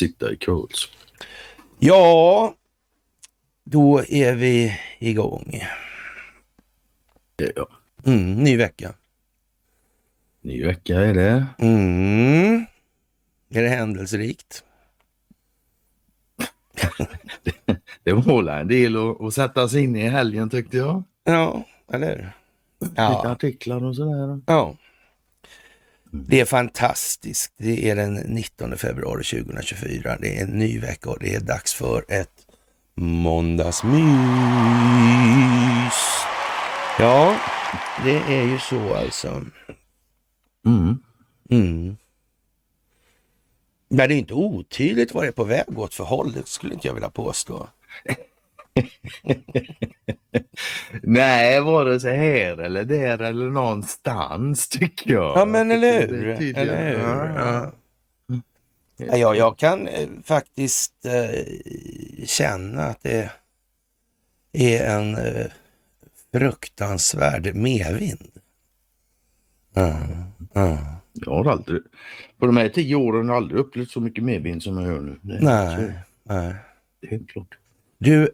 sitta i curls. Ja, då är vi igång. Ja. Mm, ny vecka. Ny vecka är det. Mm. Är det händelserikt? Det var en del att, att sätta sig in i helgen tyckte jag. Ja, eller hur? Lite Ja. artiklar och sådär. ja. Det är fantastiskt. Det är den 19 februari 2024. Det är en ny vecka och det är dags för ett måndagsmys. Ja, det är ju så alltså. Mm. Mm. Men det är inte otydligt vad det är på väg åt för håll. Det skulle inte jag vilja påstå. Nej, vare sig här eller där eller någonstans tycker jag. Ja, men eller hur? Eller hur? Ja. Ja. Ja, jag, kan eh, faktiskt eh, känna att det är en eh, fruktansvärd medvind. Ja, ja. Jag har aldrig, på de här tio åren har jag aldrig upplevt så mycket medvind som jag gör nu. Nej, nej. Det är klart. Du,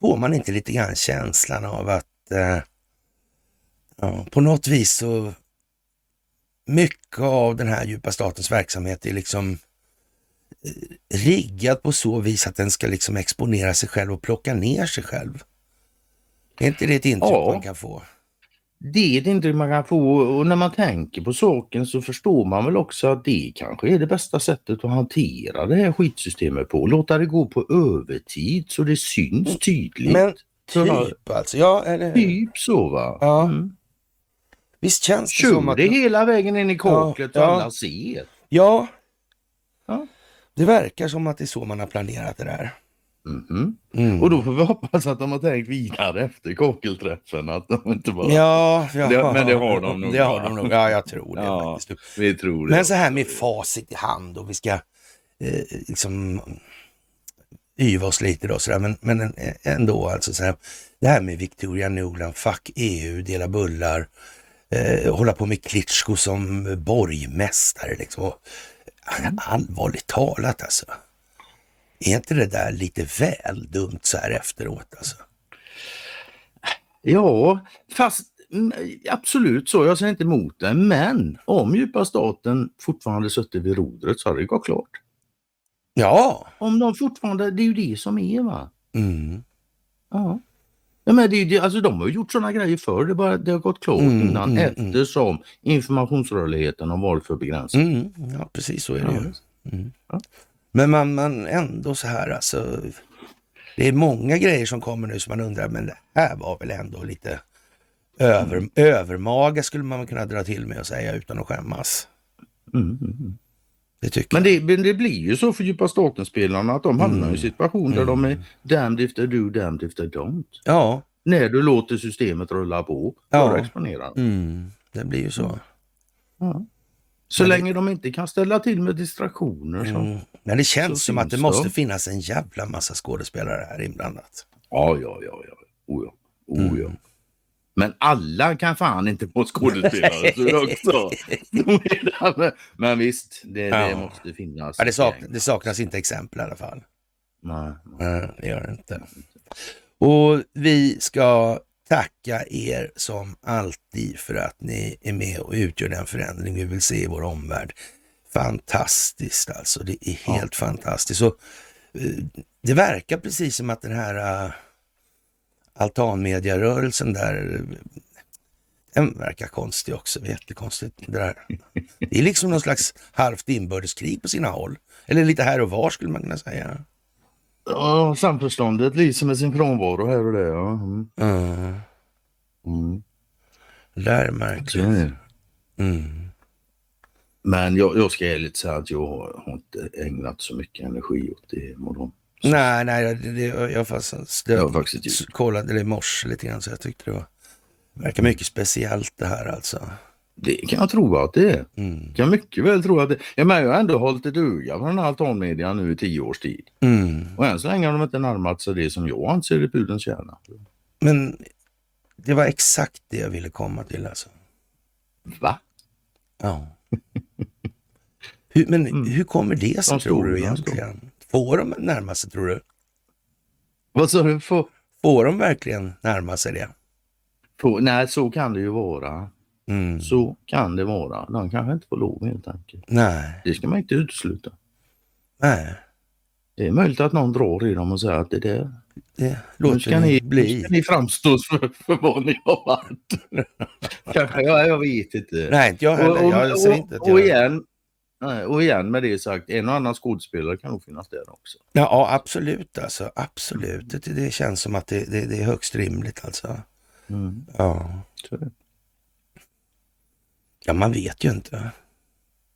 får man inte lite grann känslan av att eh, ja, på något vis så mycket av den här djupa statens verksamhet är liksom eh, riggad på så vis att den ska liksom exponera sig själv och plocka ner sig själv. Är inte det ett intryck Ja. man kan få? Det är inte man kan få och när man tänker på saken så förstår man väl också att det kanske är det bästa sättet att hantera det här skitsystemet på. Låta det gå på övertid så det syns tydligt. Men typ alltså, ja eller Typ så va. Ja. Mm. Visst känns det som Kör att... det hela vägen in i kaklet Ja, och ja. alla ser. Ja, Ja. det verkar som att det är så man har planerat det där. Mhm. Mm. Och då får vi hoppas att de har tänkt vidare efter kakelträffen. Att de inte bara... Ja, ja, Det- men det har de nog, Det har de nog. Ja, jag tror det Ja, faktiskt. Vi tror det. Men så här med facit i hand och vi ska eh, liksom yva oss lite då sådär. Men, men ändå alltså så här. Det här med Victoria Nuland, fuck EU, dela bullar, eh, hålla på med Klitschko som borgmästare liksom. Och, allvarligt talat alltså. Är inte det där lite väl dumt så här efteråt alltså? Ja, fast mm, absolut så. Jag säger inte emot det. Men om djupa staten fortfarande suttit vid rodret så hade det gått klart. Ja. Om de fortfarande, det är ju det som är va. Mm. Ja. Ja, men det det- alltså, de har ju gjort sådana grejer förr, det, bara, det har gått klart Mm, innan mm, mm. eftersom informationsrörligheten har varit för begränsad. Mm, ja, precis så är det Ja, ju. Ja. Men man, man ändå så här alltså. Det är många grejer som kommer nu som man undrar, men det här var väl ändå lite över, övermaga skulle man kunna dra till med och säga utan att skämmas. Mm, mm, mm. Det Men det, det blir ju så för djupa staten-spelarna att de hamnar i Mm. en situation där de är damned if they do, damned if they don't. Ja, När du låter systemet rulla på Ja. för att exponera. mm, det blir ju så. Ja. Så Men det- länge de inte kan ställa till med distraktioner så. Mm. Men det känns Så som att det syns måste det. finnas en jävla massa skådespelare här inblandat. Ja, ja, ja, ja. Oh, ja. Oh, Mm. ja. Men alla kan fan inte vara skådespelare. det också. Men visst, det, det Ja. måste finnas. Ja, det, sak, gäng. det saknas inte exempel i alla fall. Nej, nej. Nej, det gör det inte. Och vi ska tacka er som alltid för att ni är med och utgör den förändring vi vill se i vår omvärld. Fantastiskt alltså, det är helt fantastiskt. Och, eh, det verkar precis som att den här uh, altanmediarörelsen där, eh, den verkar konstig också, jättekonstigt. Det, där. det är liksom någon slags halvt inbördeskrig på sina håll. Eller lite här och var skulle man kunna säga. Ja, samförståndet lyser med sin frånvaro här och där. Ja. Mm. Mm. Mm. Det är märkligt. är det. Mm. Men jag, jag ska ärligt säga att jag har, har inte ägnat så mycket energi åt det imorgon. Nej, nej, det, det, jag fast Det har jag det, faktiskt kollade det i morse lite grann så jag tyckte det var verkar mycket speciellt det här alltså. Det kan jag tro att det är. Mm. kan mycket väl tro att det ja, men Jag har ändå hållit ett öga på den här altanmedian nu i tio års tid. Mm. Och än så länge har de inte närmat sig det som jag anser är pudelns kärna. Men det var exakt det jag ville komma till alltså. Va? Ja. Hur, men mm. hur kommer det sig tror du egentligen? Får de närma sig tror du? Vad sa du? Får... Får de verkligen närma sig det? Får... Nej, så kan det ju vara. Mm. Så kan det vara. De kanske inte får lov helt enkelt. Nej. Det ska man inte utesluta. Nej. Det är möjligt att någon drar i dem och säger att det där det låter ska ni, bli. ska ni framstå för, för vad ni har varit. Kanske, jag, jag vet inte. Nej, inte jag heller. Och, jag säger inte att jag... och igen, och igen med det sagt, en och annan skådespelare kan nog finnas där också. Ja, absolut alltså. Absolut. Det, det känns som att det, det, det är högst rimligt alltså. Mm. Ja. Ja, man vet ju inte.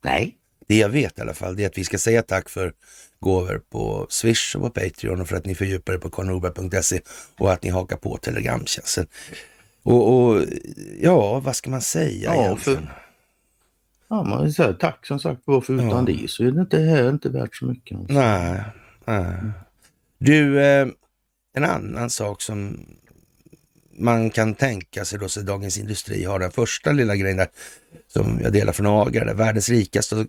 Nej. Det jag vet i alla fall, det är att vi ska säga tack för gåvor på Swish och på Patreon och för att ni fördjupar er på karlnorberg.se och att ni hakar på Telegramtjänsten. Och, och, ja, vad ska man säga ja, egentligen? För, ja, man säger tack som sagt var, för utan ja. det så är det inte, här inte värt så mycket. Nej, nej. Du, eh, en annan sak som man kan tänka sig då, så Dagens Industri har den första lilla grejen där som jag delar från Agra, där världens rikaste har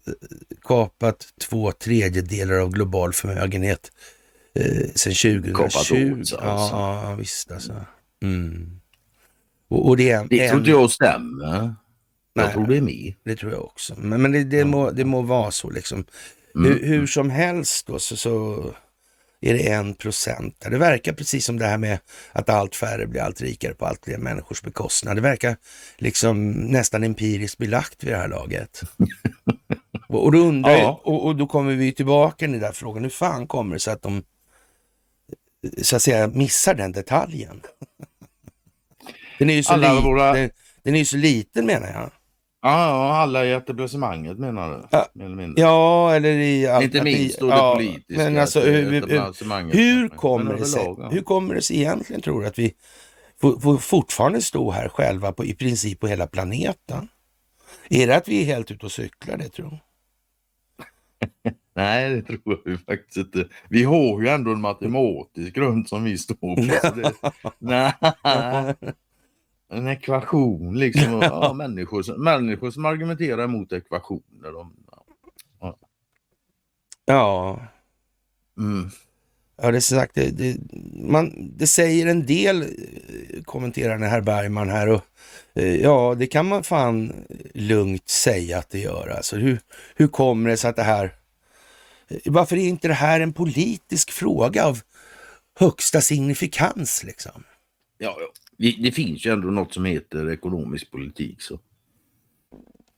kapat två tredjedelar av global förmögenhet eh, sedan 2020. Kapat alltså. Ja, ja, visst alltså. Mm. Och, och det är, det tror inte jag stämmer. Jag tror det är mer. Det tror jag också. Men, men det, det, må, det må vara så liksom. Mm. Hur, hur, som helst då så, så är det en procent. Det verkar precis som det här med att allt färre blir allt rikare på allt fler människors bekostnad. Det verkar liksom nästan empiriskt belagt vid det här laget. och, då undrar ja. och, och, då kommer vi tillbaka till den där frågan, hur fan kommer det sig att de så att säga missar den detaljen? den är ju så, li våra... den, den är ju så liten menar jag. Ja, alla i etablissemanget menar du? Ja, eller, ja, eller i... Allt, Inte minst då det ja, politiska men alltså, hur, hur, hur, kommer det sig, hur kommer det sig egentligen tror du att vi får, får fortfarande stå här själva på i princip på hela planeten? Är det att vi är helt ute och cyklar det tror Nej, det tror jag faktiskt inte. Vi har ju ändå en matematisk grund som vi står på. Det, nej, en ekvation liksom. Ja, människor, människor som argumenterar mot ekvationer. De, ja. Ja. Mm. Ja, det, är sagt, det, det, man, det säger en del, eh, kommenterar herr Bergman här. Och, eh, ja, det kan man fan lugnt säga att det gör. Alltså, hur, hur kommer det sig att det här... Eh, varför är inte det här en politisk fråga av högsta signifikans liksom? Ja, det finns ju ändå något som heter ekonomisk politik. Så.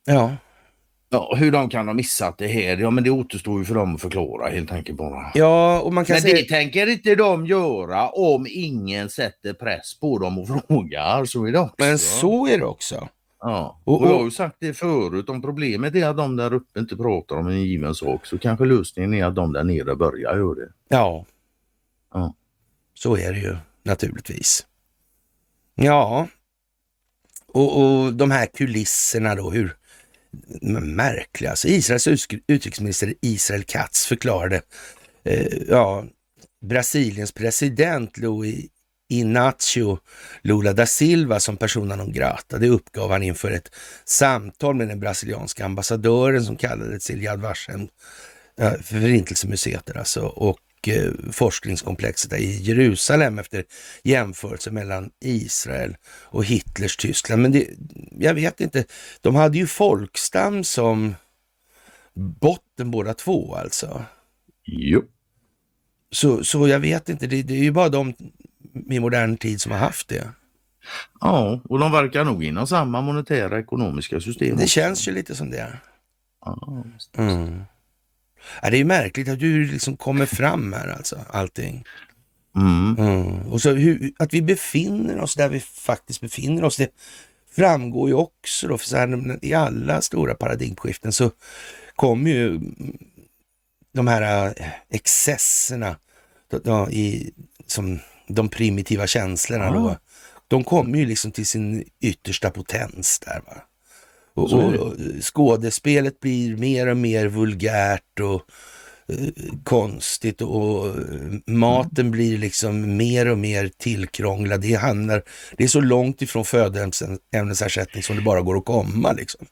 Ja. Ja, hur de kan ha missat det här, ja men det återstår ju för dem att förklara helt enkelt bara. Ja, och man kan men säga... det tänker inte de göra om ingen sätter press på dem och frågar. Så är det också. Men så är det också. Ja, och, och jag har ju sagt det förut, om problemet är att de där uppe inte pratar om en given sak så kanske lösningen är att de där nere börjar göra det. Ja. ja. Så är det ju naturligtvis. Ja, och, och de här kulisserna då, hur märkliga. Alltså Israels utrikesminister Israel Katz förklarade, eh, ja, Brasiliens president Luis Inácio Lula da Silva som persona non grata. Det uppgav han inför ett samtal med den brasilianska ambassadören som kallades till Yad Vashem, eh, Förintelsemuseet alltså. Och Eh, forskningskomplexet i Jerusalem efter jämförelse mellan Israel och Hitlers Tyskland. Men det, jag vet inte, de hade ju folkstam som botten båda två alltså. Jo. Så, så jag vet inte, det, det är ju bara de i modern tid som har haft det. Ja, och de verkar nog inom samma monetära ekonomiska system. Det också. känns ju lite som det. Ja, mm. Ja, det är märkligt att du liksom kommer fram här alltså, allting. Mm. Mm. Och så hur, att vi befinner oss där vi faktiskt befinner oss, det framgår ju också då, för så här, i alla stora paradigmskiften så kommer ju de här äh, excesserna då, i, som de primitiva känslorna då, de kommer ju liksom till sin yttersta potens där. Va? Och, och, skådespelet blir mer och mer vulgärt och eh, konstigt och maten blir liksom mer och mer tillkrånglad. Det, handlar, det är så långt ifrån födoämnesersättning som det bara går att komma. Liksom.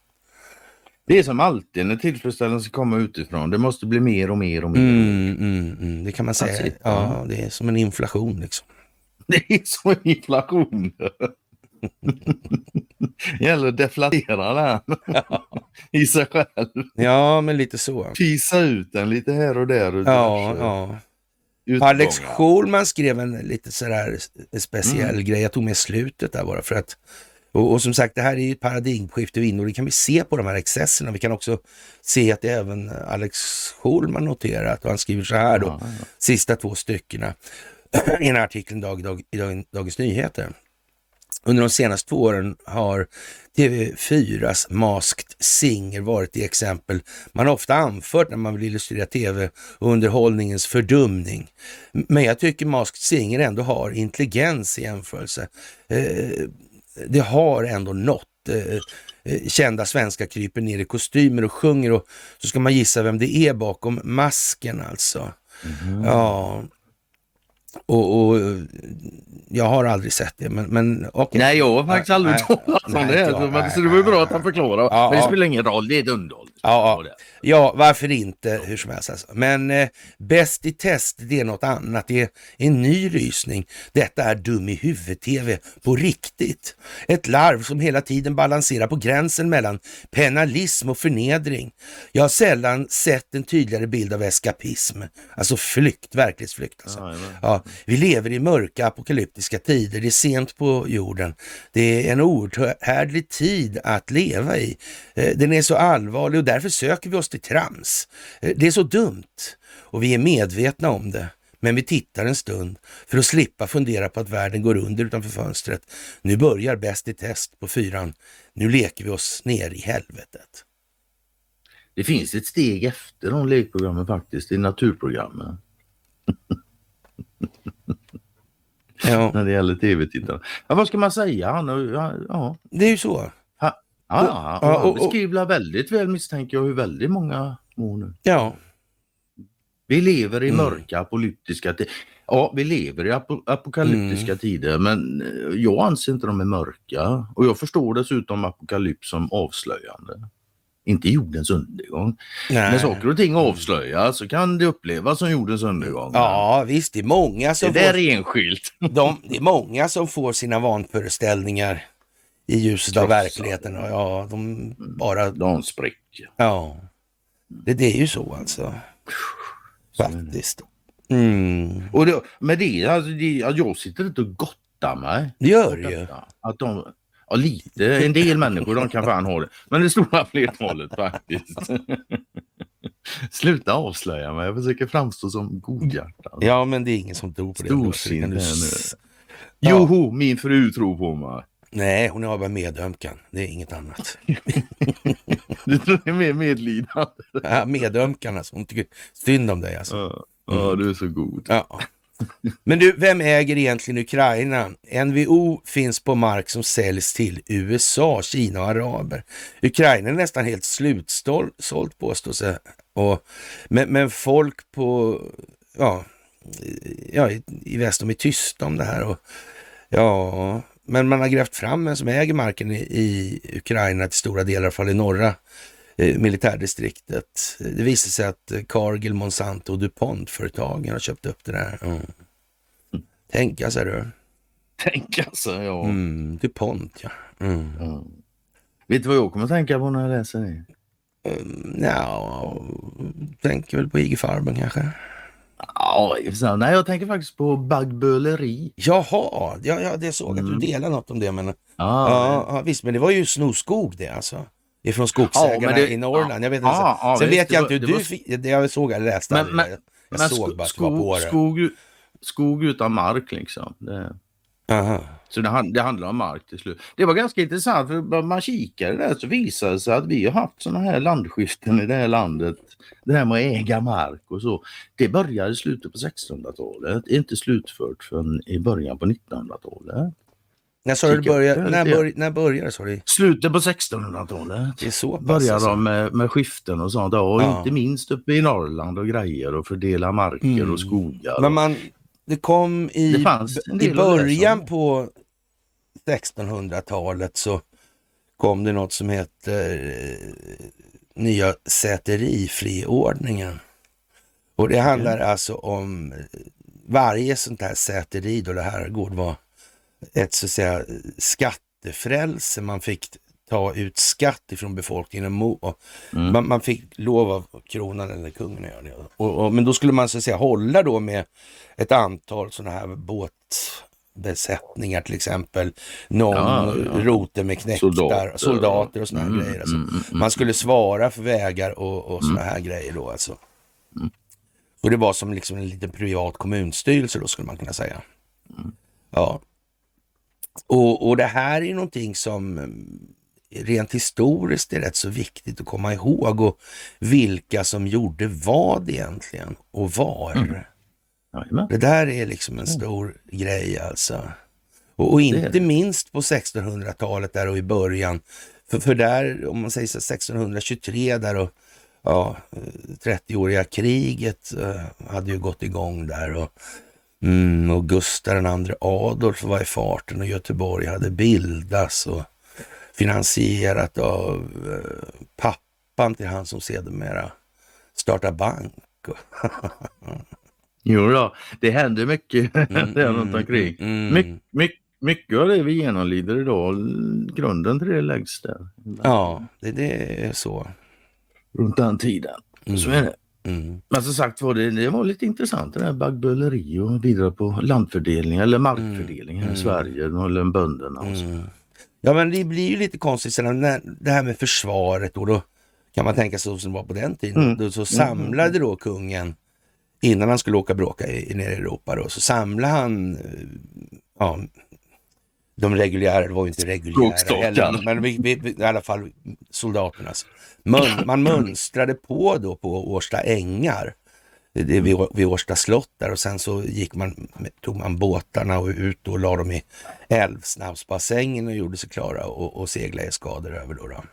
Det är som alltid när tillfredsställelse kommer utifrån. Det måste bli mer och mer och mer. Mm, mm, mm. Det kan man säga. Ja, det är som en inflation liksom. Det är som en inflation. Gäller att deflatera den i sig själv. Ja, men lite så. Fisa ut den lite här och där. Och ja, ja. Alex Schulman skrev en lite sådär speciell mm. grej. Jag tog med slutet där bara för att och, och, som sagt, det här är ju ett paradigmskifte vi och det kan vi se på de här excesserna. Vi kan också se att det även Alex Schulman noterat och han skriver så här då, ja, ja. sista två styckena i den här artikeln dag, dag, i dag, Dagens Nyheter. Under de senaste två åren har TV4s Masked Singer varit det exempel man ofta anfört när man vill illustrera tv och underhållningens fördumning. Men jag tycker Masked Singer ändå har intelligens i jämförelse. Eh, det har ändå nått. Eh, eh, kända svenskar kryper ner i kostymer och sjunger och så ska man gissa vem det är bakom masken alltså. Mm. Ja, och, och, jag har aldrig sett det, men, men okay. Nej, jag har faktiskt aldrig talat om det. Nej, men, så det var ju bra att han förklarade. Ja, men det spelar ingen roll, det är ett underhåll. Ja, ja, varför inte hur som helst. Alltså. Men eh, bäst i test, det är något annat. Det är en ny rysning. Detta är dum i huvud-tv på riktigt. Ett larv som hela tiden balanserar på gränsen mellan penalism och förnedring. Jag har sällan sett en tydligare bild av eskapism. Alltså flykt, verklighetsflykt. Alltså. Ja, ja, vi lever i mörka apokalyptiska tider. Det är sent på jorden. Det är en outhärdlig tid att leva i. Eh, den är så allvarlig och därför söker vi oss till trams. Eh, det är så dumt och vi är medvetna om det. Men vi tittar en stund för att slippa fundera på att världen går under utanför fönstret. Nu börjar Bäst i test på fyran. Nu leker vi oss ner i helvetet. Det finns ett steg efter de lekprogrammen faktiskt, i naturprogrammen. ja. När det gäller tv-tittarna. Ja, vad ska man säga? Ja, ja. Det är ju så. Ja, ja, och, och, beskriver väldigt väl misstänker jag hur väldigt många mår nu. Ja. Vi lever i mm. mörka apokalyptiska tider. Ja, vi lever i ap apokalyptiska mm. tider men eh, jag anser inte de är mörka. Och jag förstår dessutom apokalyps som avslöjande. Inte jordens undergång. Nej. När saker och ting avslöjas så kan det upplevas som jordens undergång. Ja visst, det är många som det får... där är enskilt. De, det är många som får sina vanföreställningar i ljuset av verkligheten. Och ja, de bara... De spricker. Ja, det, det är ju så alltså. Faktiskt. Mm. Och det, med det, alltså, det, jag sitter inte och gottar mig. Det gör du ju. Att de, ja, lite, en del människor de kan fan ha det. Men det stora flertalet faktiskt. Sluta avslöja mig, jag försöker framstå som godhjärtad. Ja, men det är ingen som tror på det. Storsint. Joho, min fru tror på mig. Nej, hon har bara medömkan. Det är inget annat. du tror det är mer medlidande? Ja, medömkan alltså. Hon tycker synd om dig alltså. Ja, ja mm. du är så god. Ja. Men du, vem äger egentligen Ukraina? NVO finns på mark som säljs till USA, Kina och araber. Ukraina är nästan helt slutsålt påstås det. Och, men, men folk på, ja, ja i, i väst, de är tysta om det här. Och, ja, men man har grävt fram en som äger marken i, i Ukraina till stora delar, i alla fall i norra militärdistriktet. Det visar sig att Cargill, Monsanto och DuPont-företagen har köpt upp det där. Mm. Tänka sig du. Tänka sig, ja. Mm, DuPont, ja. Mm. ja. Vet du vad jag kommer att tänka på när jag läser det? Um, ja, tänker väl på IG Farben kanske. Ja, nej, jag tänker faktiskt på baggböleri. Jaha, ja, ja, det såg mm. att du delade något om det. Men, ah, ja, ja, visst, men det var ju snowskog det alltså. Ifrån skogsägarna ja, det, i Norrland. Ja, jag vet inte, ja, ja, sen vet jag inte hur du fick, det jag såg, jag läste men, men, jag men såg bara att skog, på det. Skog, skog utan mark liksom. Det... Så det, det, handlar om mark till slut. Det var ganska intressant för man kikade där så visade det sig att vi har haft sådana här landskiften i det här landet. Det här med att äga mark och så. Det började i slutet på 1600-talet, inte slutfört förrän i början på 1900-talet. När sa du började? När, bör, när började du? Slutet på 1600-talet. Det är så Började alltså. de med, med skiften och sånt. Och ja. inte minst uppe i Norrland och grejer och fördela marker mm. och skogar. Men man, det kom i, det i början på 1600-talet så kom det något som heter nya säterifriordningen. Och det handlar mm. alltså om varje sånt här säteri då det här gård var ett så att säga skattefrälse. Man fick ta ut skatt ifrån befolkningen. Mm. Man, man, fick lov av kronan eller kungen att göra det. Och, och, men då skulle man så att säga hålla då med ett antal sådana här båtbesättningar till exempel. Någon ja, ja. rote med knäktar, soldater, soldater och sådana mm, grejer. Alltså. Mm, mm, man skulle svara för vägar och, och sådana här grejer då alltså. Och det var som liksom en liten privat kommunstyrelse då skulle man kunna säga. Ja. Och, och det här är någonting som rent historiskt är rätt så viktigt att komma ihåg och vilka som gjorde vad egentligen och var. Mm. Det där är liksom en stor mm. grej alltså. Och, och inte minst på 1600-talet där och i början. För, för där, om man säger så 1623 där och ja, 30-åriga kriget uh, hade ju gått igång där och, mm, och Gustav II Adolf var i farten och Göteborg hade bildats och finansierat av eh, pappan till han som sedermera startade bank. jo då, det händer mycket mm, där runt omkring. Mm, My, mm. my, mycket av det vi genomlider idag, grunden till det läggs där. Ja, det, det är så. Runt den tiden. Mm. Så är det. Mm. Men som sagt var det, det var lite intressant det där baggböleri och bidra på landfördelning eller markfördelning här i mm. Sverige, eller bönderna och så. Ja, men det blir ju lite konstigt sen när det här med försvaret och då kan man tänka sig som det var på den tiden. Mm. Då, så mm. samlade då kungen innan han skulle åka bråka i, ner i Europa då, så samlade han ja, de reguljära, det var ju inte reguljära heller, men vi, vi, i alla fall soldaternas. Mun, man mönstrade på då på Årsta ängar det, vid, vid Årsta slott där och sen så gick man, tog man båtarna och ut och la dem i älvsnabbsbassängen och gjorde sig klara och, och seglade skador över då. då.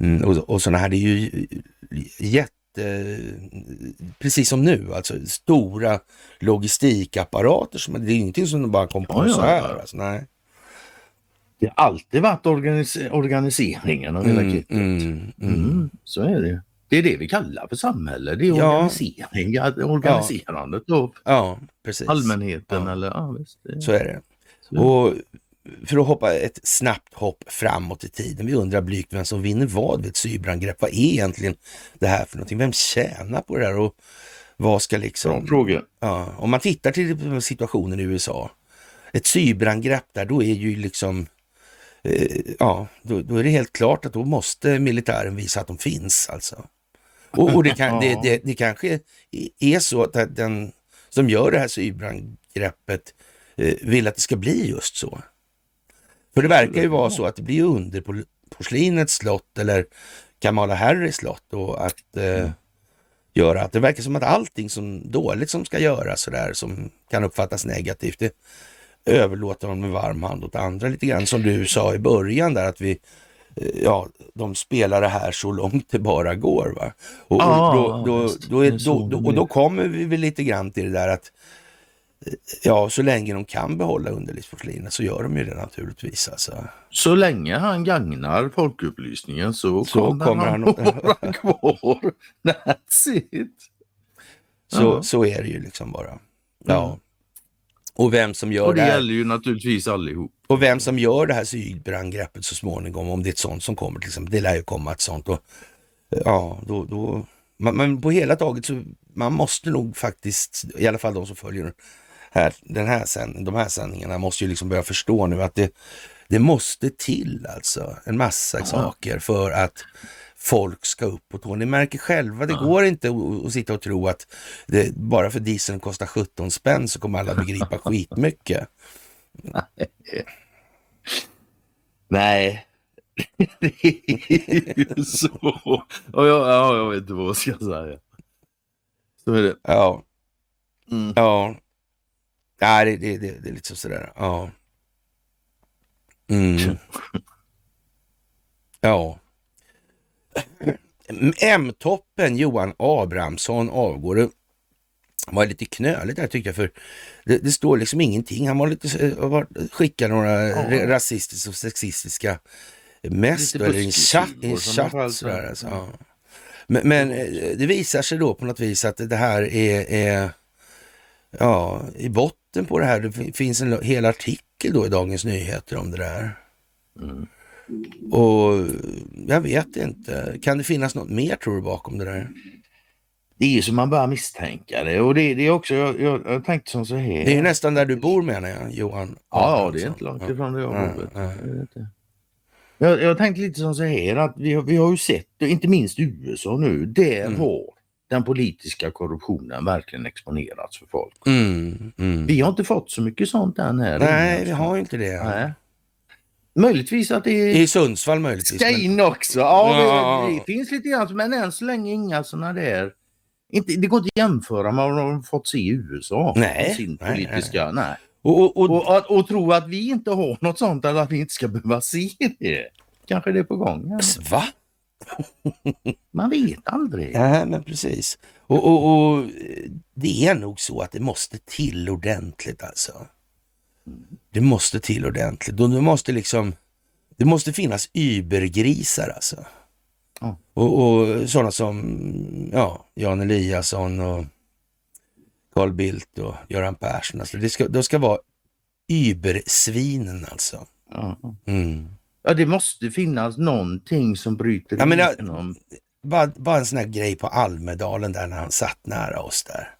Mm, och, och sådana här, det är ju jätte, precis som nu, alltså stora logistikapparater. Som, det är ingenting som de bara kom på ja, så här. Ja. Alltså, nej. Det har alltid varit organis organiseringen av hela mm, kittet. Mm, mm. mm, så är det. Det är det vi kallar för samhälle. Det är organisering, ja. organiserandet ja. av ja, precis. allmänheten. Ja. Eller, ja, visst. Så är det. Så. Och för att hoppa ett snabbt hopp framåt i tiden. Vi undrar blygt vem som vinner vad vid ett cyberangrepp. Vad är egentligen det här för någonting? Vem tjänar på det där? Och vad ska liksom... fråga. Ja, om man tittar till situationen i USA. Ett cyberangrepp där, då är ju liksom ja, då, då, är det helt klart att då måste militären visa att de finns alltså. Och, och det, kan, det, det, det, kanske är så att den som gör det här cyberangreppet eh, vill att det ska bli just så. För det verkar ju vara så att det blir under på porslinets slott eller Kamala Harris slott och att eh, mm. göra att det verkar som att allting som dåligt som ska göras sådär som kan uppfattas negativt, det överlåter de med varm hand åt andra lite grann. Som du sa i början där att vi ja, de spelar det här så långt det bara går. Va? Och, ah, då, då, då, är, då, och då kommer vi väl lite grann till det där att ja, så länge de kan behålla underlivsporslinet så gör de ju det naturligtvis. Alltså. Så länge han gagnar folkupplysningen så, så kommer, kommer han, han att vara kvar. That's it. Så, så är det ju liksom bara. Ja. Och vem som gör och det, det här. gäller ju naturligtvis allihop. Och vem som gör det här cyberangreppet så småningom, om det är ett sånt som kommer till exempel. Det lär ju komma ett sånt. Och, ja, då, då, men på hela taget så man måste nog faktiskt, i alla fall de som följer här, den här sänd, de här sändningarna, måste ju liksom börja förstå nu att det, det måste till alltså en massa ja. saker för att folk ska upp på tå. Ni märker själva, det ja. går inte att, sitta och tro att det, bara för dieseln kostar 17 spänn så kommer alla begripa skitmycket. Nej. det är ju så. Och jag, ja, jag vet inte vad jag ska säga. Så är det. Ja. Mm. Ja. Nej, det, det, det, det är lite sådär. Ja. Mm. ja. M-toppen Johan Abrahamsson avgår. Det var lite knöligt där tyckte jag, för det, det står liksom ingenting. Han var lite, var, skickade några ja. rasistiska och sexistiska Mest eller en chatt, en chatt sådär alltså. Ja. Men, men eh, det visar sig då på något vis att det här är, är ja, i botten på det här, det fin- finns en hel artikel då i Dagens Nyheter om det där. Mm. Och jag vet inte, kan det finnas något mer tror du bakom det där? Det är ju som man börjar misstänka det och det, det är också, jag, jag, jag tänkte som så här. Det är ju nästan där du bor menar jag, Johan. Ja, ja, det är inte långt ifrån där jag Ja, bor. ja. Jag tänkte lite som så här att vi, har- vi har ju sett, inte minst USA nu, där Mm. har den politiska korruptionen verkligen exponerats för folk. Mm, mm. Vi har inte fått så mycket sånt än här. Nej, vi har inte det. Nej. Möjligtvis att det är I Sundsvall möjligtvis. ska men- in också. Ja, Ja. det, det finns lite grann, men än så länge inga sådana där. Inte, det går inte att jämföra med vad de fått se i USA. Nej, Sin nej, politiska, nej. Och, och, och, Och, och, tro att vi inte har något sånt eller att vi inte ska behöva se det. Kanske det är på gång. Ja. va? Man vet aldrig. Nej, men precis. Och, och, och eh, det är nog så att det måste till ordentligt alltså. Det måste till ordentligt. Och det måste liksom, det måste finnas übergrisar alltså. Ja. Och, och sådana som ja, Jan Eliasson och Carl Bildt och Göran Persson. Alltså det ska, de ska vara übersvinen alltså. Ja. Mm. ja, det måste finnas någonting som bryter Ja, men igenom. Bara, bara en sån här grej på Almedalen där när han satt nära oss där.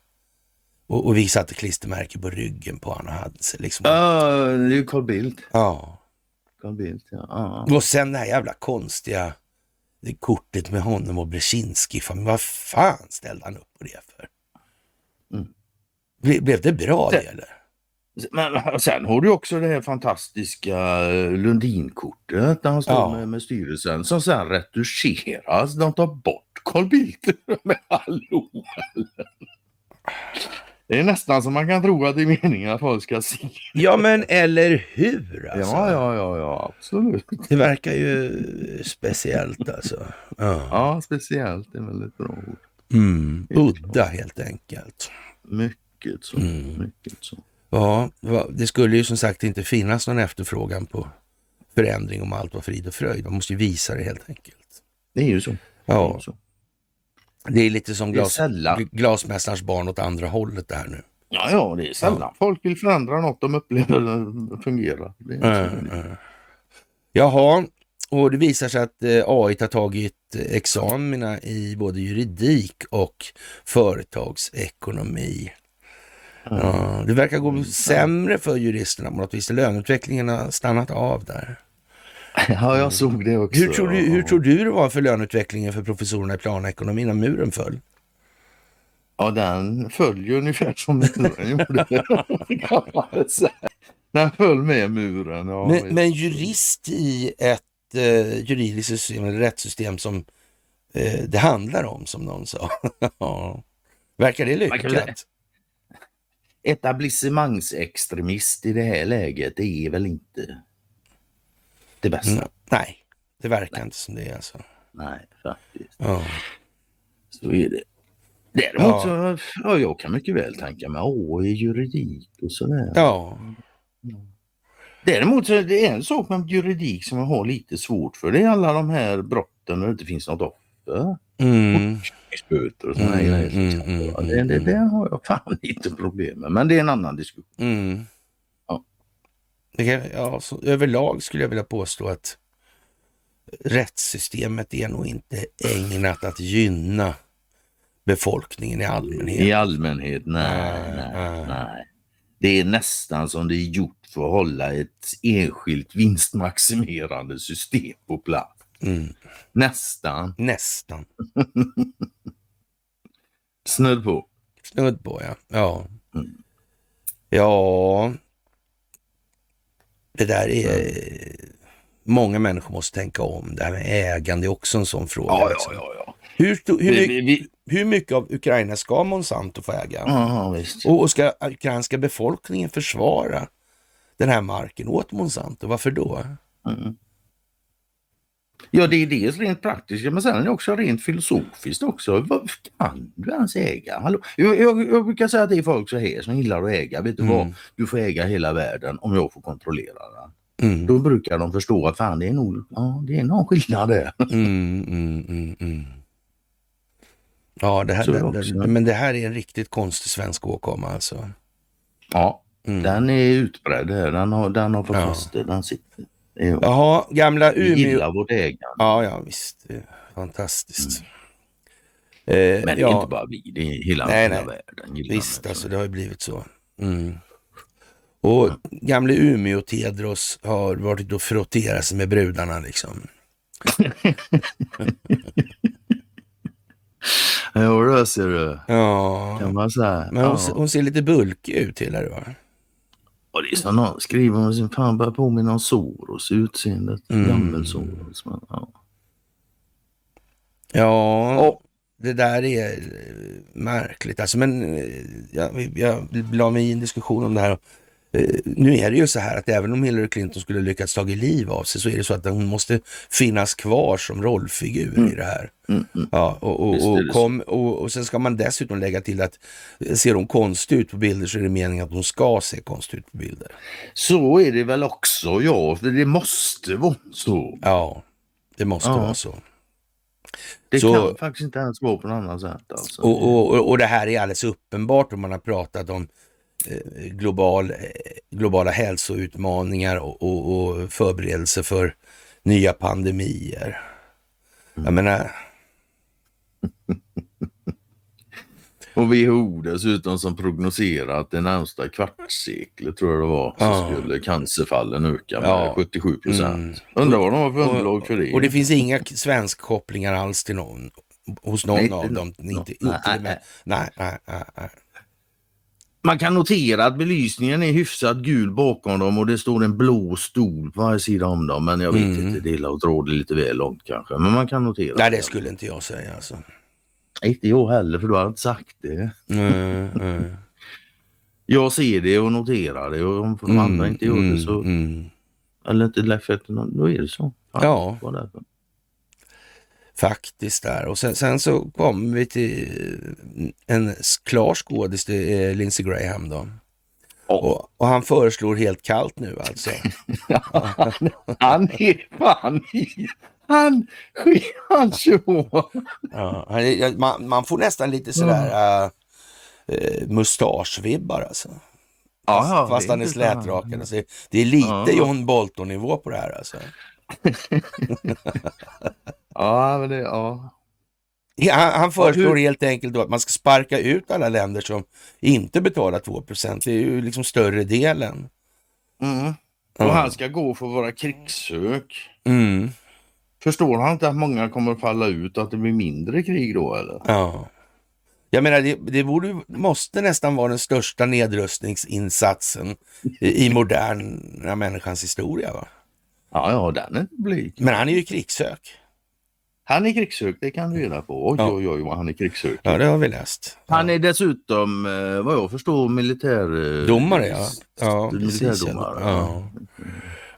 Och, och vi satte klistermärke på ryggen på honom och hade liksom. Ja, det är ju Carl Bildt. Ja. Carl Bildt, ja. ja. Och sen det här jävla konstiga det kortet med honom och Brzezinski. Fan, Vad fan ställde han upp på det för? Mm. Ble, blev det bra det Det- eller? Men sen har du också det här fantastiska Lundinkortet där han står Ja. med, med styrelsen som sen retuscheras. De tar bort Carl Bildt. Men hallå! Det är nästan som man kan tro att det är meningen att folk ska se. Ja men eller hur alltså? Ja, ja, ja, ja, absolut. Det verkar ju speciellt alltså. Ja. Ja, speciellt. Är väldigt bra ord. Mm. Udda helt enkelt. Mycket så. Mm. Mycket så. Ja, det skulle ju som sagt inte finnas någon efterfrågan på förändring om allt var frid och fröjd. Man måste ju visa det helt enkelt. Det är ju så. Det är Ja, ju så. Det är lite som glas, glasmästarens barn åt andra hållet det här nu. Ja, ja, det är sällan folk vill förändra något de upplever fungerar. Det är så. Äh, äh. Jaha, och det visar sig att eh, AI har tagit examina i både juridik och företagsekonomi. Ja, det verkar gå sämre för juristerna på något vis. Löneutvecklingen har stannat av där. Ja, jag såg det också. Hur tror, du, hur tror du det var för löneutvecklingen för professorerna i planekonomi när muren föll? Ja, den följer ungefär som muren gjorde. den föll med muren. Ja. Men, men jurist i ett eh, juridiskt system, eller rättssystem som eh, det handlar om, som någon sa. Ja. Verkar det lyckat? Etablissemangsextremist i det här läget, det är väl inte det bästa. Mm, nej, det verkar inte som det alltså. Nej, faktiskt. Ja. Så är det. Däremot Ja. så, ja, jag kan mycket väl tänka mig AI, juridik och sådär. ja, Däremot så är det en sak med juridik som jag har lite svårt för. Det är alla de här brotten där det inte finns något offer. mm, Böter och sådana Mm, grejer. mm, mm, det, det, mm. det har jag fan lite problem med. Men det är en annan diskussion. mm. Ja. Det kan, ja så, överlag skulle jag vilja påstå att rättssystemet är nog inte ägnat att gynna befolkningen i allmänhet. I allmänhet, Nej, nej, nej. nej. Det är nästan som det är gjort för att hålla ett enskilt vinstmaximerande system på plats. Mm, Nästan. nästan. Snudd på. Snudd på ja. Ja. Mm. Ja. Det där är... Många människor måste tänka om. Det här med ägande är också en sån fråga. Ja, liksom. ja. ja. Hur, hur, Vi, vi, vi, hur mycket av Ukraina ska Monsanto få äga? Och, och ska ukrainska befolkningen försvara den här marken åt Monsanto? Varför då? Mm. Ja, det är dels rent praktiskt, men sen är det också rent filosofiskt också. Vad kan du ens äga? Hallå? Jag, jag, jag brukar säga att det är folk så här som gillar att äga. Vet du Mm. vad? Du får äga hela världen om jag får kontrollera den. Mm. Då brukar de förstå att fan det är nog, ja det är någon skillnad där. Mm, mm, mm, mm. Ja, det här, det, det, men det här är en riktigt konstig svensk åkomma alltså. Ja, den är utbredd. Den har, den har fått Ja. fäste. Den sitter. Är- Jaha, gamla Vi Umeå. gillar vårt ägande. Ja, ja visst. Det är fantastiskt. Eh, Mm. Men det är ja, inte bara vi, det är hela, Nej, hela nej. världen. gillar Visst, det. alltså det har ju blivit så. Mm. Och gamle Umeå Tedros har varit och frotterat sig med brudarna liksom. Jo, det ser du. Ja, Kan man säga. men hon, ja. ser- hon ser lite bulkig ut hela det va? Och det är som någon skriver om sin fan börjar påminna om Soros utseendet. Mm. Gammel Soros. Men, ja. Ja, det där är eh, märkligt alltså. Men eh, jag, jag la mig i en diskussion om det här. Eh, Nu är det ju så här att även om Hillary Clinton skulle lyckats ta liv av sig så är det så att hon måste finnas kvar som rollfigur i det här. Mm, mm. Ja, och, och, Visst och, kom, och, och sen ska man dessutom lägga till att eh, ser hon konstig ut på bilder så är det meningen att hon ska se konstig ut på bilder. Så är det väl också, ja. För det måste vara så. Ja, det måste Ja. vara så. Det Så- kan faktiskt inte ens vara på något annat sätt. Alltså. Och, och, och- det här är alldeles uppenbart om man har pratat om global, eh, globala hälsoutmaningar och, och, och förberedelse för nya pandemier. Jag menar, Och WHO dessutom som prognoserar att det närmsta kvartsseklet tror jag det var så Ja. skulle cancerfallen öka med Ja. 77 procent. Mm. Undrar vad de har för underlag för det. och det finns inga k- svenskkopplingar alls till någon, hos någon Nej, av dem. nå- Inte, nå- inte nej, med, nej, nej, nej, nej. Man kan notera att belysningen är hyfsat gul bakom dem och det står en blå stol på varje sida om dem. Men jag vet Mm. inte, det är att dra det lite väl långt kanske. Men man kan notera. Nej, det skulle inte jag säga alltså. Inte jag heller för du har inte sagt det. Mm, mm. Jag ser det och noterar det och om de andra inte gör det så, mm. eller inte någon, då är det så. Fan, Ja. vad är det för? Faktiskt där. Och sen, sen så kommer vi till en s- klar skådis, det är Lindsey Graham då. Ja. Och, och han föreslår helt kallt nu alltså. Han är fan. Han, han. Ja, han man, man får nästan lite sådär äh, äh, mustaschvibbar alltså. Fast, fast han är slätrakad. Alltså, det är lite Ja. John Bolton-nivå på det här alltså. Ja, men det, ja. Ja, Han, han föreslår helt enkelt att man ska sparka ut alla länder som inte betalar 2% Det är ju liksom större delen. Mm. Och han ska gå för våra krigssök. Mm. Förstår han inte att många kommer falla ut och att det blir mindre krig då eller? Ja. Jag menar, det, det borde, måste nästan vara den största nedrustningsinsatsen i, i moderna människans historia. Va? Ja, ja, den är inte blyg. Men han är ju krigssök. Han är krigssök, det kan du reda på. Oj, Ja. oj, oj, vad han är krigssök. Ja, det har vi läst. Han är dessutom, eh, vad jag förstår, militär... eh, Domare, ja. Ja. Militärdomare. Ja.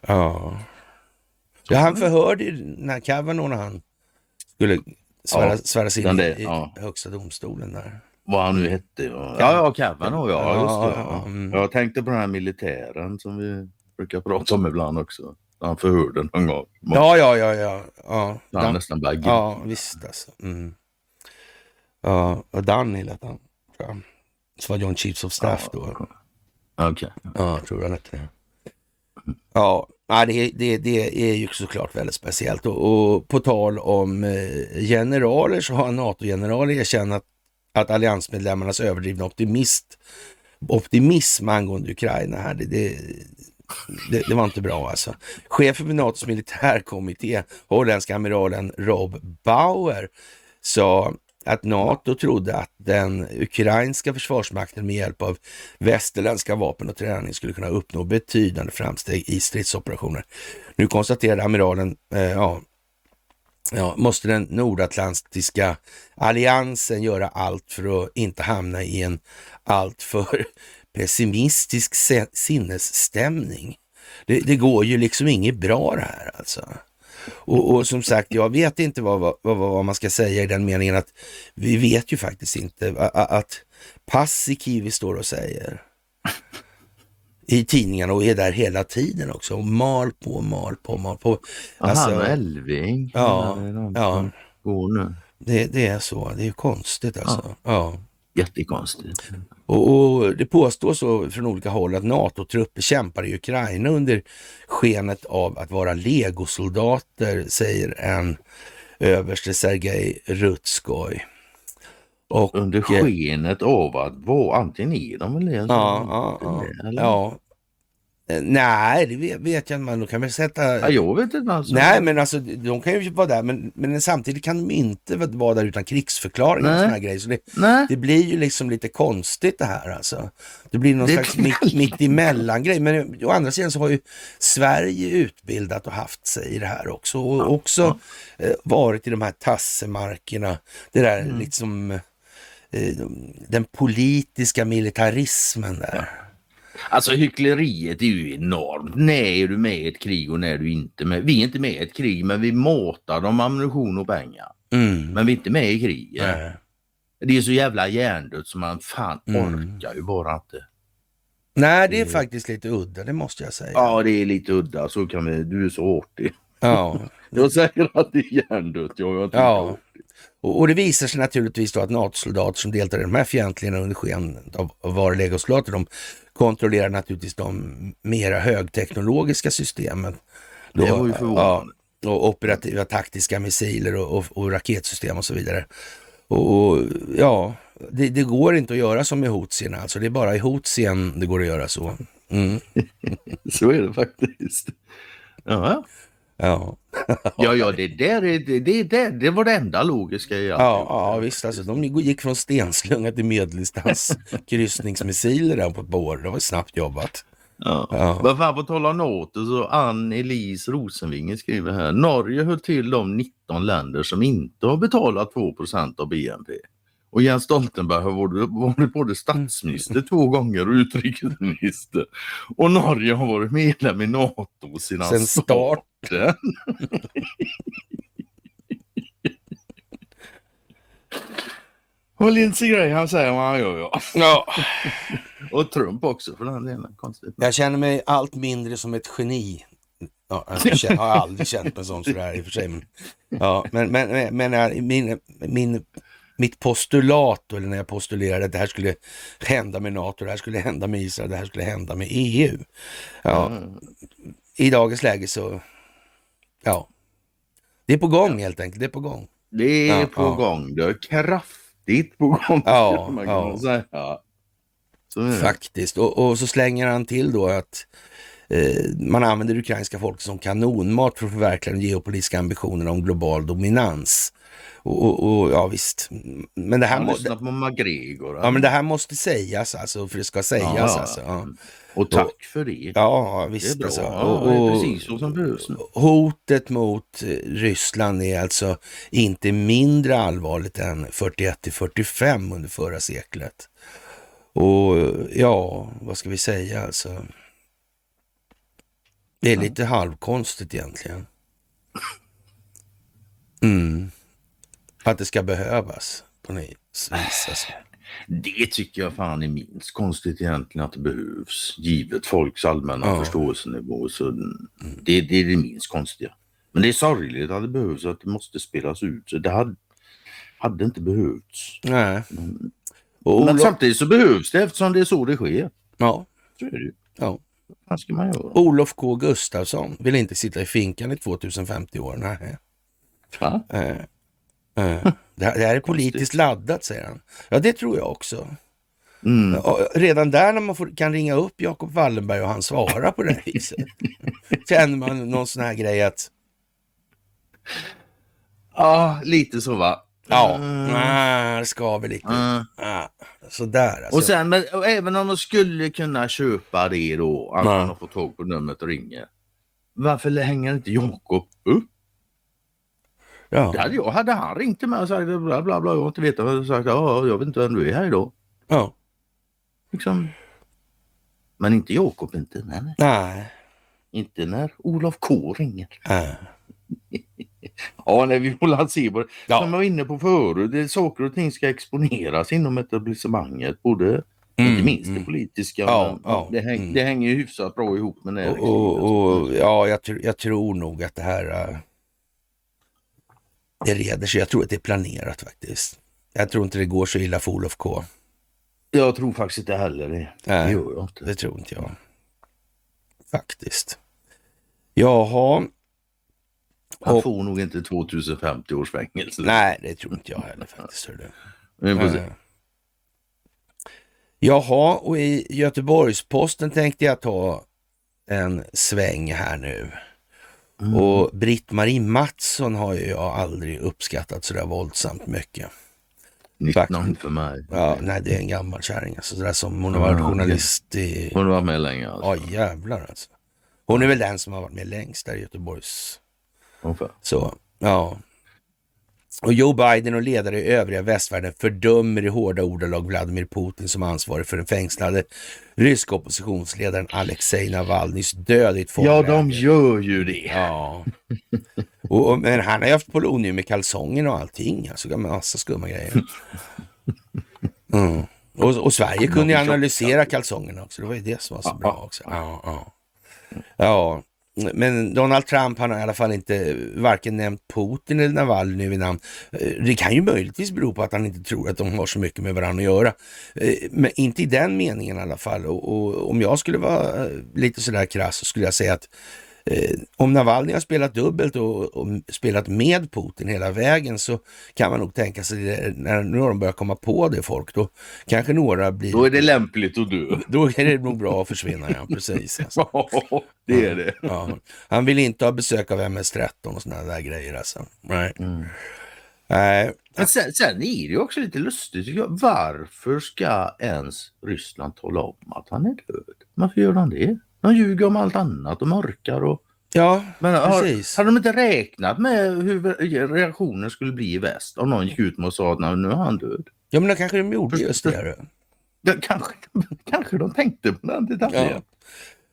Ja. ja, han förhörde ju när Kavanaugh när han skulle svära, Ja, sväras in den i, ja. högsta domstolen där. Vad han nu hette. Ja, ja, ja Kavanaugh, ja. Ja, Just det, ja, ja. mm. Jag tänkte på den här militären som vi brukar prata om ibland också. Han förhörde någon gång. Ja, ja, ja, ja. ja. Han Dan- nästan gripten. Ja, visst alltså. Mm. Ja, och Danny lät han. tror jag. Så var John Chiefs of Staff då. Okej. Ja, jag tror han hette det. Ja, det, det, det är ju såklart väldigt speciellt. Och, och på tal om eh, generaler så har NATO-generaler erkänt att, att alliansmedlemmarnas överdrivna optimist, optimism angående Ukraina här, det, det, det, det var inte bra alltså. Chefen för NATOs militärkommitté, holländska amiralen Rob Bauer, sa att NATO trodde att den ukrainska försvarsmakten med hjälp av västerländska vapen och träning skulle kunna uppnå betydande framsteg i stridsoperationer. Nu konstaterade amiralen, eh, ja, ja, måste den nordatlantiska alliansen göra allt för att inte hamna i en alltför pessimistisk sinnesstämning. Det, det går ju liksom inget bra det här alltså. Och, och som sagt, jag vet inte vad, vad, vad, man ska säga i den meningen att vi vet ju faktiskt inte a- a- att Paasikivi står och säger. i tidningarna och är där hela tiden också och mal på, mal på, mal på. Alltså, och Elving. Ja, ja. Går nu. Det, det, är så. Det är konstigt alltså. Ja. ja. Jättekonstigt. Och, och, det påstås från olika håll att NATO-trupper kämpar i Ukraina under skenet av att vara legosoldater, säger en överste Sergej Rutskoj. Och, under skenet av att vara, antingen är de eller ja, ja, ja, ja, Eh, nej, det vet, vet jag inte. Man kan väl sätta... Ja, jag vet inte. Alltså. Nej, men alltså de kan ju vara där, men, men samtidigt kan de inte vara där utan krigsförklaring och sådana här grejer. Så det, det, blir ju liksom lite konstigt det här alltså. Det blir någon det slags mitt, mitt emellan grej. Men å andra sidan så har ju Sverige utbildat och haft sig i det här också. Och ja, också ja. Eh, varit i de här tassemarkerna. Det där mm. liksom eh, den politiska militarismen där. Alltså hyckleriet är ju enormt. När är du med i ett krig och när är du inte med? Vi är inte med i ett krig men vi matar dem ammunition och pengar. Mm. Men vi är inte med i kriget. Nej. Det är så jävla hjärndött som man fan mm. orkar ju bara inte. Nej, det är faktiskt lite udda, det måste jag säga. Ja, det är lite udda. Så kan vi, du är så artig. Ja. jag säger att det är hjärndött. Jag, jag ja. Och, det visar sig naturligtvis då att NATO-soldater som deltar i de här fientligheterna under sken av att vara legosoldater, de kontrollerar naturligtvis de mera högteknologiska systemen. Då, det var ju förvånande. Ja, och operativa taktiska missiler och, och, och raketsystem och så vidare. Och, och ja, det, det, går inte att göra som i Hotsien alltså. Det är bara i Hotsien det går att göra så. Mm. så är det faktiskt. Ja. Ja. ja, ja, det där det, det, det, det var det enda logiska i allt. Ja, ja, visst. Alltså, de gick från stenslunga till medeldistans kryssningsmissiler där på ett år. Det var snabbt jobbat. Ja. Ja. Men fan på tal om NATO så Ann-Elise Rosenvinge skriver här. Norge hör till de 19 länder som inte har betalat 2% av BNP. Och Jens Stoltenberg har varit både statsminister två gånger och utrikesminister. Och Norge har varit medlem i NATO sedan Sen start. starten. Och Lindsey Graham säger vad han gör ja. ja. och Trump också för den delen. Konstigt. Jag känner mig allt mindre som ett geni. Ja, jag har aldrig känt mig som sådär i och för sig. Men, ja, men, men, men min, min mitt postulat, eller när jag postulerade att det här skulle hända med NATO, det här skulle hända med Israel, det här skulle hända med EU. Ja, mm. I dagens läge så, ja, det är på gång helt enkelt. Det är på gång. Det är ja, på ja. gång. Det är kraftigt på gång. Ja, man kan ja. Säga. Faktiskt. Och, och, så slänger han till då att eh, man använder det ukrainska folket som kanonmat för att förverkliga de geopolitiska ambitionerna om global dominans. Och, och, och, ja visst. Men det här, må, det, på McGregor, ja, men det här måste sägas alltså, för det ska sägas. Ja, alltså, ja. Och tack för det. Ja, visst. Det är, alltså. och, det är precis så som behövs. Hotet mot eh, Ryssland är alltså inte mindre allvarligt än 41 till 45 under förra seklet. Och ja, vad ska vi säga alltså? Det är lite halvkonstigt egentligen. Mm. Att det ska behövas på något vis. Alltså. Det tycker jag fan är minst konstigt egentligen att det behövs, givet folks allmänna ja. förståelsenivå. Så mm. det, det, är det minst konstiga. Men det är sorgligt att det behövs, att det måste spelas ut. Så det hade, hade inte behövts. Nej. Men, men samtidigt så behövs det eftersom det är så det sker. Ja. Så är det. Ja. Vad ska man göra? Olof K Gustafsson vill inte sitta i finkan i 2050 år. Nej. Va? Eh, det här är politiskt laddat, säger han. Ja, det tror jag också. Mm. Redan där när man får, kan ringa upp Jacob Wallenberg och han svarar på det här viset. Känner man någon sån här grej att... Ja, lite så va. Ja, mm. ah, det ska vi lite. Mm. Ah, sådär alltså. Och sen, men, och även om man skulle kunna köpa det då, att man har fått tag på numret och ringer. Varför hänger inte Jakob upp Ja. Det hade, jag, hade han ringt till mig och sagt bla bla bla, jag har inte vetat, och sagt ja, jag vet inte vem du är här idag. Ja. Liksom. Men inte Jakob inte. Nej, nej. Inte när Olof K ringer. Nej. ja, nej, vi får se på det. Ja. Som jag var inne på förut, det är saker och ting ska exponeras inom etablissemanget. Både Mm, inte minst det politiska. Ja, ja, det, häng, mm. det hänger ju hyfsat bra ihop med Och, och, och, ja, jag, tr- jag tror nog att det här uh, det reder sig. Jag tror att det är planerat faktiskt. Jag tror inte det går så illa för Olof K. Jag tror faktiskt inte heller det. Nej. Det gör jag inte. Det tror inte jag. Faktiskt. Jaha. Han får nog inte 2050 års fängelse. Nej, det tror inte jag heller faktiskt. hör du. Jaha, och i Göteborgs-Posten tänkte jag ta en sväng här nu. Mm. Och Britt-Marie Mattsson har ju jag aldrig uppskattat sådär våldsamt mycket. Nytt namn för mig. Ja, nej, det är en gammal kärring. Alltså, sådär som hon har varit Ja, journalist i... Hon har varit med länge alltså. Ja, jävlar alltså. Hon är väl den som har varit med längst där i Göteborgs... Ungefär. Så, ja. Och Joe Biden och ledare i övriga västvärlden fördömer i hårda ordalag Vladimir Putin som ansvarig för den fängslade ryska oppositionsledaren Alexej Navalnys död i ett Ja, de gör ju det. Ja. Och, och, men han har ju haft polonium i kalsongen och allting. Alltså, massa skumma grejer. Mm. Och, och Sverige kunde ju analysera kalsongerna också. Det var ju det som var så bra också. Ja, ja. ja, men Donald Trump han har i alla fall inte varken nämnt Putin eller Navalny vid namn. Eh, det kan ju möjligtvis bero på att han inte tror att de har så mycket med varandra att göra. Eh, men inte i den meningen i alla fall. Och, och om jag skulle vara eh, lite sådär krass så skulle jag säga att om Navalny har spelat dubbelt och, och spelat med Putin hela vägen så kan man nog tänka sig, det, när har de börjat komma på det folk, då kanske några blir... Då är det lämpligt att dö. då är det nog bra att försvinna, ja. Precis. Alltså. Ja, det är det. Ja. Han vill inte ha besök av MS-13 och sådana där grejer alltså. Nej. Nej. Men sen, sen är det ju också lite lustigt. tycker jag. Varför ska ens Ryssland tala om att han är död? Varför gör de det? De ljuger om allt annat och mörkar och... Ja, Men har, precis. hade de inte räknat med hur reaktionen skulle bli i väst om någon gick ut med och sa att "Nej, nu är han död? Ja, men då kanske de gjorde just det. Ja, kanske, kanske de tänkte på den detaljen. Ja.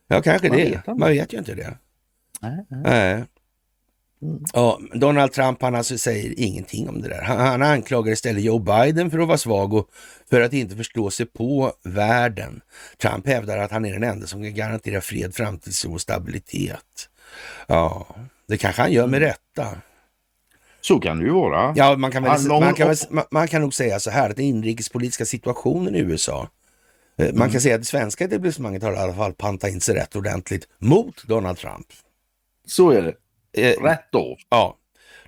Ja, kanske Man det. vet. Man vet ju inte det. Nej, nej. Nej. Mm. Ja, Donald Trump han alltså säger ingenting om det där. Han, han anklagar istället Joe Biden för att vara svag och för att inte förstå sig på världen. Trump hävdar att han är den enda som kan garantera fred, framtidstro och stabilitet. Ja, det kanske han gör med rätta. Så kan det ju vara. Ja, man kan, väl, Han- man, kan väl, man, kan nog säga så här att den inrikespolitiska situationen i USA eh, man kan säga att det svenska etablissemanget har i alla fall pantat in sig rätt ordentligt mot Donald Trump. Så är det. Eh, Rätt då. Ja,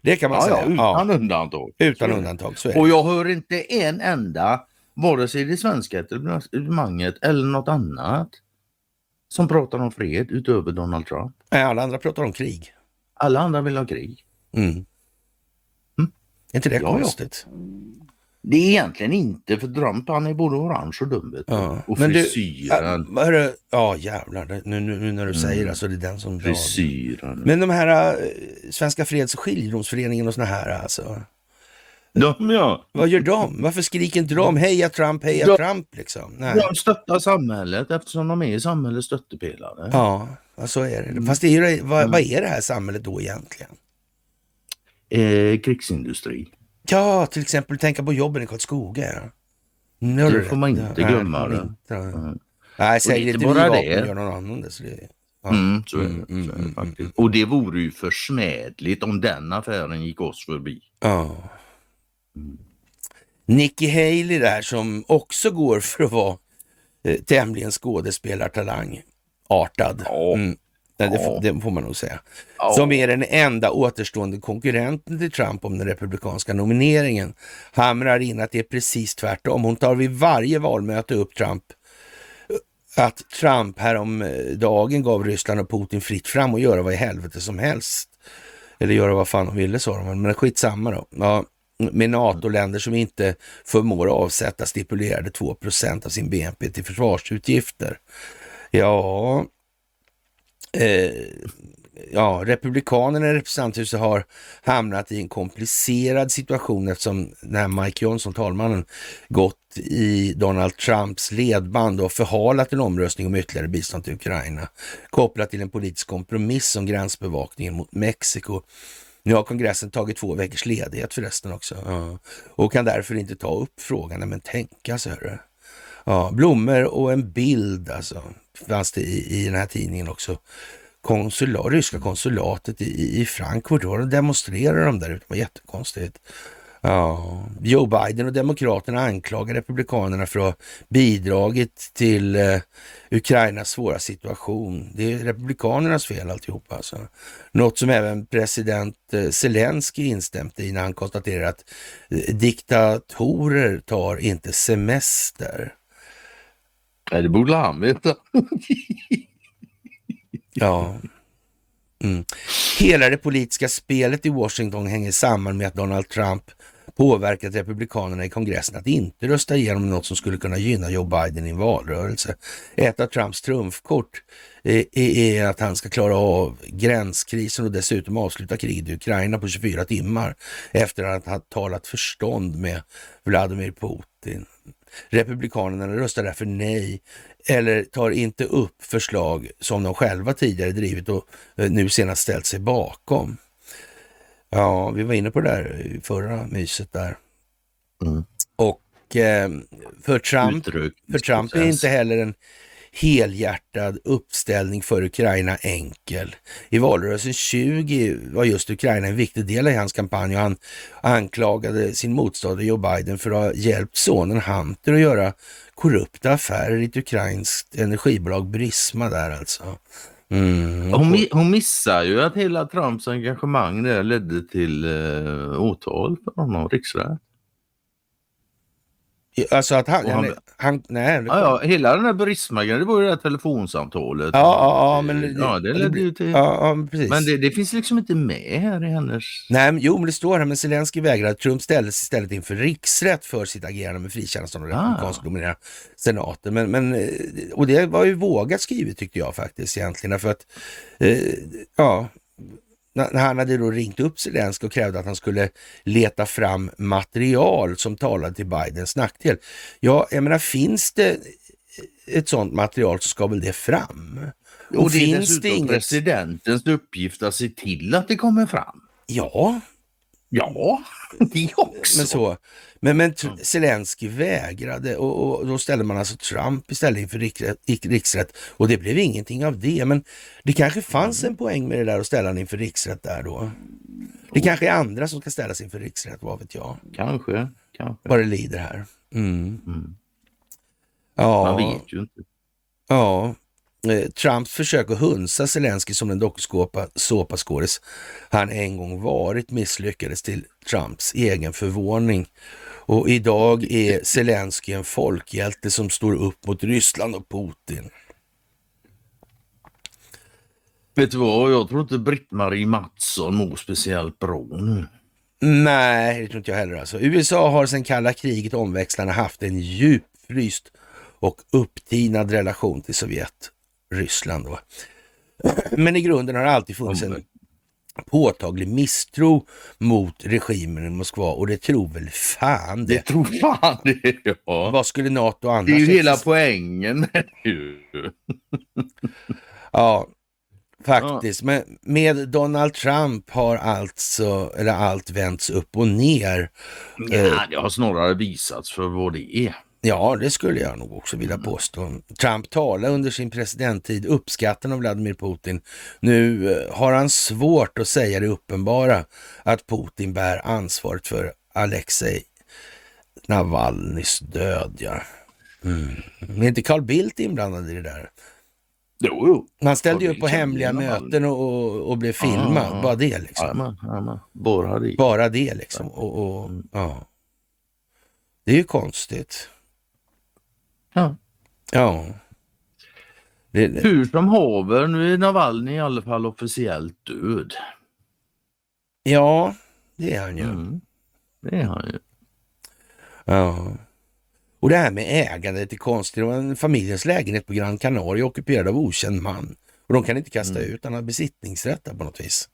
det kan man Ja, ja, säga. utan Ja, undantag. utan undantag, så är det. Och jag hör inte en enda, vare sig det svenska etablissemanget eller något annat, som pratar om fred utöver Donald Trump. Nej, alla andra pratar om krig. Alla andra vill ha krig. Mm. Är inte det Ja, ja. Det är egentligen inte för Trump, han är både orange och dum. du. Ja. Och Men du- frisyren. Ja, hörru, ja jävlar, nu, nu, när du Mm. säger det, alltså det är den som drar. frisyren. Men de här äh, Svenska Freds och skiljedomsföreningen och såna här alltså. De, ja. Vad gör de? Varför skriker inte de heja Trump, heja Ja. Trump liksom? Nej. de stöttar samhället eftersom de är samhällets stöttepelare. Ja, så är det. Mm. Fast det är vad, vad är det här samhället då egentligen? Eh, krigsindustri. Ja, till exempel tänka på jobben i Karlskoga. Mm, Det får man inte Ja, glömma, nej, det. inte. Mm. Nej, säg inte inte vi bara vapen, det. gör någon annan det. Så det ja. Mm, så är det, Mm, så är det mm, faktiskt. mm. Och det vore ju försmädligt om den affären gick oss förbi. Ja. Nikki Haley där som också går för att vara eh, tämligen skådespelartalang-artad. Ja. Mm. Nej, det, får, det får man nog säga. Ja. Som är den enda återstående konkurrenten till Trump om den republikanska nomineringen. Hamrar in att det är precis tvärtom. Hon tar vid varje valmöte upp Trump att Trump härom eh, dagen gav Ryssland och Putin fritt fram och göra vad i helvete som helst. Eller göra vad fan de ville sa de, men skitsamma då. Ja, med NATO-länder som inte förmår avsätta stipulerade 2% av sin BNP till försvarsutgifter. Ja, eh, ja, Republikanerna i representanthuset har hamnat i en komplicerad situation eftersom den här Mike Johnson, talmannen, gått i Donald Trumps ledband och förhalat en omröstning om ytterligare bistånd till Ukraina kopplat till en politisk kompromiss om gränsbevakningen mot Mexiko. Nu har kongressen tagit två veckors ledighet förresten också ja. och kan därför inte ta upp frågan. Men tänka sig, hörru. Ja, blommor och en bild alltså, fanns det i, i den här tidningen också. konsulat, ryska konsulatet i, i Frankfurt, då demonstrerade de där ute, det var jättekonstigt. Ja, Joe Biden och Demokraterna anklagar Republikanerna för att ha bidragit till eh, Ukrainas svåra situation. Det är Republikanernas fel alltihopa alltså. Något som även president eh, Zelensky instämde i när han konstaterar att eh, diktatorer tar inte semester. Nej, det borde han veta. ja. Mm. Hela det politiska spelet i Washington hänger samman med att Donald Trump påverkat Republikanerna i kongressen att inte rösta igenom något som skulle kunna gynna Joe Biden i en valrörelse. Ett av Trumps trumfkort eh, är att han ska klara av gränskrisen och dessutom avsluta kriget i Ukraina på 24 timmar efter att ha talat förstånd med Vladimir Putin. Republikanerna röstar därför nej eller tar inte upp förslag som de själva tidigare drivit och eh, nu senast ställt sig bakom. Ja, vi var inne på det där i förra myset där. Mm. Och eh, för Trump, för Trump är inte heller en helhjärtad uppställning för Ukraina enkel. I valrörelsen 20 var just Ukraina en viktig del i hans kampanj och han anklagade sin motståndare Joe Biden för att ha hjälpt sonen Hunter att göra korrupta affärer i ett ukrainskt energibolag Brisma där alltså. Mm. Hon, hon missar ju att hela Trumps engagemang där ledde till eh, åtal för honom, riksrätt. Alltså att han... han, han nej, ja, ja, hela den här Burisma-grejen, det var ju det här telefonsamtalet. Ja, ja, ja men... Ja, det ledde ju till... Ja, ja, precis. Men det, det, finns liksom inte med här i hennes... Nej, men, jo, men det står här, men Zelensky vägrade. Trump ställdes istället inför riksrätt för sitt agerande med frikännande av den republikanskt dominerade senaten. Men, men, eh, och det var ju vågat skrivet tyckte jag faktiskt egentligen, för att eh, ja, han hade då ringt upp Zelenskyj och krävde att han skulle leta fram material som talade till Bidens nackdel. Ja, jag menar finns det ett sådant material så ska väl det fram. Och, och det är finns det inget... presidentens uppgift att se till att det kommer fram. Ja. Ja, det också. Men så, men, men Zelensky vägrade och, och, då ställde man alltså Trump istället inför riksrätt, riksrätt och det blev ingenting av det. Men det kanske fanns en poäng med det där att ställa honom inför riksrätt där då. Det kanske är andra som ska ställas inför riksrätt, vad vet jag. Kanske, kanske. Vad det lider här. Mm. Mm. Ja. Man vet ju inte. Ja, eh, Trumps försök att hunsa Zelensky som den dokusåpaskådis han en gång varit misslyckades till Trumps egen förvåning. Och idag är Zelensky en folkhjälte som står upp mot Ryssland och Putin. Vet du vad, jag tror inte Britt-Marie Mattsson mår speciellt bra nu. Nej, det tror inte jag heller. Alltså. USA har sedan kalla kriget omväxlande haft en djupfryst och upptinad relation till Sovjet, Ryssland. Då. Men i grunden har det alltid funnits en påtaglig misstro mot regimen i Moskva och det tror väl fan det. Det tror fan det, ja. Vad skulle NATO annars... Det är ju hela poängen med Ja, faktiskt. Ja. Men med Donald Trump har alltså, eller allt vänts upp och ner. Ja, eh, det har snarare visats för vad det är. Ja, det skulle jag nog också vilja påstå. Trump talade under sin presidenttid uppskattande av Vladimir Putin. Nu eh, har han svårt att säga det uppenbara, att Putin bär ansvaret för Alexej Navalnys död. Ja. Mm. Men är inte Carl Bildt inblandad i det där? Jo, jo. Man ställde ju upp på hemliga möten och, och, och blev filmad. Ah, bara det liksom. Amen, amen. Bara det. Bara det liksom. Och, och, ja. Det är ju konstigt. Ja. Ja. Det, det. Hur som haver, nu är Navalny i alla fall officiellt död. Ja, det är han ju. Mm. Det är han ju. Ja. Och det här med ägandet är konstigt. Det var en familjens lägenhet på Gran Canaria ockuperad av okänd man. Och de kan inte kasta mm. ut, han har besittningsrätt på något vis.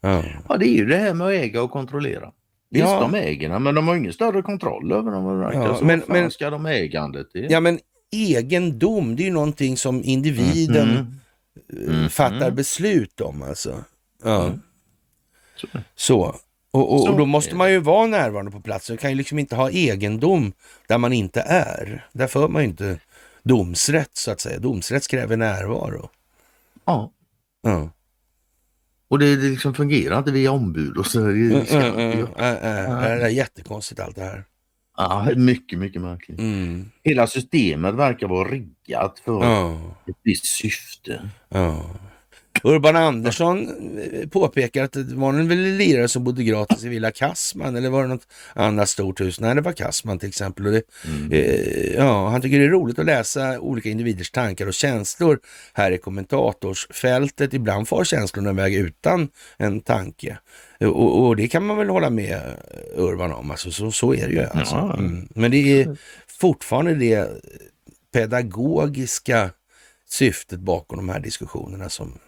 Ja. ja, det är ju det här med att äga och kontrollera. Visst, ja. de äger men de har ingen större kontroll över dem. Ja, men, men ska de ägandet till? Ja, men egendom, det är ju någonting som individen mm. Mm. fattar beslut om alltså. Ja. Mm. Så. Så. Och, och, och, då måste man ju vara närvarande på plats. Man kan ju liksom inte ha egendom där man inte är. Där för man ju inte domsrätt så att säga. Domsrätt kräver närvaro. Ja. ja. Och det, det liksom fungerar inte via ombud och så. Det, mm, mm, mm, det är jättekonstigt allt det här. Ja, mycket, mycket märkligt. Mm. Hela systemet verkar vara riggat för ja. ett visst syfte. Ja. Urban Andersson eh, påpekar att det var en lirare som bodde gratis i Villa Kassman eller var det något annat stort hus? Nej, det var Kassman till exempel. Och det, mm. eh, ja, han tycker det är roligt att läsa olika individers tankar och känslor här i kommentatorsfältet. Ibland far känslorna iväg utan en tanke. Och, och, det kan man väl hålla med Urban om, alltså, så, så är det ju. Alltså. Mm. Men det är fortfarande det pedagogiska syftet bakom de här diskussionerna som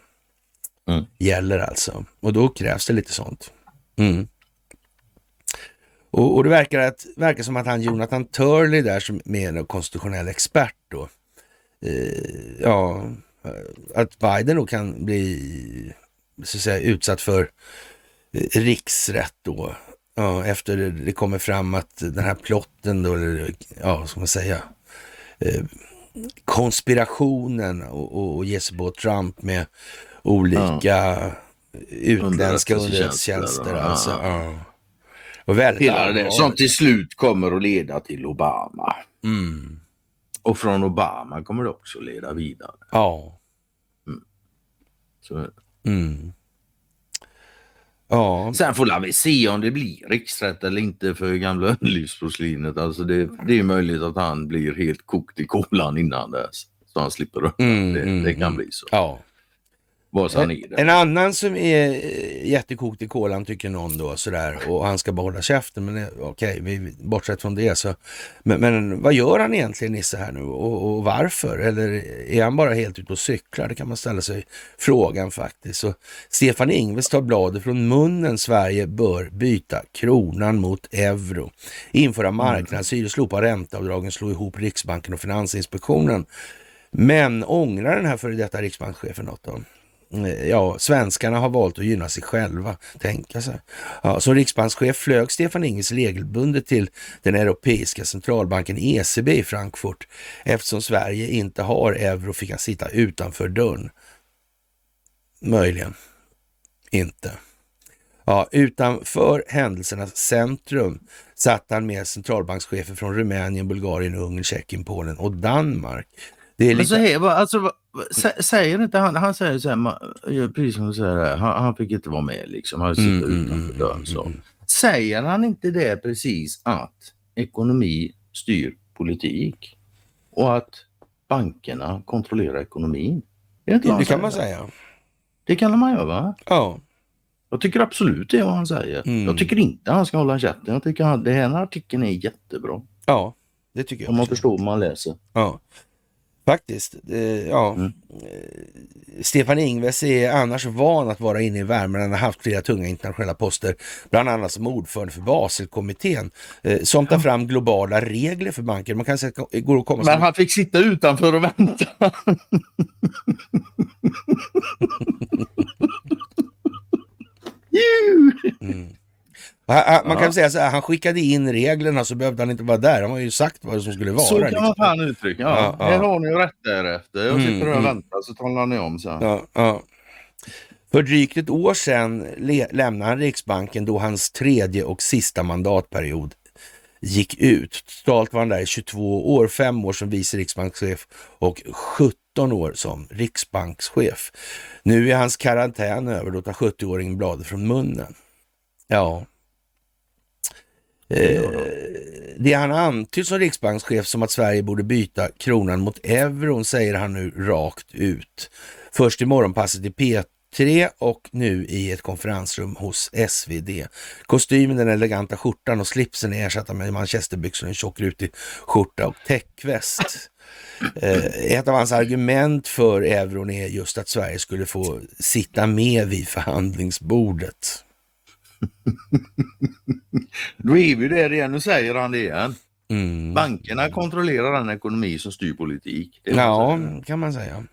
mm. gäller alltså. Och då krävs det lite sånt. Mm. Och, och, det verkar, att, verkar som att han Jonathan Turley där som är en konstitutionell expert då, eh, ja, att Biden då kan bli så att säga, utsatt för eh, riksrätt då. Ja, efter det kommer fram att den här plotten då, eller ja, ska man säga, eh, konspirationen och, och, och ge sig på Trump med olika ja. utländska underrättelsetjänster. Alltså, ja. Och väldigt Hela det som till slut kommer att leda till Obama. Mm. Och från Obama kommer det också leda vidare. Ja. Mm. Så. Mm. Ja. Sen får vi se om det blir riksrätt eller inte för gamla livsporslinet. Alltså det, det är möjligt att han blir helt kokt i kolan innan dess. Så han slipper upp. Mm, det, det, kan mm, bli så. Ja vad han är. En annan som är eh, jättekokt i kolan tycker någon då sådär och han ska behålla käften. Men okej, okay, bortsett från det så. Men, men, vad gör han egentligen Nisse här nu och, och, varför? Eller är han bara helt ute och cyklar? Det kan man ställa sig frågan faktiskt. Så Stefan Ingves tar bladet från munnen. Sverige bör byta kronan mot euro. Införa mm. marknadshyror, slopa ränteavdragen, slå ihop Riksbanken och Finansinspektionen. Men ångrar den här före detta riksbankschefen något då? Ja, svenskarna har valt att gynna sig själva, tänka sig. Ja, som riksbankschef flög Stefan Ingves regelbundet till den europeiska centralbanken ECB i Frankfurt. Eftersom Sverige inte har euro fick han sitta utanför dörren. Möjligen inte. Ja, utanför händelsernas centrum satt han med centralbankschefer från Rumänien, Bulgarien, Ungern, Tjeckien, Polen och Danmark. Det är lite... Men så här, alltså, säger inte han, han säger så här, precis som du säger, han, han fick inte vara med liksom, han sitter mm, mm utanför mm, dörren. Så. Mm, säger han inte det precis att ekonomi styr politik och att bankerna kontrollerar ekonomin? Det, det, kan man säga. Det kan man göra va? Ja. Jag tycker absolut det är vad han säger. Mm. Jag tycker inte han ska hålla käften. Jag tycker att den här artikeln är jättebra. Ja, det tycker jag. Om man förstår vad man läser. Ja. Faktiskt. Eh, ja. Mm. Stefan Ingves är annars van att vara inne i värmen. Han har haft flera tunga internationella poster, bland annat som ordförande för Baselkommittén eh, som tar fram globala regler för banker. Man kan säga att går att komma Men han fick sitta utanför och vänta. mm. Han, man kan säga så här, han skickade in reglerna så behövde han inte vara där. Han har ju sagt vad som skulle vara. Så kan liksom. man fan uttrycka ja. ja, Här har ni ju rätt därefter. Jag sitter mm, och väntar så talar ni om sen. Ja, ja. För drygt ett år sedan lämnade han Riksbanken då hans tredje och sista mandatperiod gick ut. Totalt var han där i 22 år, fem år som vice riksbankschef och 17 år som riksbankschef. Nu är hans karantän över, då tar 70-åringen bladet från munnen. Ja, Eh, det han antytt som riksbankschef som att Sverige borde byta kronan mot euron säger han nu rakt ut. Först i morgonpasset i P3 och nu i ett konferensrum hos SvD. Kostymen, den eleganta skjortan och slipsen är ersatta med manchesterbyxor, en tjock rutig skjorta och täckväst. Eh, ett av hans argument för euron är just att Sverige skulle få sitta med vid förhandlingsbordet. Då är vi där igen, nu säger han det igen. Mm. Bankerna kontrollerar den ekonomi som styr politik. ja, kan man säga.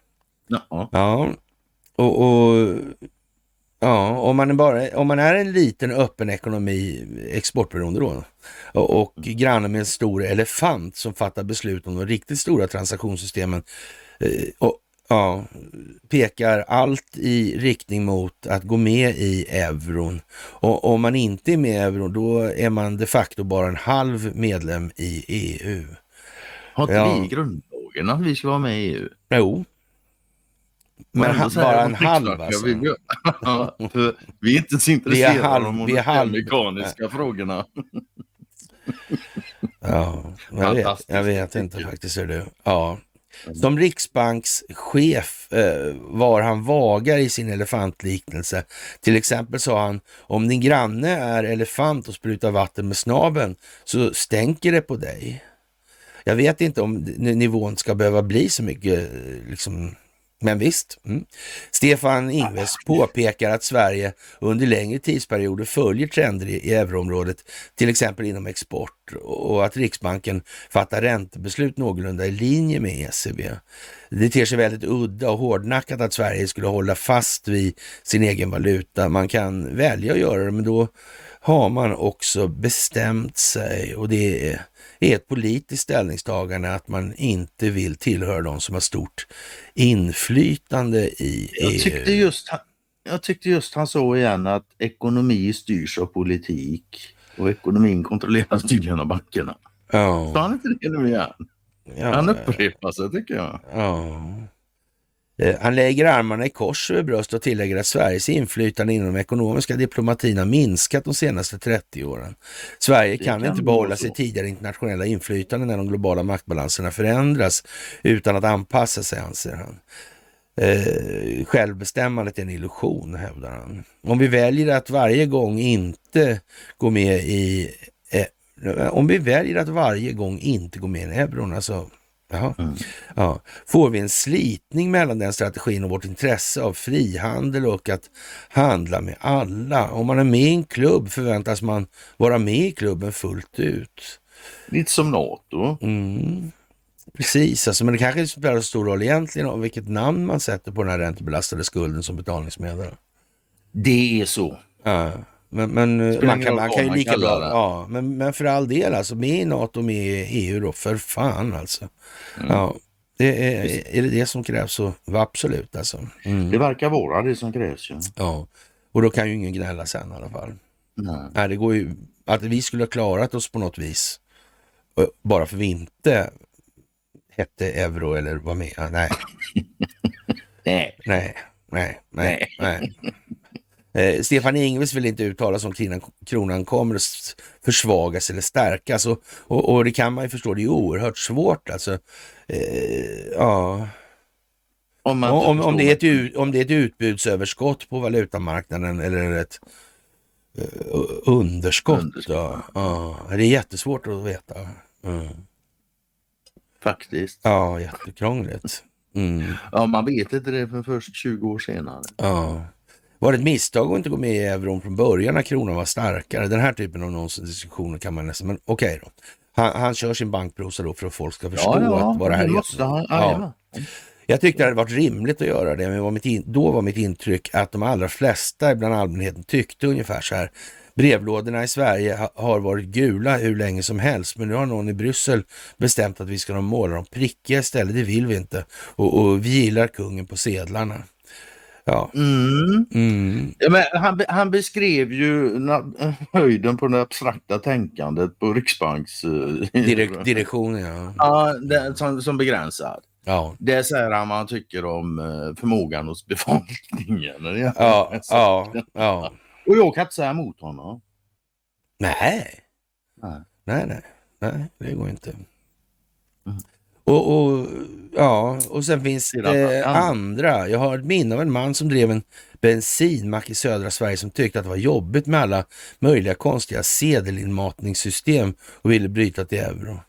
Ja. ja. Och, och, Ja, om man, är bara, om man är en liten öppen ekonomi, exportberoende då, och, och granne med en stor elefant som fattar beslut om de riktigt stora transaktionssystemen eh, och ja, pekar allt i riktning mot att gå med i euron. Och om man inte är med i euron, då är man de facto bara en halv medlem i EU. Har inte ja. vi i grundlagen att vi ska vara med i EU? Jo, men han, bara en halv alltså. Vi, vi, är inte så intresserade halv, av de ja. frågorna. ja, jag vet, jag vet inte faktiskt hur du. Ja. Mm. Som riksbankschef eh, var han vagare i sin elefantliknelse. Till exempel sa han, om din granne är elefant och sprutar vatten med snaben så stänker det på dig. Jag vet inte om nivån ska behöva bli så mycket eh, liksom, men visst, mm. Stefan Ingves påpekar att Sverige under längre tidsperioder följer trender i, euroområdet, till exempel inom export och att Riksbanken fattar räntebeslut någorlunda i linje med ECB. Det ter sig väldigt udda och hårdnackat att Sverige skulle hålla fast vid sin egen valuta. Man kan välja att göra det, men då har man också bestämt sig och det är är ett politiskt ställningstagande att man inte vill tillhöra de som har stort inflytande i jag EU. Tyckte just, jag tyckte just han sa igen att ekonomi styrs av politik och ekonomin kontrolleras tydligen av bankerna. Ja. Sa han inte det nu igen? Ja, han upprepar sig tycker jag. Ja. Eh, han lägger armarna i kors över bröstet och tillägger att Sveriges inflytande inom den ekonomiska diplomatin har minskat de senaste 30 åren. Sverige kan, kan inte behålla sitt tidigare internationella inflytande när de globala maktbalanserna förändras utan att anpassa sig, anser han. Eh, självbestämmandet är en illusion, hävdar han. Om vi väljer att varje gång inte gå med i eh, om vi väljer att varje gång inte gå med i euron, alltså. Mm. Ja. Får vi en slitning mellan den strategin och vårt intresse av frihandel och att handla med alla? Om man är med i en klubb förväntas man vara med i klubben fullt ut. Lite som NATO. Mm. Precis, alltså, men det kanske inte spelar så stor roll egentligen om vilket namn man sätter på den här räntebelastade skulden som betalningsmedel. Det är så. Ja. Men, men man, kan, man kan ju lika bra, ja, men, men för all del alltså, med i NATO, med i EU då, för fan alltså. Mm. Ja, det är, är det det som krävs så absolut alltså. Mm. Det verkar vara det som krävs ja. ja. Och då kan ju ingen gnälla sen i alla fall. Nej. Nej, det går ju, att vi skulle ha klarat oss på något vis, bara för vi inte hette euro eller var med. Nej. nej. Nej, nej, nej, nej. Eh, Stefan Ingves vill inte uttala sig om kronan, kronan kommer att försvagas eller stärkas och, och, och, det kan man ju förstå, det är oerhört svårt alltså. Eh, ja. Om, om, om, det är ett, om det är ett utbudsöverskott på valutamarknaden eller ett uh, underskott. underskott. Ja. ja. Det är jättesvårt att veta. Mm. Faktiskt. Ja, jättekrångligt. Mm. Ja, man vet inte det för först 20 år senare. Ja. Var det ett misstag att inte gå med i euron från början när kronan var starkare? Den här typen av nonsensdiskussioner kan man nästan, men okej okay då. Han, han kör sin bankprosa då för att folk ska förstå ja, ja, att vad det här han, ja. Jag tyckte det hade varit rimligt att göra det, men var in, då var mitt intryck att de allra flesta bland allmänheten tyckte ungefär så här. Brevlådorna i Sverige har varit gula hur länge som helst, men nu har någon i Bryssel bestämt att vi ska måla dem prickiga istället. Det vill vi inte. Och, och vi gillar kungen på sedlarna. Ja. Mm. Mm. Ja, men han, han beskrev ju höjden på det abstrakta tänkandet på Riksbanks... Eh, Direk, direktion, ja. Ja, det, som, som begränsad. Ja. Det säger han vad han tycker om eh, förmågan hos befolkningen. Ja, ja, ja. Och jag kan inte säga emot honom. Nej. Nej, nej, nej, nej det går inte. Mm. Och, och, ja, och sen finns det andra. Jag har ett minne av en man som drev en bensinmack i södra Sverige som tyckte att det var jobbigt med alla möjliga konstiga sedelinmatningssystem och ville bryta till euro.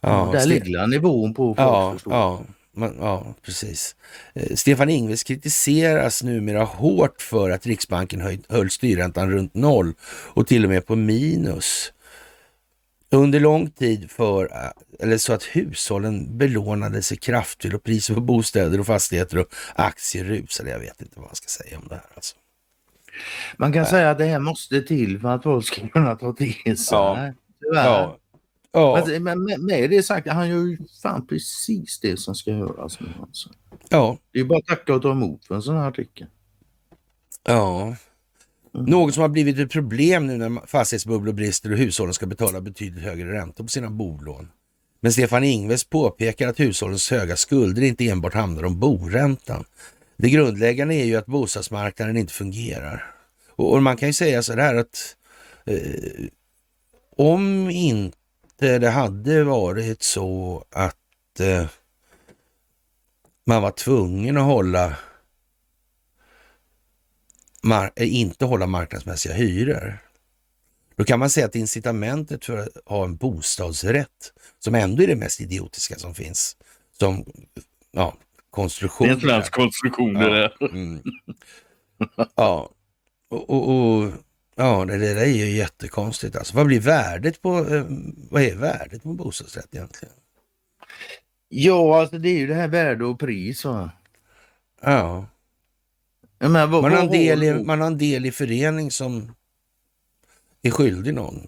Ja, där ligger nivån på ja, ja, man, ja, precis. Eh, Stefan Ingves kritiseras numera hårt för att Riksbanken höj, höll styrräntan runt noll och till och med på minus under lång tid för, eller så att hushållen belånade sig kraftigt och priser på bostäder och fastigheter och aktier rusade. Jag vet inte vad man ska säga om det här. Alltså. Man kan säga att det här måste till för att folk ska kunna ta till sig. Ja. Ja. Ja. Men, med det sagt, han gör ju fan precis det som ska göras nu. Alltså. ja. Det är bara att tacka och ta emot för en sån här artikel. Ja. Mm. Något som har blivit ett problem nu när fastighetsbubblor brister och hushållen ska betala betydligt högre räntor på sina bolån. Men Stefan Ingves påpekar att hushållens höga skulder inte enbart handlar om boräntan. Det grundläggande är ju att bostadsmarknaden inte fungerar. Och, och man kan ju säga så här att eh, om inte det hade varit så att eh, man var tvungen att hålla inte hålla marknadsmässiga hyror. Då kan man säga att incitamentet för att ha en bostadsrätt, som ändå är det mest idiotiska som finns, som ja, konstruktion. Det är en svensk konstruktion det där. Mm. Ja, och, och, och ja, det, det där är ju jättekonstigt. Alltså, vad blir värdet på, eh, vad är värdet på en bostadsrätt egentligen? Ja, alltså det är ju det här värde och pris. Va? Ja, Vad, man har, del i, man har en del i förening som är skyldig någon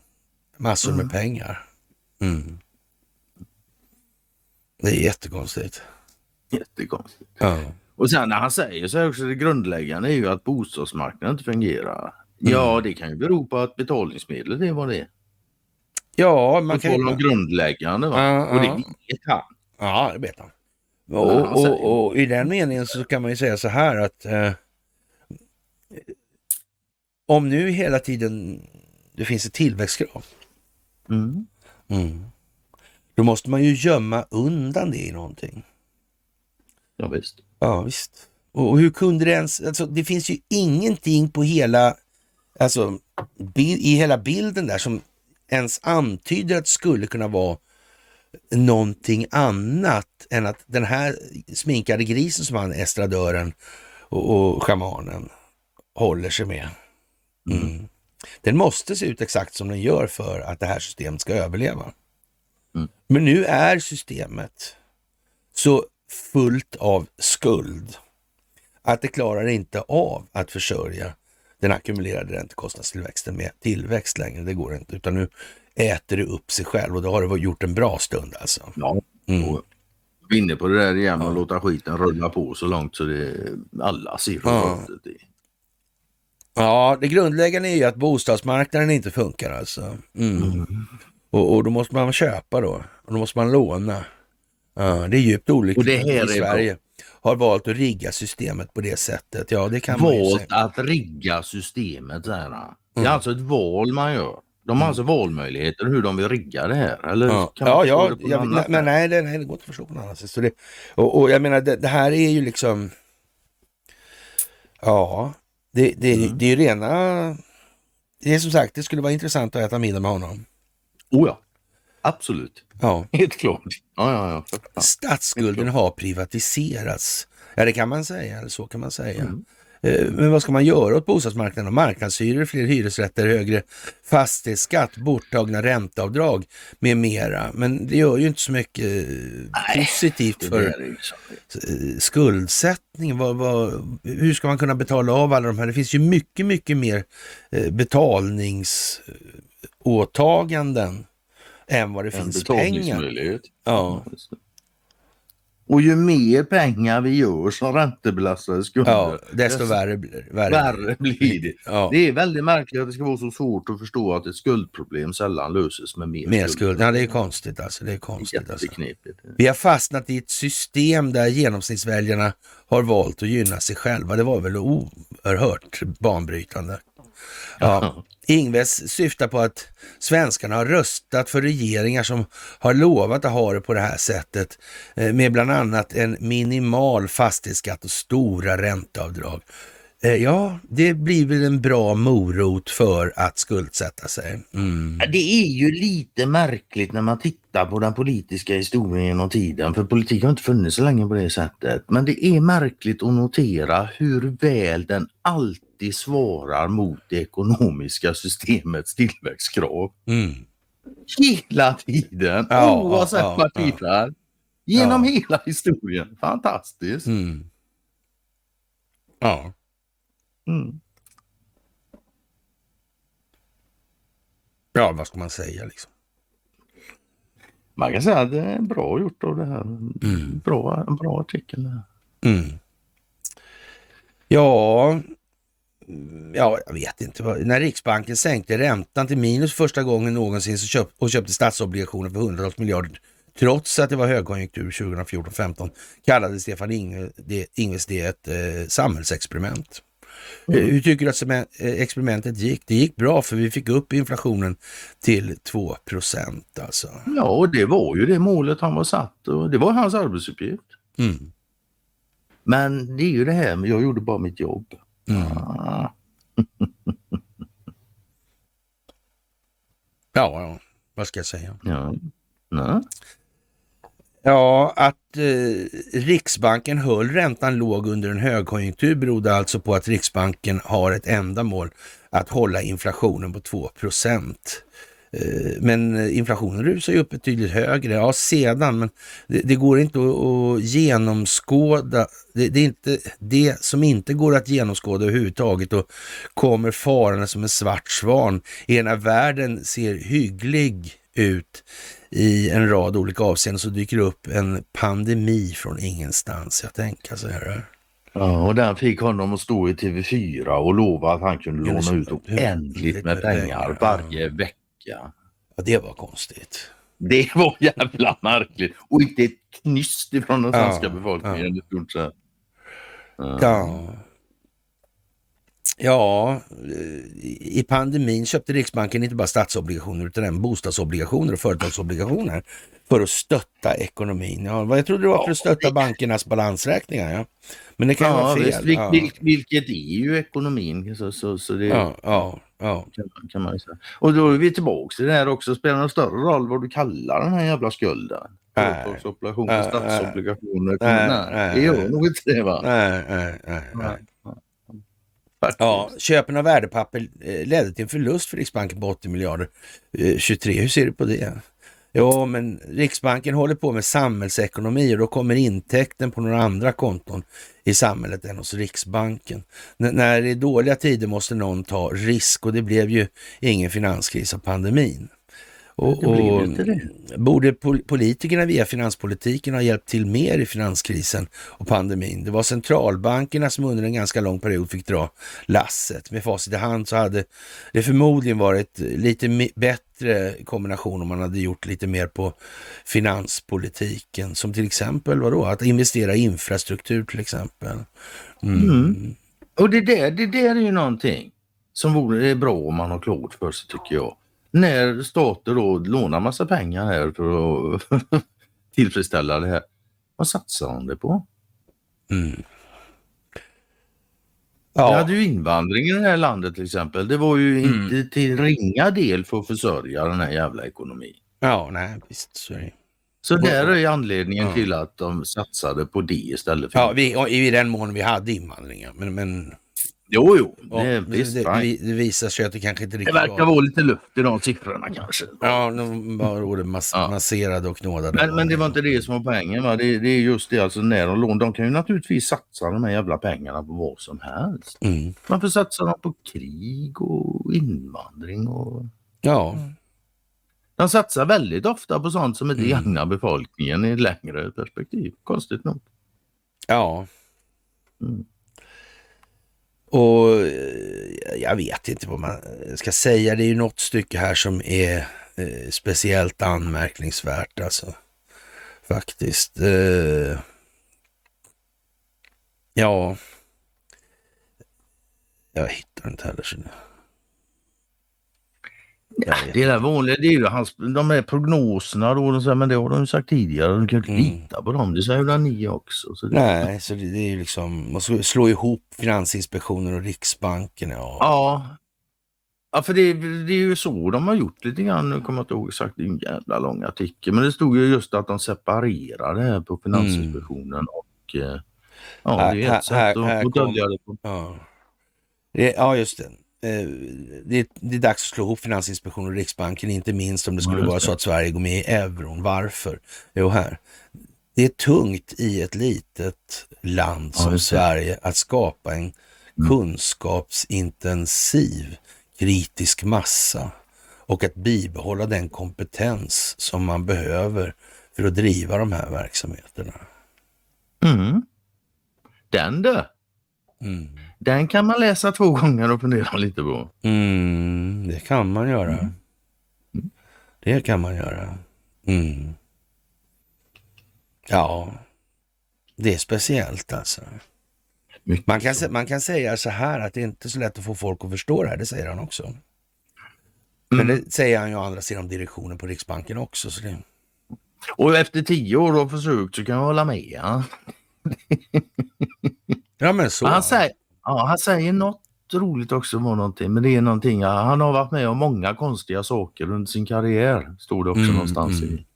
massor med pengar. Mm. Det är jättekonstigt. Jättekonstigt. Ja. Och sen när han säger så här också, det grundläggande är ju att bostadsmarknaden inte fungerar. Ja, det kan ju bero på att betalningsmedlet är vad det är. Ja, man kan ju... grundläggande. Va? Ja, och det ja. vet han. Ja, det vet han. Och, säger- och, och i den meningen så kan man ju säga så här att eh, om nu hela tiden det finns ett tillväxtkrav, Mm. mm, då måste man ju gömma undan det i någonting. Ja, visst. Ja, visst. Och, och hur kunde det ens... Alltså, det finns ju ingenting på hela... Alltså, bil, i hela bilden där som ens antyder att det skulle kunna vara någonting annat än att den här sminkade grisen som han, estradören och, och schamanen håller sig med. Mm. Den måste se ut exakt som den gör för att det här systemet ska överleva. Mm. Men nu är systemet så fullt av skuld att det klarar inte av att försörja den ackumulerade räntekostnadstillväxten med tillväxt längre. Det går inte, utan nu äter det upp sig själv och det har det gjort en bra stund alltså. Ja. Mm. Och vi är inne på det där igen och låta skiten rulla på så långt så det alla ser Ja. är. Ja, det grundläggande är ju att bostadsmarknaden inte funkar alltså. Mm. Och, och då måste man köpa då. Och då måste man låna. Ja, det är djupt olyckligt Och det här i. Sverige har valt att rigga systemet på det sättet. Ja, det kan Valt att rigga systemet. Så här. Det är Mm. alltså ett val man gör. De har alltså valmöjligheter hur de vill rigga det här. Eller Ja, ja, ja, det på ja något men, men nej, det, nej, det går inte att förstå på något annat sätt. Så det, och, och jag menar, det, det här är ju liksom... Ja, det, det, Mm. det är ju rena... Det är som sagt, det skulle vara intressant att äta middag med honom. Oh ja, absolut. Ja. Helt klart. Ja, ja, ja. Statsskulden har privatiserats. Ja, det kan man säga, eller så kan man säga. Mm. Eh, Men vad ska man göra åt bostadsmarknaden? Marknadshyror, fler hyresrätter, högre fastighetsskatt, borttagna ränteavdrag med mera. Men det gör ju inte så mycket eh, positivt Det för eh, skuldsättning. Vad, vad, hur ska man kunna betala av alla de här? Det finns ju mycket, mycket mer betalningsåtaganden än vad det En finns pengar. Ja. Och ju mer pengar vi gör som räntebelastade skulder, Ja, desto värre, värre, värre blir det. Ja, Det är väldigt märkligt att det ska vara så svårt att förstå att ett skuldproblem sällan löses med mer, mer skuld. Ja, det är konstigt alltså. Det är konstigt alltså. Vi har fastnat i ett system där genomsnittsväljarna har valt att gynna sig själva. Det var väl oerhört banbrytande. Ja. Ingves syftar på att svenskarna har röstat för regeringar som har lovat att ha det på det här sättet eh, med bland annat en minimal fastighetsskatt och stora ränteavdrag. Eh, Ja, det blir väl en bra morot för att skuldsätta sig. Mm. Det är ju lite märkligt när man tittar på den politiska historien genom tiden, för politik har inte funnits så länge på det sättet. Men det är märkligt att notera hur väl den alltid svarar mot det ekonomiska systemets tillväxtkrav. Mm. Hela tiden, Ja, oavsett ja, ja, partifärg. Genom Ja. hela historien. Fantastiskt. Mm. Ja. Mm. Ja, vad ska man säga liksom? Man kan säga att det är bra gjort av det här. Mm. Bra, en bra artikel. Mm. Ja, ja, jag vet inte. När Riksbanken sänkte räntan till minus första gången någonsin så köp, och köpte statsobligationer för hundratals miljarder trots att det var högkonjunktur 2014-15 kallade Stefan Ingves det ett eh, samhällsexperiment. Mm. Hur tycker du att eh, experimentet gick? Det gick bra för vi fick upp inflationen till 2 procent alltså. Ja, och det var ju det målet han var satt och det var hans arbetsuppgift. Mm. Men det är ju det här, jag gjorde bara mitt jobb. Mm. Ah. ja, ja, vad ska jag säga? Ja. Nej. Ja, att eh, Riksbanken höll räntan låg under en högkonjunktur berodde alltså på att Riksbanken har ett enda mål att hålla inflationen på 2 procent. Eh, men eh, inflationen rusar ju upp betydligt högre, ja sedan, men det, det går inte att, att genomskåda. Det, det, är inte det som inte går att genomskåda överhuvudtaget och kommer farande som en svart svan. Ena världen ser hygglig ut i en rad olika avseenden så dyker det upp en pandemi från ingenstans. Jag tänker så här. Ja, och den fick honom att stå i TV4 och lova att han kunde låna ut oändligt med pengar varje vecka. Ja, det var konstigt. Det var jävla märkligt och inte ett knyst ifrån den svenska ja, befolkningen ja. Ja. Ja, i pandemin köpte Riksbanken inte bara statsobligationer utan även bostadsobligationer och företagsobligationer för att stötta ekonomin. Ja, jag trodde det var för att stötta bankernas balansräkningar. Ja. Men det kan ja, vara fel. Visst, vil, vil, vilket är ju ekonomin. Så, så, så det ja, ja, ja. Kan, kan man säga. Och då är vi tillbaka till det här också. Spelar det större roll vad du kallar den här jävla skulden? Företagsobligationer, statsobligationer. Nej, nej, nej, det gör nog inte det va? Nej, nej, nej. nej. Ja, köpen av värdepapper eh, ledde till en förlust för Riksbanken på 80 miljarder eh, 23. Hur ser du på det? Ja, men Riksbanken håller på med samhällsekonomi och då kommer intäkten på några andra konton i samhället än hos Riksbanken. N när det är dåliga tider måste någon ta risk och det blev ju ingen finanskris av pandemin. Och, och borde politikerna via finanspolitiken ha hjälpt till mer i finanskrisen och pandemin? Det var centralbankerna som under en ganska lång period fick dra lasset. Med facit i hand så hade det förmodligen varit lite bättre kombination om man hade gjort lite mer på finanspolitiken. Som till exempel vadå? Att investera i infrastruktur till exempel. Mm. Mm. Och det där, det där är ju någonting som vore bra om man har klart för sig tycker jag när stater då lånar massa pengar här för att tillfredsställa det här. Vad satsar de det på? Mm. Ja. Vi hade ju invandring i det här landet till exempel. Det var ju mm. inte till ringa del för att försörja den här jävla ekonomin. Ja, nej visst så. Så där är anledningen ja. till att de satsade på det istället för... Ja, vi, i den mån vi hade invandring. Men, men Jo, jo. Det, ja, visst, det, det, det, visar sig att det kanske inte riktigt Det verkar var... vara lite luft i de siffrorna kanske. Ja, de var ordet mas ja. masserade och knådade. Men, men det var inte det som var poängen. Va? Det, det är just det, alltså när de lånar. De kan ju naturligtvis satsa de här jävla pengarna på vad som helst. Mm. Varför satsar de på krig och invandring? Och... Ja. De satsar väldigt ofta på sånt som inte mm. gagnar befolkningen i ett längre perspektiv. Konstigt nog. Ja. Mm. Och eh, jag vet inte vad man ska säga. Det är ju något stycke här som är eh, speciellt anmärkningsvärt alltså. Faktiskt. Eh, ja. Jag hittar inte heller. Så Ja, det är det vanliga, det är ju hans, de här prognoserna då, så men det har de ju sagt tidigare, du kan inte mm. lita på dem, det säger ni också. Så det... Nej, så det, det är ju liksom, man ska slå ihop Finansinspektionen och Riksbanken. Ja, ja. ja för det, det, är ju så de har gjort lite grann, nu kommer jag inte ihåg exakt, det är en jävla lång artikel, men det stod ju just att de separerade här på Finansinspektionen mm. och eh, ja, det är ett sätt att dölja det på. Ja. ja, just det. Eh, det, det, är dags att slå ihop Finansinspektionen och Riksbanken, inte minst om det skulle vara så att Sverige går med i euron. Varför? Jo, här. Det är tungt i ett litet land som ja, Sverige att skapa en mm. kunskapsintensiv kritisk massa och att bibehålla den kompetens som man behöver för att driva de här verksamheterna. Mm. Den du! Mm. Den kan man läsa två gånger och fundera lite på. Mm, det kan man göra. Mm. Det kan man göra. Mm. Ja, det är speciellt alltså. Man kan, man kan säga så här att det är inte så lätt att få folk att förstå det här, det säger han också. Men Mm. det säger han ju å andra sidan om direktionen på Riksbanken också. Så det, Och efter tio år av försök så kan jag hålla med. Ja. ja men så. Han, säger, ja, han säger något roligt också var någonting, men det är någonting, ja, han har varit med om många konstiga saker under sin karriär, stod det också Mm, någonstans mm. i.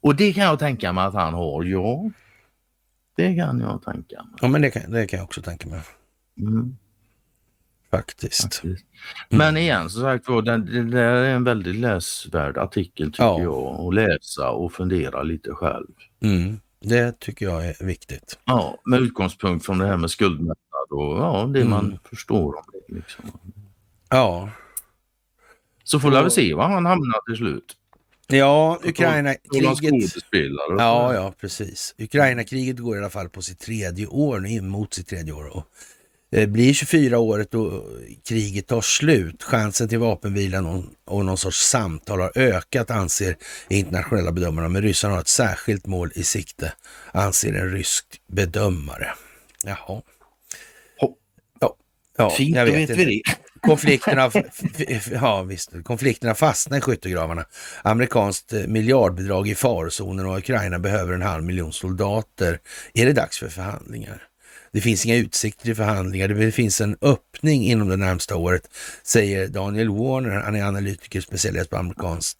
Och det kan jag tänka mig att han har, ja. Det kan jag tänka mig. Ja men det kan, det kan jag också tänka mig. Mm, Faktiskt. faktiskt. Men igen, som sagt var, det där är en väldigt läsvärd artikel tycker Ja. jag. Att läsa och fundera lite själv. Mm. Det tycker jag är viktigt. Ja, med utgångspunkt från det här med skuldmättnad och ja, det Mm. man förstår om det. Liksom. Ja, Så får vi se var han hamnar till slut. ja Ukraina-kriget. Ja, ja, precis. Ukraina-kriget går i alla fall på sitt tredje år, nu mot sitt tredje år. Och eh, blir 24 året och kriget tar slut, chansen till vapenvila och, och någon sorts samtal har ökat, anser internationella bedömare. Men ryssarna har ett särskilt mål i sikte, anser en rysk bedömare. Jaha. Ja, Fint, jag vet vet inte. vi det. Konflikterna, ja, visst, konflikterna fastnar i skyttegravarna. Amerikanskt eh, miljardbidrag i farozonen och Ukraina behöver en halv miljon soldater. Är det dags för förhandlingar? Det finns inga utsikter till förhandlingar. Det finns en öppning inom det närmsta året, säger Daniel Warner. Han är analytiker, specialist på amerikansk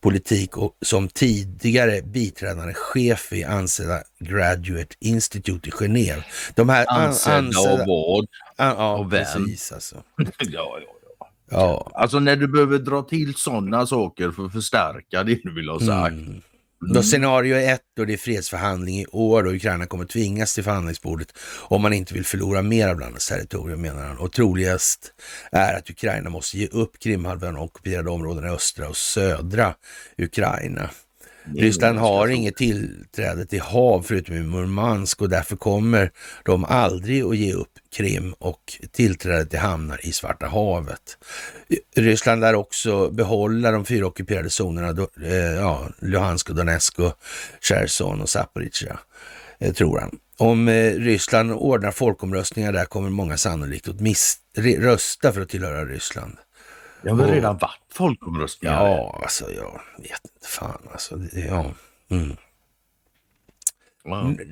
politik och som tidigare biträdande chef i ansedda Graduate Institute i Genève. De här an- Ansedda av vad? an- ja, och vem? precis alltså. ja, ja, ja. Ja, Alltså när du behöver dra till sådana saker för att förstärka det du vill ha sagt. Mm. Då scenario ett då det är fredsförhandling i år och Ukraina kommer tvingas till förhandlingsbordet om man inte vill förlora mer av landets territorium menar han. Och troligast är att Ukraina måste ge upp Krimhalvön och ockuperade områden i östra och södra Ukraina. Ryssland har inget tillträde till hav förutom i Murmansk och därför kommer de aldrig att ge upp Krim och tillträde till hamnar i Svarta havet. Ryssland lär också behålla de fyra ockuperade zonerna, eh, ja, Luhansk och Donetsk och Cherson och Zaporizjzja, eh, tror han. Om eh, Ryssland ordnar folkomröstningar där kommer många sannolikt att miss- rösta för att tillhöra Ryssland. Det har väl redan varit folkomröstningar? Ja, alltså jag vet inte fan alltså. Det, ja. Mm.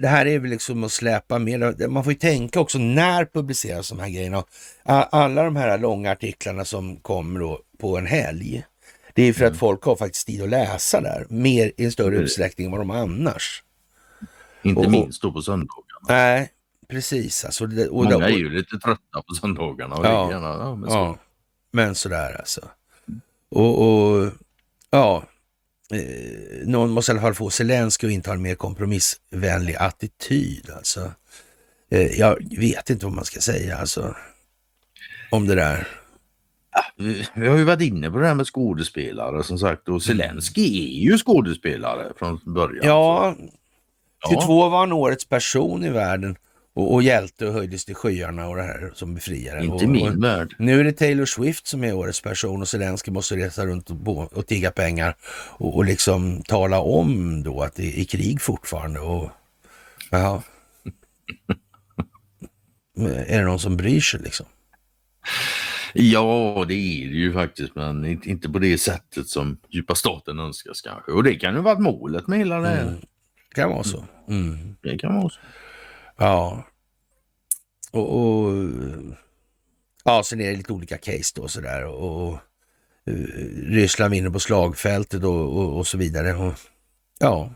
Det här är väl liksom att släpa med. Man får ju tänka också när publiceras de här grejerna. Alla de här långa artiklarna som kommer då på en helg. Det är för att folk har faktiskt tid att läsa där. Mer i en större Mm. utsträckning än vad de annars. Inte Och- minst då på söndagarna. Nej, precis. Alltså, det, och Många är ju lite trötta på söndagarna. Och ja. Gärna, ja, men så. Ja, men sådär alltså. Och, och ja, eh, någon måste i alla fall få Zelenskyj att inta en mer kompromissvänlig attityd. Alltså. Eh, jag vet inte vad man ska säga alltså, om det där. Vi vi har ju varit inne på det här med skådespelare som sagt och Zelensky är ju skådespelare från början. Ja, Ja. 22 var han årets person i världen och, och hjälte och höjdes till skyarna och det här som befriare. Inte och, min och, värld. Nu är det Taylor Swift som är årets person och Zelensky måste resa runt och, bo, och tigga pengar och, och liksom tala om då att det är krig fortfarande. Och, ja. är det någon som bryr sig liksom? Ja, det är det ju faktiskt, men inte, på det sättet som djupa staten önskas kanske. Och det kan ju varit målet med hela det här. Mm. Kan vara så. Mm. Det kan vara så. Ja. Och, och ja, sen är det lite olika case då sådär. Och, och eh, Ryssland vinner på slagfältet och, och, och så vidare. Och, ja,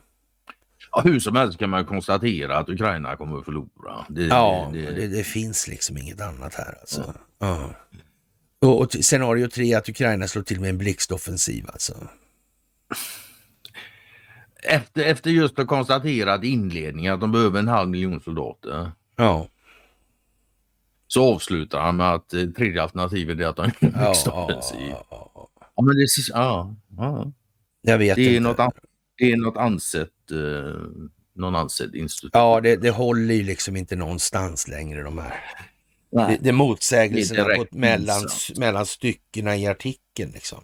Ja, hur som helst kan man konstatera att Ukraina kommer att förlora. Det, ja det, det, det finns liksom inget annat här alltså. Ja. Och, och scenario tre att Ukraina slår till med en blixtoffensiv alltså. Efter, efter just att konstaterat inledningen att de behöver en halv miljon soldater Ja, så avslutar han med att eh, tredje alternativet är att de en ja, ja, ja, ja. Men det, är- ja, ja. Jag vet Det, är inte. något, an- det är något ansett, eh, någon ansedd institut. Ja, det, det håller ju liksom inte någonstans längre de här. Det, Nej. det är motsägelserna Det är på, direkt mellan, mellan styckena i artikeln. Liksom.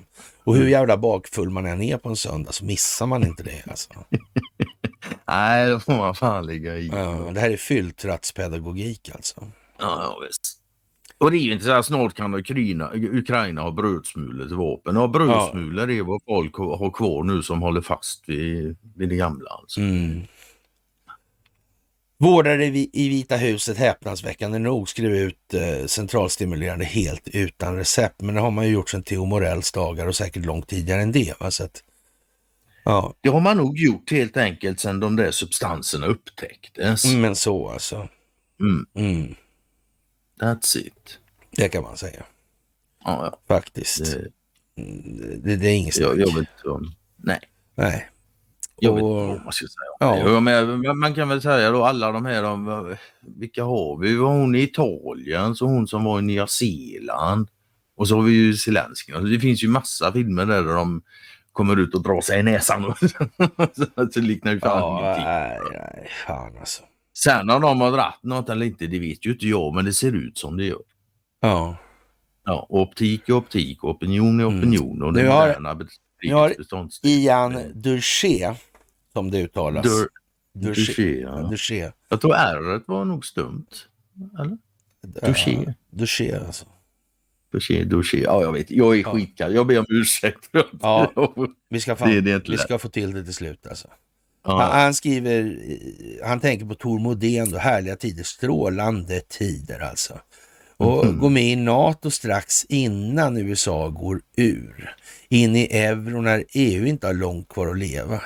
Och hur jävla bakfull man än är på en söndag så missar man inte det. Alltså. Nej, det får man fan ligga i. Ja, det här är fylltrattspedagogik alltså. Ja, ja, visst. Och det är ju inte så här snart kan Ukraina, Ukraina ha brödsmulor till vapen. Och brödsmulor är vad folk har har kvar nu som håller fast vid, vid det gamla. Alltså. Mm. Vårdare i Vita huset häpnadsväckande nog skrev ut eh, centralstimulerande helt utan recept. Men det har man ju gjort sedan Theo Morells dagar och säkert långt tidigare än det. Va? Så att, ja, Det har man nog gjort helt enkelt sedan de där substanserna upptäcktes. men så alltså. Mm, Mm, that's it. det kan man säga Ja, ja. faktiskt. Det, Det, det är inget snack. jag, jag vet om... Nej, Nej. Jag vet inte Och- vad man ska säga. Ja. Men, man kan väl säga då alla de här, de, vilka har vi? Vi har hon i Italien, så hon som var i Nya Zeeland. Och så har vi ju Zelenskyj. Alltså, Det finns ju massa filmer där de kommer ut och drar sig i näsan. så det liknar ju fan Ja, ingenting. nej, nej, fan alltså. Sen om de har dratt något eller inte, det vet ju inte jag, men det ser ut som det gör. Ja. Ja, och optik är optik, och opinion är Mm. opinion och Nu det moderna nu har. Ian Durché, som det uttalas. Dur- Durché. Duché, ja. Durché. Jag tror r var nog stumt. Eller? Duché. Ja, Durché alltså. Duché, duché. Ja, jag vet. Jag är Ja. skitkall. Jag ber om ursäkt. Ja. Vi ska, fan, Det är det vi ska få till det till slut alltså. Ja. Han, han skriver, eh, han tänker på Tor Modén då, härliga tider, strålande tider alltså. Och Mhm. gå med i NATO strax innan USA går ur. In i euro när EU inte har långt kvar att leva.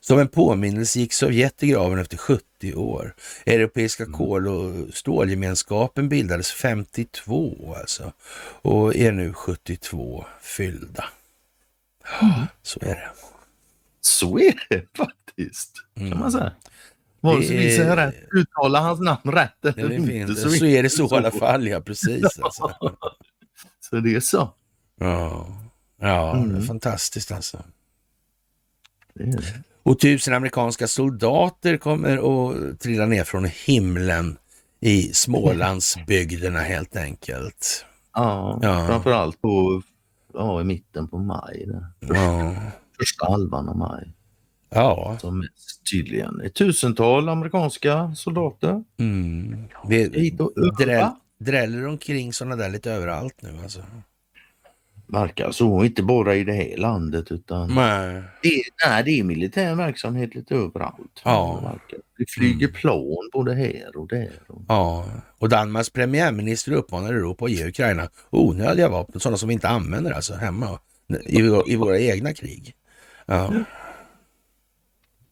Som en påminnelse gick Sovjet i graven efter 70 år. Europeiska Mm. kol och stålgemenskapen bildades 52 alltså. Och är nu 72 fyllda. Mm. Så är det. Så är det faktiskt. Kan man säga. Vare sig vi säger rätt, uttala hans namn rätt eller det är inte. fint. Så är det så i alla så. fall, ja precis. Alltså. Så det är så. Ja, ja det är Mm. fantastiskt alltså. Det. Och tusen amerikanska soldater kommer att trilla ner från himlen i Smålandsbygderna helt enkelt. Ja, Ja. framförallt på, ja, i mitten på maj. Där. Ja, Första halvan av maj. Ja. Som mest tydligen. Tusental amerikanska soldater. Mm. Vi Hit och dräll, öva. dräller omkring sådana där lite överallt nu alltså. Verkar så, inte bara i det här landet utan Nej. det är, nej, det är militär verksamhet lite överallt. Ja. Det flyger Mm. plan både här och där. Och... Ja, och Danmarks premiärminister uppmanar Europa att ge Ukraina onödiga vapen, sådana som vi inte använder alltså hemma i, i våra egna krig. Ja,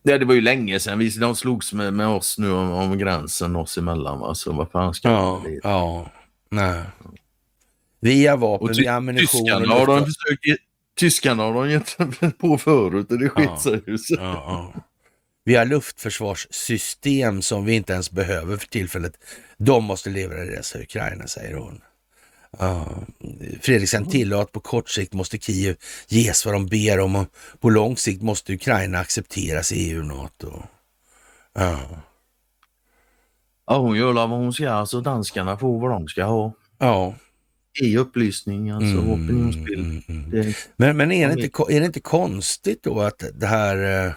Ja, det var ju länge sedan vi, de slogs med, med oss nu om, om gränsen oss emellan. Va? Så vad fan ska ja, det? ja, nej. Via vapen, Och via ammunition tyskarna har de försökt Tyskarna har de gett på förut och det skit Ja. sig ju. Ja, ja. Vi har luftförsvarssystem som vi inte ens behöver för tillfället. De måste levereras till Ukraina, säger hon. Fredriksen tillade att på kort sikt måste Kiev ges vad de ber om och på lång sikt måste Ukraina accepteras i EU och NATO. Ja, Ja, hon gör vad hon ska, alltså danskarna får vad de ska ha. ja. I upplysning, alltså Mm, opinionsbild. mm, mm. Det, Men, men är, det inte, är det inte konstigt då att det här eh,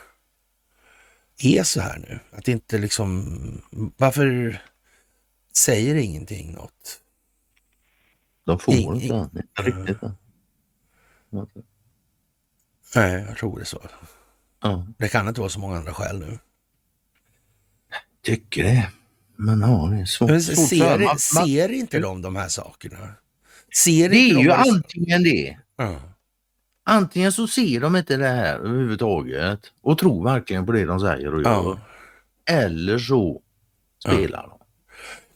är så här nu? Att inte liksom, varför säger ingenting något? De får inte. Inte riktigt. Nej, jag tror det är så. Ja, Det kan inte vara så många andra skäl nu. tycker det. Men ja, det är svårt. Men svårt ser, man- man- ser inte de de här sakerna? Ser Det är de ju vad antingen det. Ja. Antingen så ser de inte det här överhuvudtaget och tror verkligen på det de säger och gör. Ja. Eller så spelar de.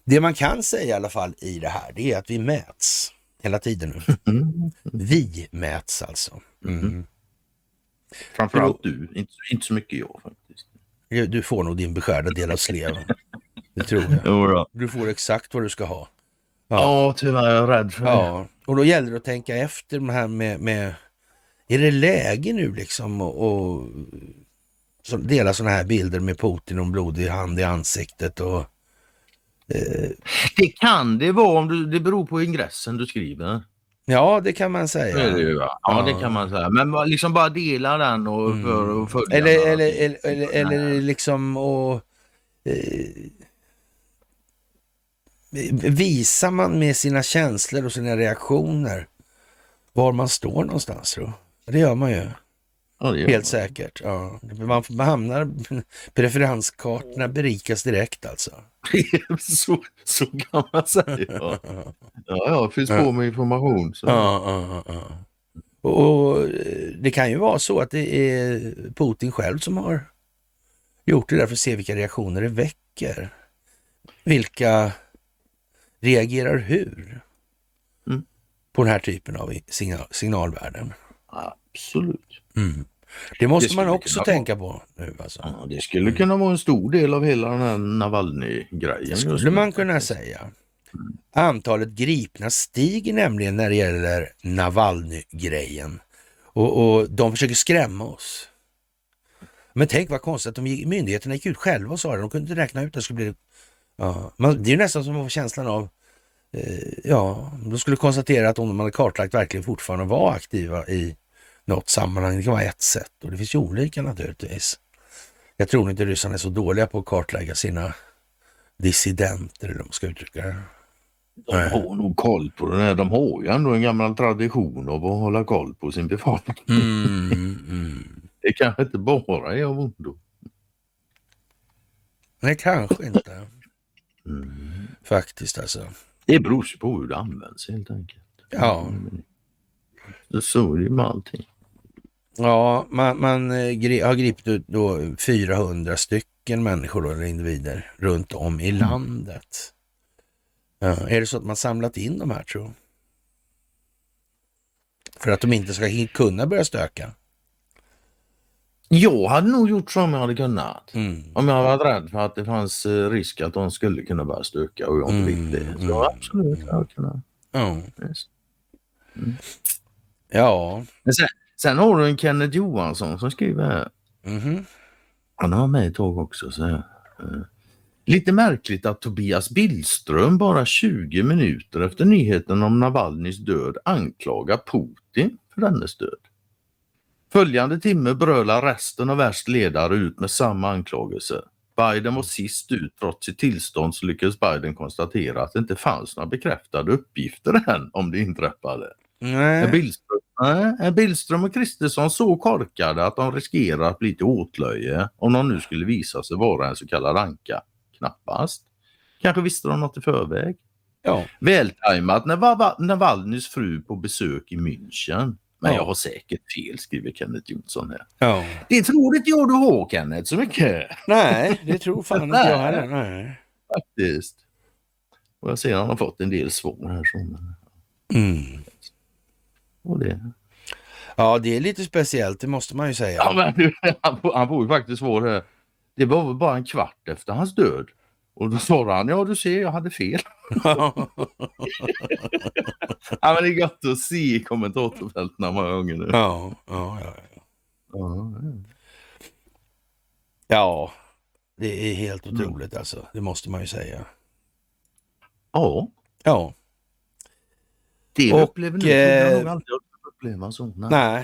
Det man kan säga i alla fall i det här, det är att vi mäts hela tiden nu. Mm. Vi mäts alltså. Mm. Framförallt du, inte, inte så mycket jag faktiskt. Du får nog din beskärda del av sleven. Det tror jag. Du får exakt vad du ska ha. Ja, tyvärr är jag rädd för det. Ja, och då gäller det att tänka efter det här med, med Är det läge nu liksom att dela sådana här bilder med Putin och blodig hand i ansiktet och eh... Det kan det vara om du, det beror på ingressen du skriver. Ja, det kan man säga. Det det, ja, ja, det kan man säga. Men liksom bara dela den och, mm. för, och följa eller, eller, eller, eller, eller liksom och eh, visar man med sina känslor och sina reaktioner var man står någonstans då? Det gör man ju. Ja, Helt säkert. Ja. Man, man hamnar, preferenskartorna berikas direkt alltså. så, så kan man säga. Ja, ja, finns på med information. Så. Ja, ja, ja. Och, och det kan ju vara så att det är Putin själv som har gjort det där för att se vilka reaktioner det väcker. Vilka reagerar hur mm. på den här typen av signal, signalvärden? Absolut. Mm. Det måste det man också tänka vara. på nu alltså. Ja, det skulle kunna vara en stor del av hela den här Navalny-grejen. Det skulle man kunna säga. Mm. Antalet gripna stiger nämligen när det gäller Navalny-grejen. Och, och de försöker skrämma oss. Men tänk vad konstigt att de, myndigheterna gick ut själva och sa det. De kunde inte räkna ut att det skulle bli... Ja, man, det är nästan som att få känslan av... Eh, ja, de skulle konstatera att om de hade kartlagt verkligen fortfarande var aktiva i något sammanhang. Det kan vara ett sätt och det finns ju olika naturligtvis. Jag tror inte ryssarna är så dåliga på att kartlägga sina dissidenter, eller de ska uttrycka det. De har nog koll på det. Här. De har ju ändå en gammal tradition av att hålla koll på sin befolkning. Mm, mm. Det kanske inte bara är av ondo. Nej, kanske inte. Mm. Faktiskt alltså. Det beror ju på hur det används helt enkelt. Ja. Så är det med allting. Ja, man, man eh, har gripit då 400 stycken människor då, eller individer runt om i mm. landet. Ja, är det så att man samlat in de här tror För att de inte ska kunna börja stöka? Jag hade nog gjort så om jag hade kunnat. Mm. Om jag varit rädd för att det fanns eh, risk att de skulle kunna börja stöka och jag inte mm. fick det. Så mm. absolut, jag hade kunnat. Ja. Yes. Mm. Ja. Men sen, Sen har du en Kenneth Johansson som skriver här. Mm -hmm. Han har med ett tag också. Så här. Eh, lite märkligt att Tobias Billström bara 20 minuter efter nyheten om Navalnys död anklagar Putin för dennes död. Följande timme brölar resten av värst ledare ut med samma anklagelse. Biden var sist ut. Trots sitt tillstånd så lyckades Biden konstatera att det inte fanns några bekräftade uppgifter än om det inträffade. Nej. Billström är Billström och Kristersson så korkade att de riskerar att bli till åtlöje om de nu skulle visa sig vara en så kallad anka? Knappast. Kanske visste de något i förväg. Ja. Vältajmat när Navalnys fru på besök i München. Men ja. jag har säkert fel, skriver Kenneth Jonsson här. Ja. Det tror inte jag du har Kenneth så mycket. Nej, det tror fan inte jag heller. Nej. Faktiskt. Och jag ser att han har fått en del svar här. Som... Mm. Och det. Ja, det är lite speciellt, det måste man ju säga. Ja, men han, han får ju faktiskt svår här. Det var väl bara en kvart efter hans död. Och då svarade han, ja du ser jag hade fel. ja, men det är gott att se i kommentatorfälten många gånger nu. Ja, ja, ja. Ja, ja. det är helt otroligt mm. alltså. Det måste man ju säga. Ja. Ja. Det och, upplever nog, eh, nog aldrig uppleva så. Nej.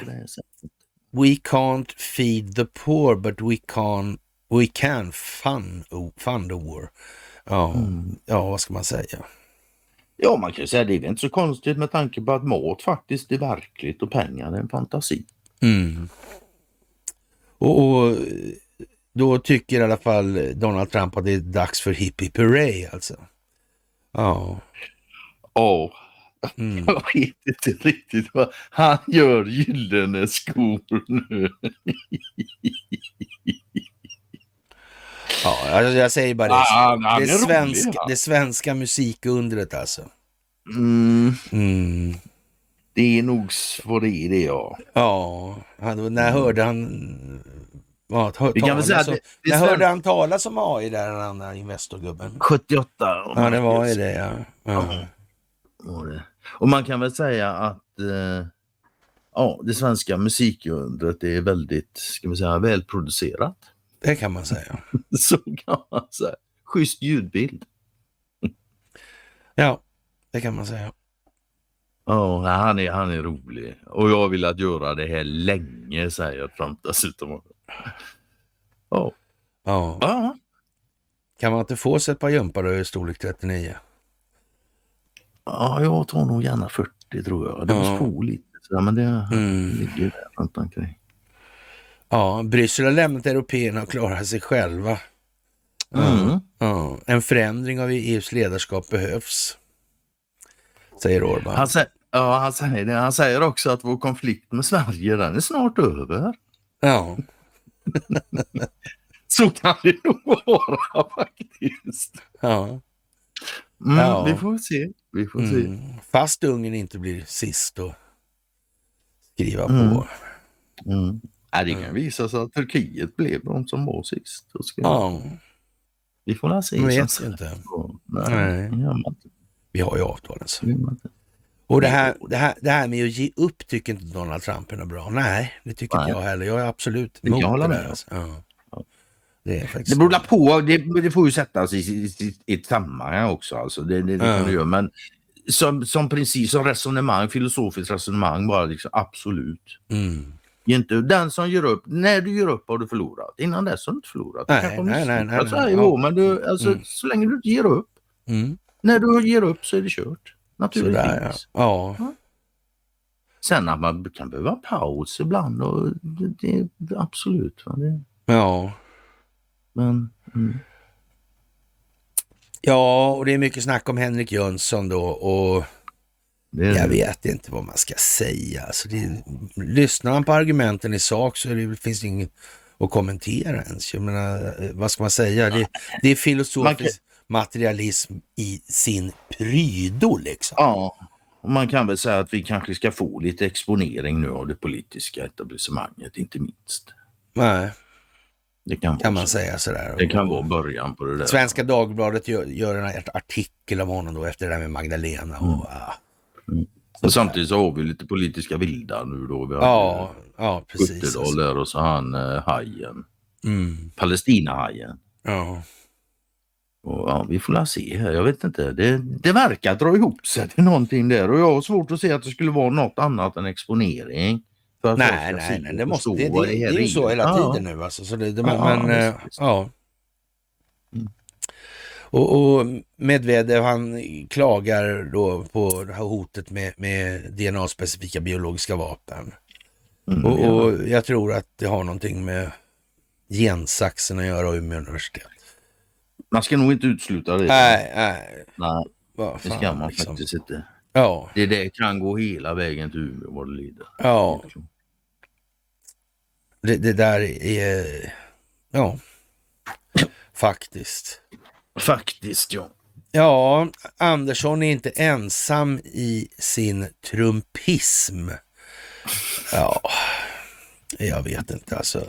We can't feed the poor but we can, we can fund, fund the war. Ja, mm. ja, vad ska man säga? Ja, man kan ju säga det är inte så konstigt med tanke på att mat faktiskt är verkligt och pengar är en fantasi. Mm. Och, och, då tycker i alla fall Donald Trump att det är dags för hippie parade alltså. Ja. Ja, Mm. Jag vet inte riktigt vad han gör gyllene skor nu. ja, alltså jag säger bara det. Ah, det, svenska, rolig, det svenska musikundret alltså. Mm. Mm. Det är nog vad det är det ja. Ja, han, när hörde han Ja, ta, Vi kan väl säga det, det när hörde han talas om AI där, den andra Investorgubben? 78. Ja, det var ju det ja. ja. ja. Och man kan väl säga att eh, ja, det svenska musikundret är väldigt, ska man säga, välproducerat. Det kan man säga. Så kan man säga. Schysst ljudbild. Ja, det kan man säga. Ja, han är, han är rolig. Och jag har velat göra det här länge, säger Trump dessutom. Ja. Ja. Kan man inte få sig ett par jumpare i storlek 39? Ja, jag tar nog gärna 40 tror jag. Det måste få lite sådär, men det Mm. ligger där runt omkring. Ja, Bryssel har lämnat européerna och klarar sig själva. Mm. Ja, en förändring av EUs ledarskap behövs, säger Orban. Han, sä- ja, han, säger det. han säger också att vår konflikt med Sverige den är snart över. Ja, Så kan det nog vara faktiskt. ja. Mm, Ja. Vi får se. Vi får se. Mm. Fast Ungern inte blir sist att skriva Mm. på. Mm. Ja, det kan visa sig att Turkiet blev de som var sist. Ja, Vi får väl se. som vet inte. Nej, inte. Vi har ju avtalen. Så. Inte. Och det här, det, här, det här med att ge upp tycker inte Donald Trump är något bra. Nej, det tycker inte Nej. jag heller. Jag är absolut emot jag hålla det med där. Alltså. Ja. Det är faktiskt Det beror på, det, det får ju sättas i, i, i ett sammanhang också. Alltså. Det, det, det det göra. Men som, som princip, som resonemang, filosofiskt resonemang, bara liksom absolut. Mm. Inte, den som ger upp, när du ger upp har du förlorat. Innan dess har du inte förlorat. Du Nej, kanske har nej, nej, misslyckats. nej, nej. Jo, Ja. men du, alltså, Mm. så länge du inte ger upp. Mm. När du ger upp så är det kört. Naturligtvis. Sådär ja. ja. Sen att man kan behöva paus ibland och det, det absolut. Va? Det, Ja. Men, mm. Ja, och det är mycket snack om Henrik Jönsson då och är jag vet inte vad man ska säga. Alltså det, lyssnar man på argumenten i sak så det, finns det inget att kommentera ens. Jag menar, eh, vad ska man säga? Det, det är filosofisk materialism i sin prydo liksom. Ja, och man kan väl säga att vi kanske ska få lite exponering nu av det politiska etablissemanget, inte minst. Nej, Det kan, kan man säga sådär. Det kan vara början på det där. Svenska Dagbladet gör, gör en artikel om honom då efter det där med Magdalena. Och, Mm. ah. Och samtidigt så har vi lite politiska vildar nu då. Vi har Ja, ja precis. Skyttedal och så han eh, hajen, Mm, Palestinahajen. ja. Och, ja, vi får se här, jag vet inte. Det, det verkar dra ihop sig till någonting där och jag har svårt att se att det skulle vara något annat än exponering. Nej, nej, nej, och det, måste, det, det, det är ju så hela Ja. tiden nu alltså. Så det, det, Ja, men, eh, ja. Mm. Och, och Medvedev han klagar då på det här hotet med, med DNA-specifika biologiska vapen. Mm, Och, ja. och jag tror att det har någonting med gensaxen att göra och Umeå universitet. Man ska nog inte utesluta det. Nej, nej. Nej, Vad det fan, ska man liksom. faktiskt inte. Ja, Det där kan gå hela vägen till Umeå vad det lider. ja. Det, det där är... Ja, faktiskt. Faktiskt ja. Ja, Andersson är inte ensam i sin trumpism. Ja, jag vet inte alltså.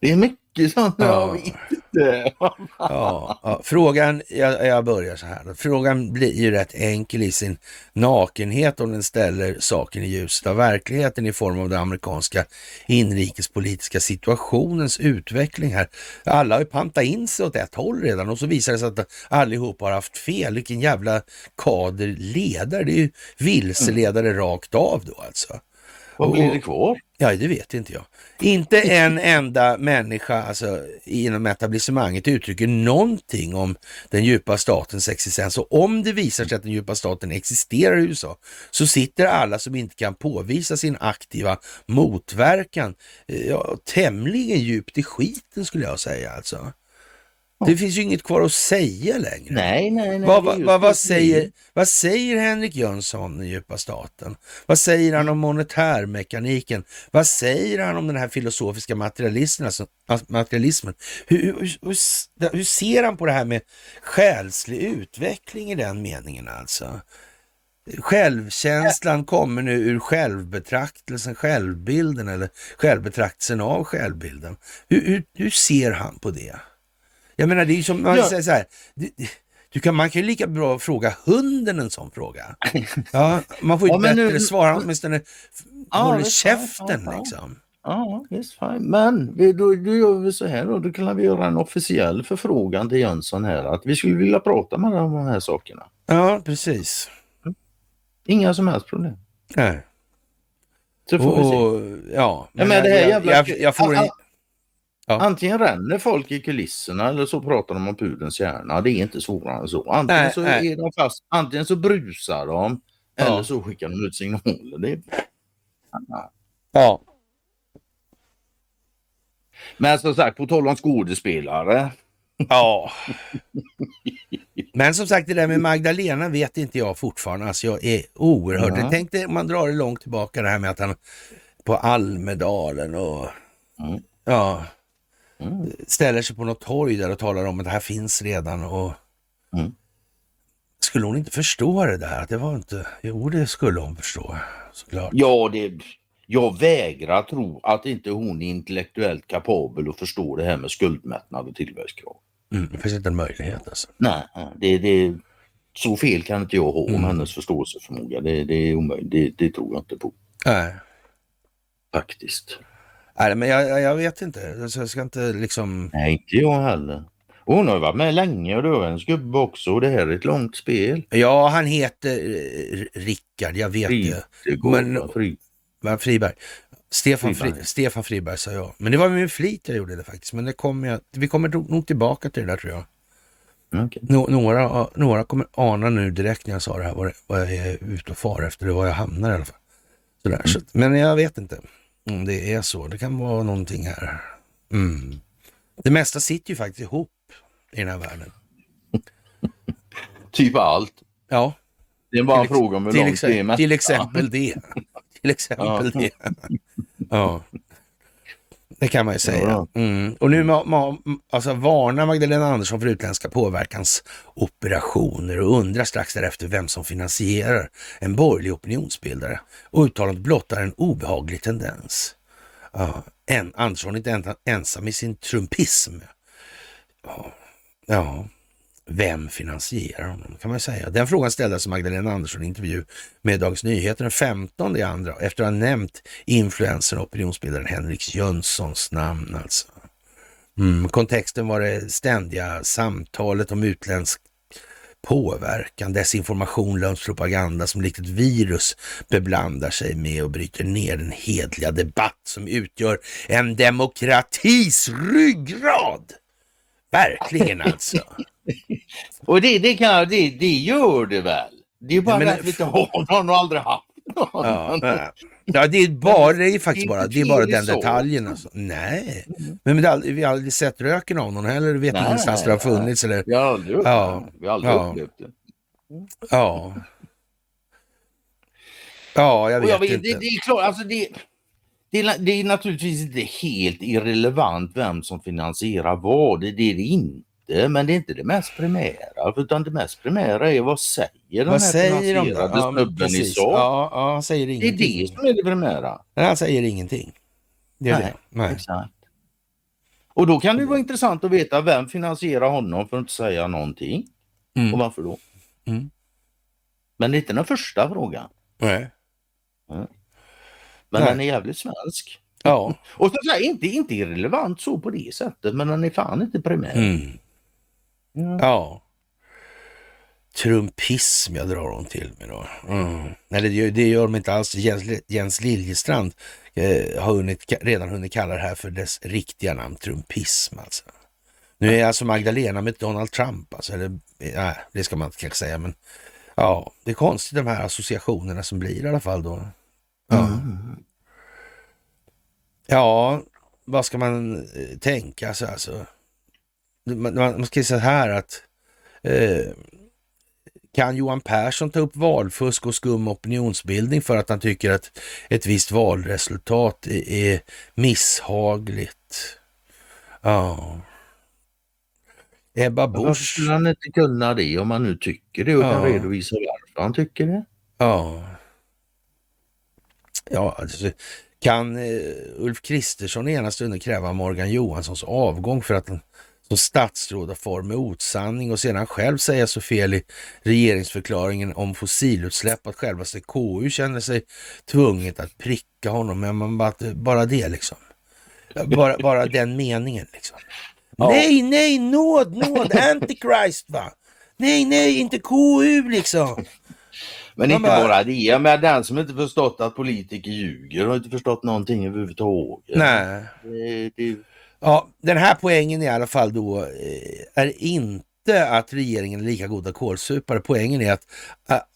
Det är mycket sånt Ja. jag vet inte. Ja, ja. Frågan, jag, jag börjar så här. Frågan blir ju rätt enkel i sin nakenhet om den ställer saken i ljuset av verkligheten i form av den amerikanska inrikespolitiska situationens utveckling här. Alla har ju pantat in sig åt ett håll redan och så visar det sig att allihop har haft fel. Vilken jävla kader ledare. Det är ju vilseledare rakt av då alltså. Vad blir det kvar? Ja, det vet inte jag. Inte en enda människa alltså, inom etablissemanget uttrycker någonting om den djupa statens existens. Och om det visar sig att den djupa staten existerar i USA så sitter alla som inte kan påvisa sin aktiva motverkan eh, ja, tämligen djupt i skiten skulle jag säga alltså. Det finns ju inget kvar att säga längre. Nej, nej, nej. Vad, vad, vad, säger, vad säger Henrik Jönsson om djupa staten? Vad säger han om monetärmekaniken? Vad säger han om den här filosofiska materialismen? Alltså, materialismen? Hur, hur, hur, hur ser han på det här med själslig utveckling i den meningen alltså? Självkänslan kommer nu ur självbetraktelsen, självbilden eller självbetraktelsen av självbilden. Hur ser han på det? Jag menar, det är som man Ja. säger så här. det- Du kan, man kan ju lika bra fråga hunden en sån fråga. Ja, man får ju Ja, bättre nu- svar. Åtminstone ja, håller käften ja, liksom. Ja, visst fine. Men vi, då, då gör vi så här då. Då kan vi göra en officiell förfrågan till Jönsson här att vi skulle vilja prata med om de här sakerna. Ja, precis. Inga som helst problem. Nej. Så får vi se. Och, ja, Ja, men det här jag, jävla... jag, jag får en... Ja. Antingen ränner folk i kulisserna eller så pratar de om pudelns hjärna. Det är inte svårare än så. Antingen Nej, så nej. är de fast, antingen så brusar de Ja. eller så skickar de ut signaler. Det är... Ja. Men som sagt, på tal om skådespelare. Ja. Men som sagt, det där med Magdalena vet inte jag fortfarande. Alltså jag är oerhört... Ja. Tänk dig om man drar det långt tillbaka det här med att han på Almedalen och Mm. ja, Mm. ställer sig på något torg där och talar om att det här finns redan och Mm. skulle hon inte förstå det där? Att det var inte... Jo, det skulle hon förstå såklart. Ja, det, jag vägrar tro att inte hon är intellektuellt kapabel att förstå det här med skuldmättnad och tillväxtkrav. Mm, det finns inte en möjlighet alltså. Nej, det, det, så fel kan inte jag ha om Mm. hennes förståelseförmåga. Det, det är omöjligt. Det, det tror jag inte på Nej. faktiskt. Nej, men jag, jag- vet inte. Alltså, jag ska inte liksom... Nej, inte jag heller. Och hon har varit med länge och det var hennes gubbe också och det här är ett långt spel. Ja, han heter eh, Rickard, jag vet det. Det Men- fri. Men Friberg. Stefan, Friberg. Fri, Stefan Friberg sa jag. Men det var med min flit jag gjorde det faktiskt. Men det kommer jag, vi kommer nog tillbaka till det där tror jag. Nå, några, några kommer ana nu direkt när jag sa det här vad, jag är ute och far efter. Det var jag hamnar i alla fall. Sådär. Så, att- men jag vet inte om det är så. Det kan vara någonting här. Mm. Det mesta sitter ju faktiskt ihop i den här världen. Typ allt. Ja, Det är bara en fråga om hur långt det är. till exempel det. Till exempel det. Ja. Det kan man ju säga. Mm. Och nu ma- ma- alltså, varnar Magdalena Andersson för utländska påverkansoperationer och undrar strax därefter vem som finansierar en borgerlig opinionsbildare. Och uttalandet blottar en obehaglig tendens. Ja. En, Andersson är inte en, ensam i sin trumpism. Ja. ja. Vem finansierar honom kan man säga. Den frågan ställdes i Magdalena Andersson i intervju med Dagens Nyheter den 15 i andra efter att ha nämnt influensen och opinionsbildaren Henrik Jönssons namn alltså. Mm, kontexten var det ständiga samtalet om utländsk påverkan, desinformation, lögnspropaganda som likt ett virus beblandar sig med och bryter ner den hedliga debatt som utgör en demokratis ryggrad. Verkligen alltså. Och det, det, kan, det, det gör det väl. Det är bara men- att vi inte har någon och aldrig haft någon. Ja, ja det är bara, det är faktiskt bara, det är bara den detaljen alltså. Nej, men det är aldrig, vi har aldrig sett röken av någon heller, vet Nej, ingenstans det har funnits eller, Vi har aldrig, Ja. det. Vi har aldrig Ja. upplevt det. ja. Ja, jag Och jag vet vet, inte. det, det är klart, alltså det, det, det är naturligtvis inte helt irrelevant vem som finansierar vad. Det, det är det inte. Men det är inte det mest primära. Utan det mest primära är vad säger den Vad här säger de då? finansierade Ja, snubben i sak. Ja, ja, han säger det är ingenting. det som är det primära. Nej, han säger ingenting. Det är Nej, det. Nej. Exakt. Och då kan det vara intressant att veta vem finansierar honom för att inte säga någonting. Mm. Och varför då? Mm. Men det är inte den första frågan. Nej. Men Nej. den är jävligt svensk. Ja. Och så säga, inte, inte irrelevant så på det sättet, men den är fan inte primär. Mm. Ja. Ja. Trumpism jag drar hon till med då. Mm. Nej, det gör, det gör de inte alls. Jens, Jens Liljestrand eh, har hunnit, redan hunnit kalla det här för dess riktiga namn, trumpism alltså. Nu är alltså Magdalena med Donald Trump, alltså, eller nej, det ska man inte kanske säga, men ja, det är konstigt de här associationerna som blir i alla fall då. Ja, Mm. ja vad ska man eh, tänka sig alltså? Man, man, ska säga här att eh, kan Johan Persson ta upp valfusk och skum opinionsbildning för att han tycker att ett visst valresultat är, misshagligt? Ja. Ebba Varför Busch. skulle han inte kunna det om han nu tycker det och kan Ja. redovisa varför han tycker det? Ja. Ja, alltså, kan eh, Ulf Kristersson ena stunden kräva Morgan Johanssons avgång för att han som statsråd har far med osanning och sedan själv säga så fel i regeringsförklaringen om fossilutsläpp att självaste KU känner sig tvunget att pricka honom. Men man bara, bara det liksom. Bara, bara den meningen liksom. Ja. Nej, nej, nåd, nåd, antichrist va. Nej, nej, inte KU liksom. Men inte bara, bara det, men den som inte förstått att politiker ljuger har inte förstått någonting överhuvudtaget. Nej. Det, det... Ja, den här poängen i alla fall då eh, är inte att regeringen är lika goda kålsupare. Poängen är att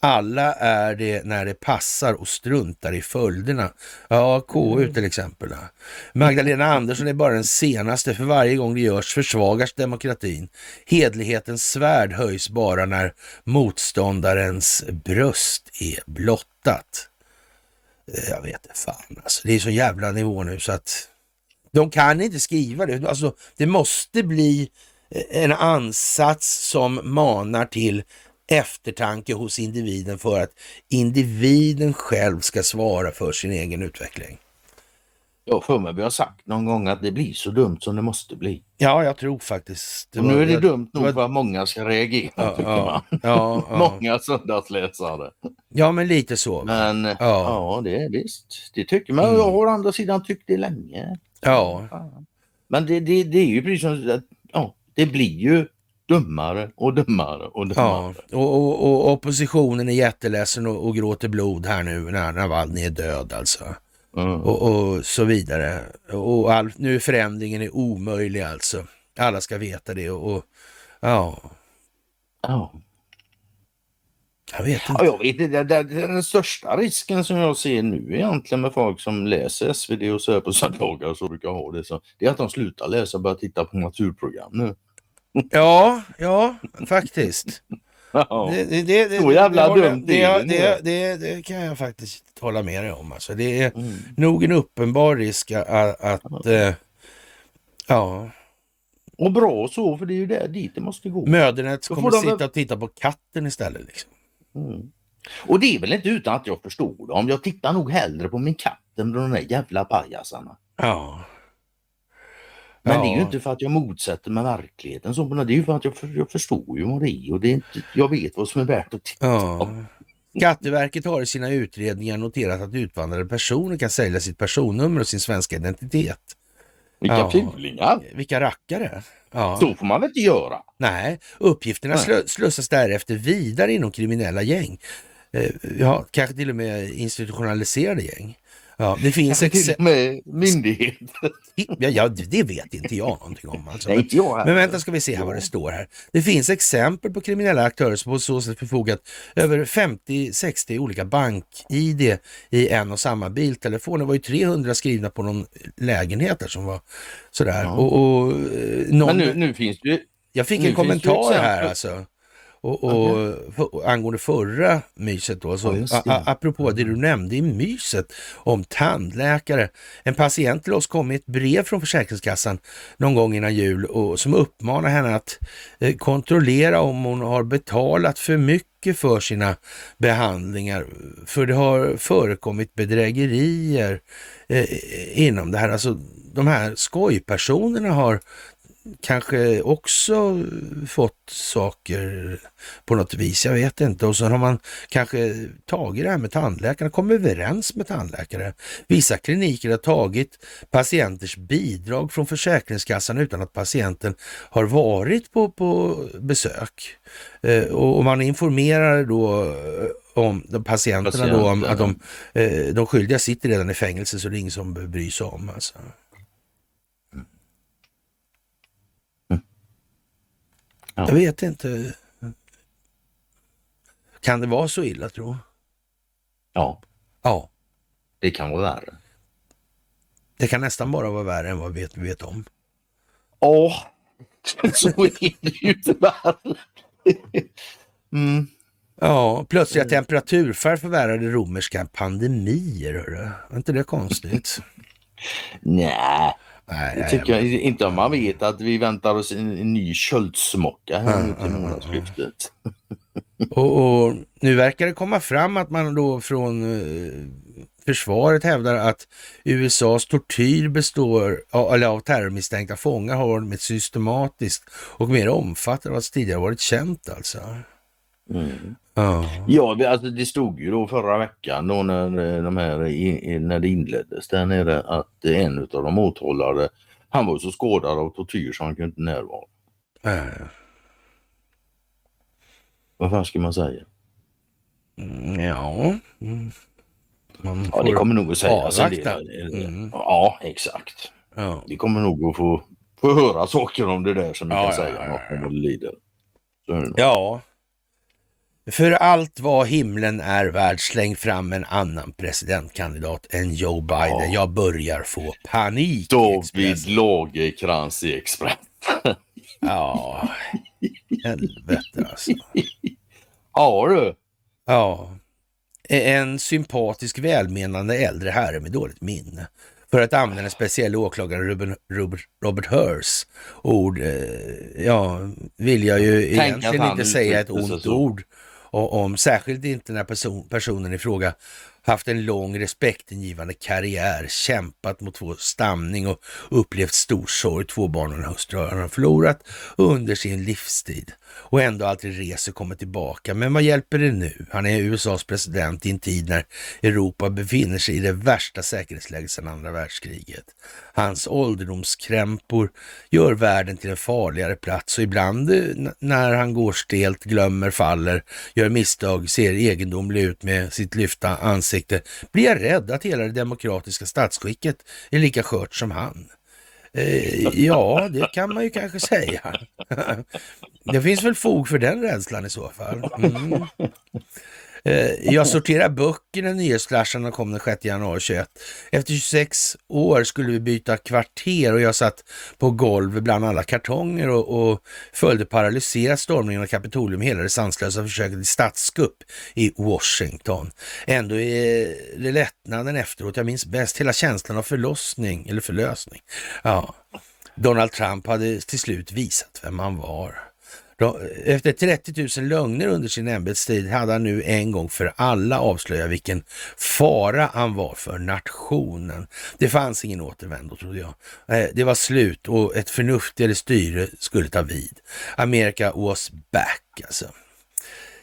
alla är det när det passar och struntar i följderna. Ja, KU mm. till exempel. Magdalena Andersson är bara den senaste. För varje gång det görs försvagas demokratin. Hedlighetens svärd höjs bara när motståndarens bröst är blottat. Eh, jag vet inte fan alltså. Det är så jävla nivå nu så att de kan inte skriva det. Alltså, det måste bli en ansats som manar till eftertanke hos individen för att individen själv ska svara för sin egen utveckling. Jag för mig vi har sagt någon gång att det blir så dumt som det måste bli. Ja, jag tror faktiskt. Det var, nu är det jag, dumt nog för att många ska reagera, ja, tycker ja, man. Ja, många söndagsläsare. Ja, men lite så. Men ja, ja det är visst. Det tycker man. Mm. Jag har å andra sidan tyckt det länge. Ja. Men det, det, det är ju precis som att ja, det blir ju dummare och dummare och dummare. Ja, och, och, och oppositionen är jätteledsen och, och gråter blod här nu när Navalny är död alltså. Mm. Och, och, så vidare. Och all, nu är förändringen är omöjlig alltså. Alla ska veta det och, och ja. Ja. Jag vet inte. Ja, jag vet inte. Den största risken som jag ser nu egentligen med folk som läser SvD och så här på söndagar så brukar ha det, så, det är att de slutar läsa och börjar titta på naturprogram nu. Ja, ja, faktiskt. Det, det, det, så jävla det, dumt det, det, det, det, kan jag faktiskt hålla med dig om. Alltså, det är mm. nog en uppenbar risk att, att. Äh, ja. Och bra så, för det är ju där, dit det måste gå. Mödernet kommer sitta och titta på katten istället. Liksom. Mm. Och det är väl inte utan att jag förstår dem. Jag tittar nog hellre på min katt än på de där jävla pajasarna. Ja. Men ja. det är ju inte för att jag motsätter mig verkligheten. Så, det är ju för att jag, jag förstår ju vad det är och det är inte, jag vet vad som är värt att titta ja. på. Skatteverket har i sina utredningar noterat att utvandrade personer kan sälja sitt personnummer och sin svenska identitet. Vilka ja. fulingar! Vilka rackare! Ja. Så får man väl inte göra? Nej, uppgifterna Nej. slussas därefter vidare inom kriminella gäng. Eh, ja, kanske till och med institutionaliserade gäng. Ja, det finns exempel... med myndigheter. Ja, ja, det vet inte jag någonting om. Alltså. Jag Men vänta ska vi se här vad det står här. Det finns exempel på kriminella aktörer som på så sätt förfogat över 50-60 olika bank-id i en och samma biltelefon. Det var ju 300 skrivna på någon lägenhet där som var sådär. Ja. Och, och, eh, någon... Men nu, nu finns det Jag fick en kommentar här alltså. Och, och okay. angående förra myset då, så, ja, apropå det du nämnde i myset om tandläkare. En patient till oss kom med ett brev från Försäkringskassan någon gång innan jul och, som uppmanar henne att eh, kontrollera om hon har betalat för mycket för sina behandlingar. För det har förekommit bedrägerier eh, inom det här. Alltså de här skojpersonerna har kanske också fått saker på något vis. Jag vet inte. Och så har man kanske tagit det här med tandläkarna, kommit överens med tandläkare. Vissa kliniker har tagit patienters bidrag från Försäkringskassan utan att patienten har varit på, på besök. Eh, och, och man informerar då eh, om de patienterna Patienter. då om att de, eh, de skyldiga sitter redan i fängelse så det är ingen som bryr sig om. Alltså. Ja. Jag vet inte. Kan det vara så illa tro? Ja. Ja. Det kan vara värre. Det kan nästan bara vara värre än vad vi vet, vet om. Ja, så är det ju tyvärr. Mm. Ja, plötsliga temperaturfall förvärrade romerska pandemier. Hörru. Är inte det konstigt? Nej, Nej, det tycker jag inte om man vet att vi väntar oss en, en ny kölddsmocka här nu till månadsskiftet. Och, och, nu verkar det komma fram att man då från eh, försvaret hävdar att USAs tortyr består av, eller av terrormisstänkta fångar har varit mer systematiskt och mer omfattande än vad som tidigare varit känt alltså. Mm. Ja. Ja, alltså det stod ju då förra veckan då när, de här, när det inleddes där nere att en av de åtalade, han var så skådad av tortyr så han kunde inte närvara. Äh. Vad fan ska man säga? Mm, ja. Mm. Man Ja, det kommer nog att sägas avvakta. Mm. Ja, exakt. Ja. Vi kommer nog att få, få höra saker om det där som vi Ja, kan ja, säga ja, ja. om vad det lider. Det ja. För allt vad himlen är värd, släng fram en annan presidentkandidat än Joe Biden. Ja. Jag börjar få panik. David Expressen. Lagercrantz i Express. Ja, helvete alltså. Ja du. Ja, en sympatisk välmenande äldre herre med dåligt minne. För att använda en speciell åklagare, Ruben, Robert, Robert Hurs ord, eh, ja, vill jag ju Tänk egentligen inte säga ett ont så. ord o- om, särskilt inte när person, personen i fråga haft en lång respektingivande karriär, kämpat mot två stamning och upplevt stor sorg. Två barn och en hustru har han förlorat under sin livstid och ändå alltid reser och kommer tillbaka. Men vad hjälper det nu? Han är USAs president i en tid när Europa befinner sig i det värsta säkerhetsläget sedan andra världskriget. Hans ålderdomskrämpor gör världen till en farligare plats och ibland eh, när han går stelt, glömmer, faller, gör misstag, ser egendomlig ut med sitt lyfta ansikte, blir jag rädd att hela det demokratiska statsskicket är lika skört som han. Eh, ja, det kan man ju kanske säga. Det finns väl fog för den rädslan i så fall. Mm. Eh, jag sorterar böcker när nyhetsflasharna kom den 6 januari 21. Efter 26 år skulle vi byta kvarter och jag satt på golvet bland alla kartonger och, och följde paralyserat stormningen av Kapitolium, hela det sanslösa försöket till statskupp i Washington. Ändå är det lättnaden efteråt. Jag minns bäst hela känslan av förlossning, eller förlösning. Ja, Donald Trump hade till slut visat vem han var. Efter 30 000 lögner under sin ämbetstid hade han nu en gång för alla avslöjat vilken fara han var för nationen. Det fanns ingen återvändo trodde jag. Eh, det var slut och ett förnuftigare styre skulle ta vid. America was back alltså.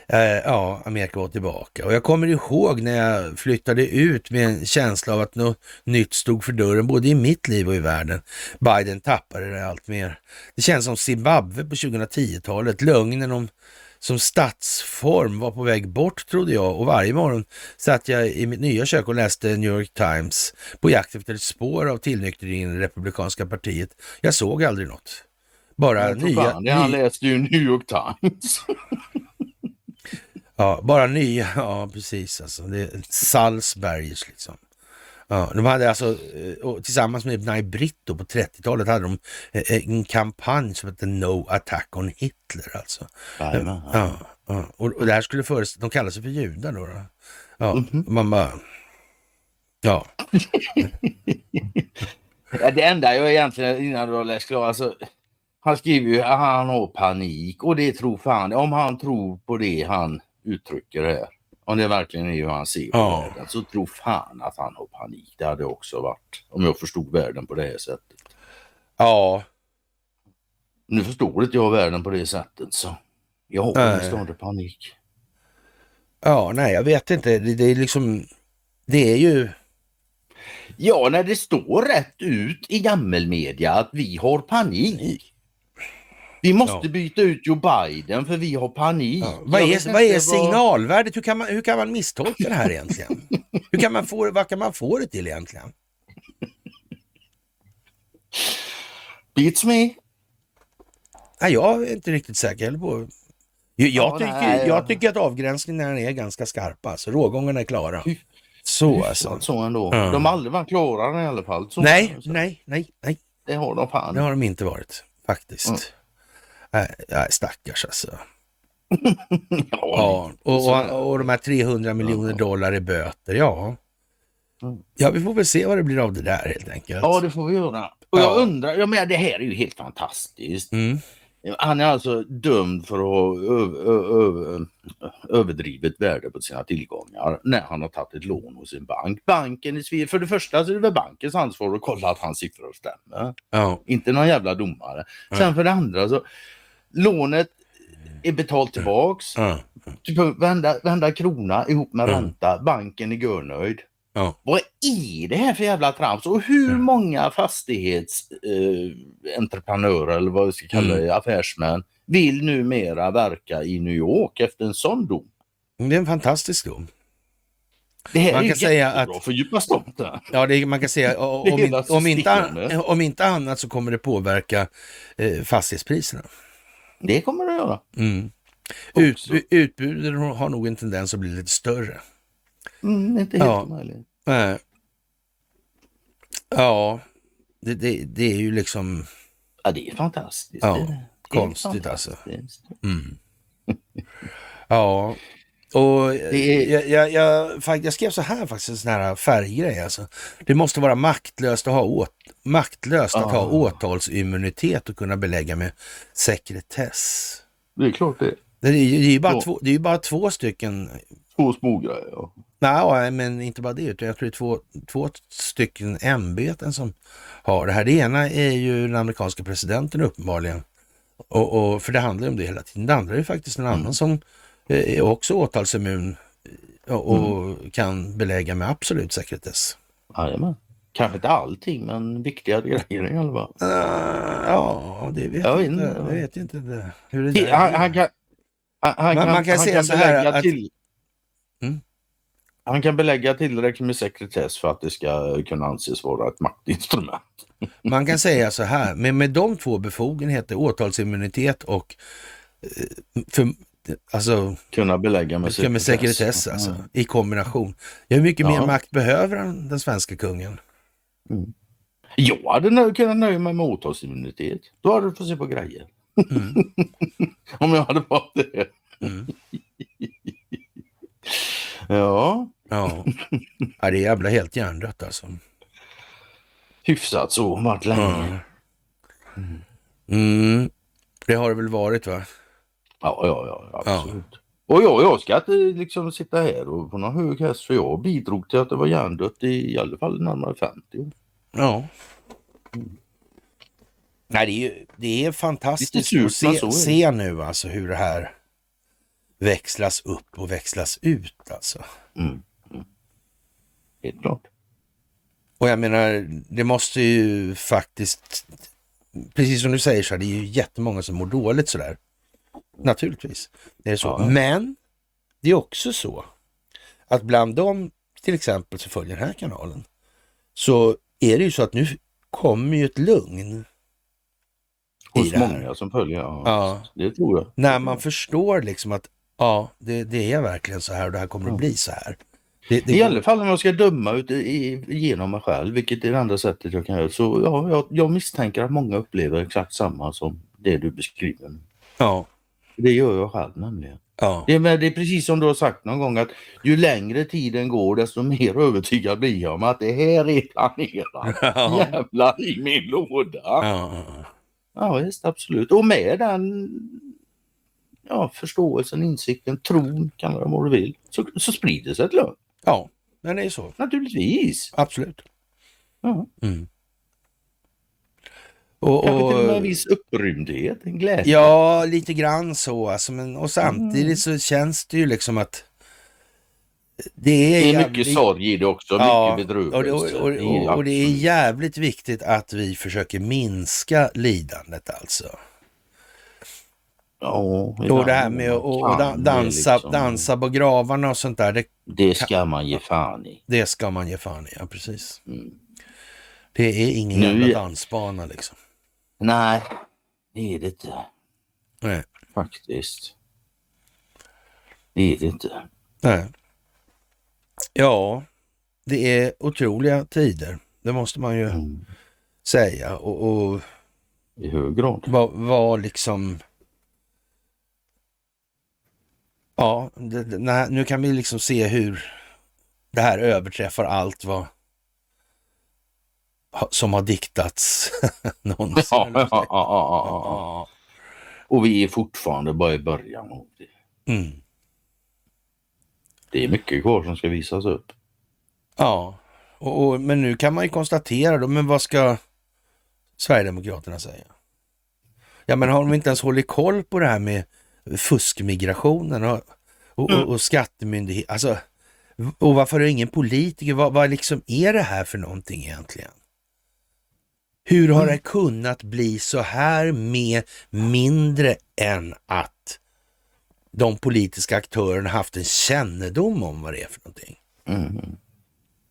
Eh, ja, Amerika var tillbaka. Och jag kommer ihåg när jag flyttade ut med en känsla av att något nytt stod för dörren, både i mitt liv och i världen. Biden tappade det allt mer. Det känns som Zimbabwe på 2010-talet. Lögnen om som statsform var på väg bort trodde jag och varje morgon satt jag i mitt nya kök och läste New York Times på jakt efter ett spår av tillnyktringen i det republikanska partiet. Jag såg aldrig något. Bara nya... fan han läste ju New York Times. Ja, bara nya, ja precis alltså. Det är Salzbergers liksom. Ja, de hade alltså, eh, tillsammans med Ibn Britto på 30-talet hade de eh, en kampanj som hette No Attack on Hitler alltså. Jajamän. Ja, ja. Och, och det här skulle föreställa, de kallar sig för judar då. då. Ja, Mhm. man bara, ja, Ja, det enda jag egentligen innan du har läst klart, alltså, han skriver ju att han har panik och det tror fan, om han tror på det han uttrycker här, om det verkligen är hur han ser på Ja. världen, så tror fan att han har panik. Det hade också varit om jag förstod världen på det här sättet. ja, Nu förstår inte jag världen på det sättet så jag har en större panik. ja, nej jag vet inte. Det, det är liksom, det är ju, Ja, när det står rätt ut i gammelmedia att vi har panik. Vi måste Ja. byta ut Joe Biden för vi har panik. Ja. Vad, är, vad är signalvärdet? Hur kan, man, hur kan man misstolka det här egentligen? hur kan man få, vad kan man få det till egentligen? Beats me. Nej, jag är inte riktigt säker på... Jag, jag, Ja, tycker, jag tycker att avgränsningarna är ganska skarpa. Alltså, rågångarna är klara. Så alltså. Så, så ändå. Ja. De har aldrig varit klara i alla fall. Så, Nej, så, nej, nej, nej. Det har de fan. Det har de inte varit faktiskt. Mm. Nej, nej, stackars alltså. ja, och, och, och de här 300 miljoner dollar i böter, ja. Mm. Ja, vi får väl se vad det blir av det där helt enkelt. ja, det får vi göra. Och Ja. jag undrar, jag menar det här är ju helt fantastiskt. Mm. Han är alltså dömd för att ha överdrivet värde på sina tillgångar när han har tagit ett lån hos en bank. Banken i Sverige, för det första så är det väl bankens ansvar att kolla att hans siffror stämmer. Ja. Inte någon jävla domare. Sen för det andra så lånet är betalt tillbaks. Ja. Typ varenda, varenda krona ihop med Mm. ränta. Banken är görnöjd. Ja. Vad är det här för jävla trams? Och hur många fastighetsentreprenörer eh, eller vad vi ska kalla det, affärsmän vill numera verka i New York efter en sån dom? Det är en fantastisk dom. Det här Man är kan säga att- för djupa staten. Ja, det, man kan säga om, inte, om, inte, om inte annat så kommer det påverka eh, fastighetspriserna. Det kommer det att göra. Mm. Ut, utbudet har nog en tendens att bli lite större. Mm, inte helt Ja. omöjligt. Nej. Ja, det, det, det är ju liksom Ja, det är fantastiskt. Ja, Det är- konstigt alltså. fantastiskt. Mm. Ja, och är- jag, jag, jag, jag skrev så här faktiskt, en sån här färggrej alltså. Det måste vara maktlöst att ha, åt, maktlöst att ha Ah. åtalsimmunitet och kunna belägga med sekretess. Det är klart det. Det är ju det är ju bara, Ja. två, det är ju bara två stycken, Två små grejer. Ja. nej men inte bara det, utan jag tror det är två, två stycken ämbeten som har det här. Det ena är ju den amerikanska presidenten uppenbarligen. Och, och, för det handlar ju om det hela tiden. Det andra är ju faktiskt en annan som eh, är också åtalsimmun eh, och, och kan belägga med absolut sekretess. Jajamän. Kanske inte allting, men viktiga grejer i alla fall. Uh, ja, det vet Jag inte. inte. Jag vet inte det, hur det Han, han kan, han, han Man- kan, man kan säga så här att- Till, Mm. Han kan belägga tillräckligt med sekretess för att det ska kunna anses vara ett maktinstrument. Man kan säga så här, men med de två befogenheter, åtalsimmunitet och eh, för, alltså, Kunna belägga med med sekretess. sekretess alltså, Mm. i kombination. Hur mycket Ja. mer makt behöver han, den svenska kungen? Jag hade nö- kunnat nöja mig med åtalsimmunitet. Då hade du fått se på grejer. Mm. Om jag hade fått det. Mm. Ja, Ja. ja, det är jävla helt hjärndött alltså. hyfsat så. Varit länge. Mm. Det har det väl varit va? Ja, ja, ja, absolut. Och jag, jag ska inte liksom sitta här och på någon hög häst för jag bidrog till att det var hjärndött i, i alla fall närmare 50 år. Ja. Nej, det är, ju, det är fantastiskt Lite surt, att se, är det. se nu alltså hur det här växlas upp och växlas ut alltså. Mm. Mm. Helt klart. Och jag menar, det måste ju faktiskt, precis som du säger så här, det är ju jättemånga som mår dåligt sådär. Naturligtvis, det är så. Ja. Men det är också så att bland dem, till exempel, som följer den här kanalen, så är det ju så att nu kommer ju ett lugn Hos det många som följer. Ja, Ja. Det tror jag. När man förstår liksom att ja, det, det är verkligen så här och det här kommer att bli så här. Det, det, I alla fall om jag ska döma ut i, genom mig själv, vilket är det enda sättet jag kan göra, så ja, jag, jag misstänker att många upplever exakt samma som det du beskriver. Ja, Det gör jag själv nämligen. ja, Det men det är precis som du har sagt någon gång att ju längre tiden går desto mer övertygad blir jag om att det här är planerat. Ja. Jävlar i min låda. Ja. ja, ja visst, absolut. Och med den ja, förståelsen, insikten, tron, kalla det vad du vill, så, så sprider sig ett lugn. ja, men det är så. Naturligtvis. Absolut. Ja. Mm. Och, Kanske till och med en och, viss upprymdhet, en glädje. ja, lite grann så alltså, men och samtidigt så känns det ju liksom att det är, det är jävligt- mycket sorg i det också, Ja, mycket och, det- bedrövelse. och, och, och, och det är jävligt viktigt att vi försöker minska lidandet alltså. Ja, Och det här med att och, och kan dansa, liksom. dansa på gravarna och sånt där, det, Det ska man ge fan i. det ska man ge fan i. Ja, precis. Mm. Det är ingen Nu- jävla dansbana liksom. Nej, det är det inte Nej. faktiskt. Det är det inte. Nej. Ja, det är otroliga tider. Det måste man ju Mm. säga. Och, och I hög grad. vad vad liksom... Ja, det, det, nu kan vi liksom se hur det här överträffar allt vad som har diktats någonsin. Ja, ja, ja, ja. Och vi är fortfarande bara i början av det. Mm. Det är mycket kvar som ska visas upp. Ja, och, och, men nu kan man ju konstatera då, men vad ska Sverigedemokraterna säga? Ja, men har de inte ens hållit koll på det här med fuskmigrationen och, och, och, och skattemyndighet? Alltså, och varför är det ingen politiker? Vad, vad liksom är det här för någonting egentligen? Hur har det kunnat bli så här med mindre än att de politiska aktörerna haft en kännedom om vad det är för någonting? Mm.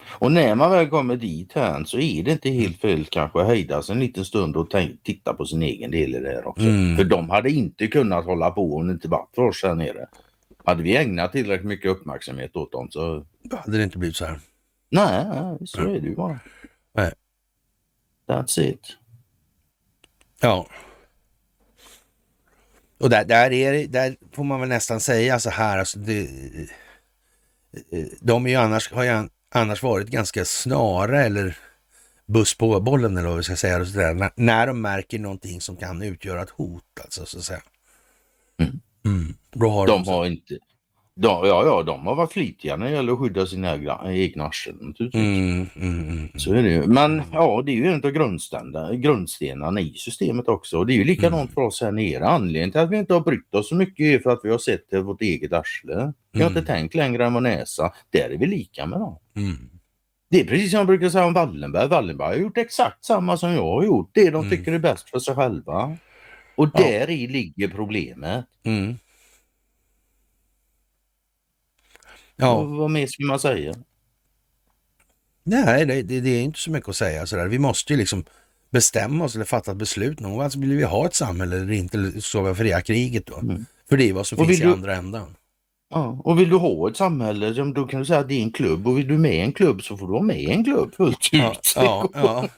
Och när man väl kommer dit här så är det inte helt fel kanske att hejda sig en liten stund och titta på sin egen del i det här också. Mm. För de hade inte kunnat hålla på om det inte varit för oss här nere. Hade vi ägnat tillräckligt mycket uppmärksamhet åt dem så Då hade det inte blivit så här. nej, nej så är det ju bara. Nej. That's it. Ja. Och där, där, är, det- där får man väl nästan säga så här, alltså det, de är ju annars, har ju annars varit ganska snara eller buss på bollen eller vad vi ska säga, och så där, när, när de märker någonting som kan utgöra ett hot. Alltså, så att säga. Mm. Mm. Då har de, De har inte de, ja, ja, de har varit flitiga när det gäller att skydda sina egna, egna arslen naturligtvis. Mm, mm, mm. Så är det ju. Men ja, det är ju en av grundstenarna, grundstenarna i systemet också. Och det är ju likadant Mm. för oss här nere. Anledningen till att vi inte har brytt oss så mycket är för att vi har sett till vårt eget arsle. Vi har Mm. inte tänkt längre än vår näsa. Där är vi lika med dem. Mm. Det är precis som jag brukar säga om Wallenberg. Wallenberg har gjort exakt samma som jag har gjort. Det de Mm. tycker är bäst för sig själva. Och Ja. där i ligger problemet. Mm. Ja. Vad mer ska man säga? Nej, det, det, är inte så mycket att säga sådär. Vi måste ju liksom bestämma oss eller fatta ett beslut någon gång. Alltså vill vi ha ett samhälle eller inte, eller så vi fria kriget då. Mm. För det är vad som Och finns i du- andra ändan. Ja, och vill du ha ett samhälle, då kan du säga att det är en klubb och vill du med i en klubb så får du vara med i en klubb fullt ut. Ja, ja, ja.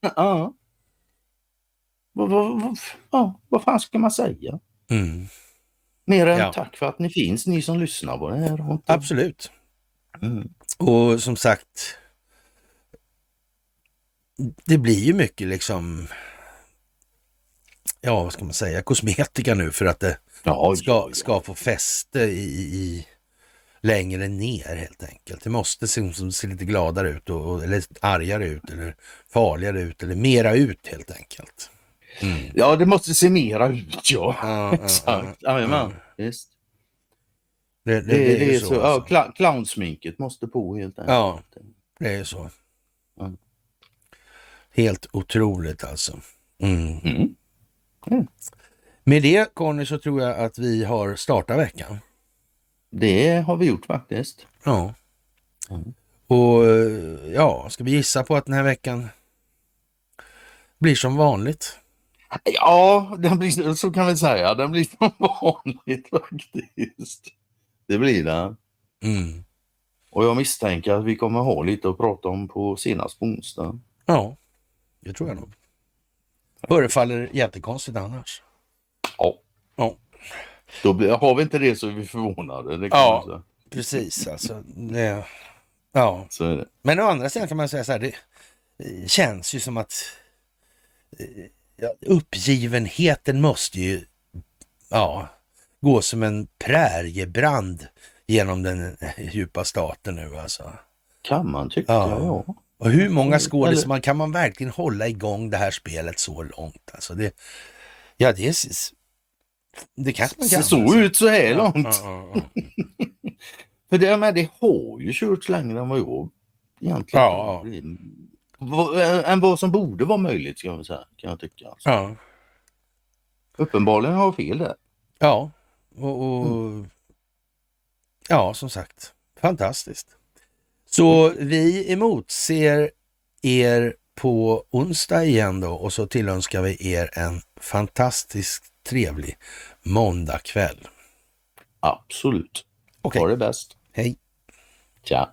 ja. Vad, vad, vad, vad fan ska man säga? Mm, Mer än Ja. tack för att ni finns, ni som lyssnar på det här. Inte- absolut. Mm. Och som sagt, det blir ju mycket liksom, ja vad ska man säga, kosmetika nu för att det Ja, ska, ja, ska få fäste i, i längre ner helt enkelt. Det måste se, se lite gladare ut och, eller argare ut eller farligare ut eller mera ut helt enkelt. Mm. ja, det måste se mera ut ja. Ja, ja, Exakt. ja. Mm. visst. Det, det, Det, det, är är så. så, ja, alltså. cla- clownsminket måste på helt enkelt. Ja, det är så. Mm. Helt otroligt alltså. Mm. Mm. Mm. Med det Conny så tror jag att vi har startat veckan. Det har vi gjort faktiskt. Ja. Och eh, ja, ska vi gissa på att den här veckan blir som vanligt? Ja, den blir, så kan vi säga. Den blir som vanligt faktiskt. Det blir den. Mm. Och jag misstänker att vi kommer ha lite att prata om på senast på onsdag. Ja, det tror jag nog. Förefaller jättekonstigt annars. Ja. Ja. Då blir, har vi inte det så är vi förvånade. Ja. Precis alltså. Det, ja. Men å andra sidan kan man säga så här, det känns ju som att eh, uppgivenheten måste ju ja, gå som en präriebrand genom den djupa staten nu alltså. Kan man tycka, Ja. ja. ja. Och hur många Eller- skådespelare kan man verkligen hålla igång det här spelet så långt? Alltså det, ja, det är... Det kanske man Det kan. såg ut så här Ja, långt. ja, ja, ja. För det, med, det har ju körts längre än vad jag egentligen Ja. Vad- Än vad som borde vara möjligt ska jag säga, kan jag tycka. Alltså. Ja, Uppenbarligen har jag fel där. ja. Och, och ja, som sagt, fantastiskt. Så vi emotser er på onsdag igen då och så tillönskar vi er en fantastiskt trevlig måndagkväll. Absolut. Okej. Ha det bäst. Hej! Tja.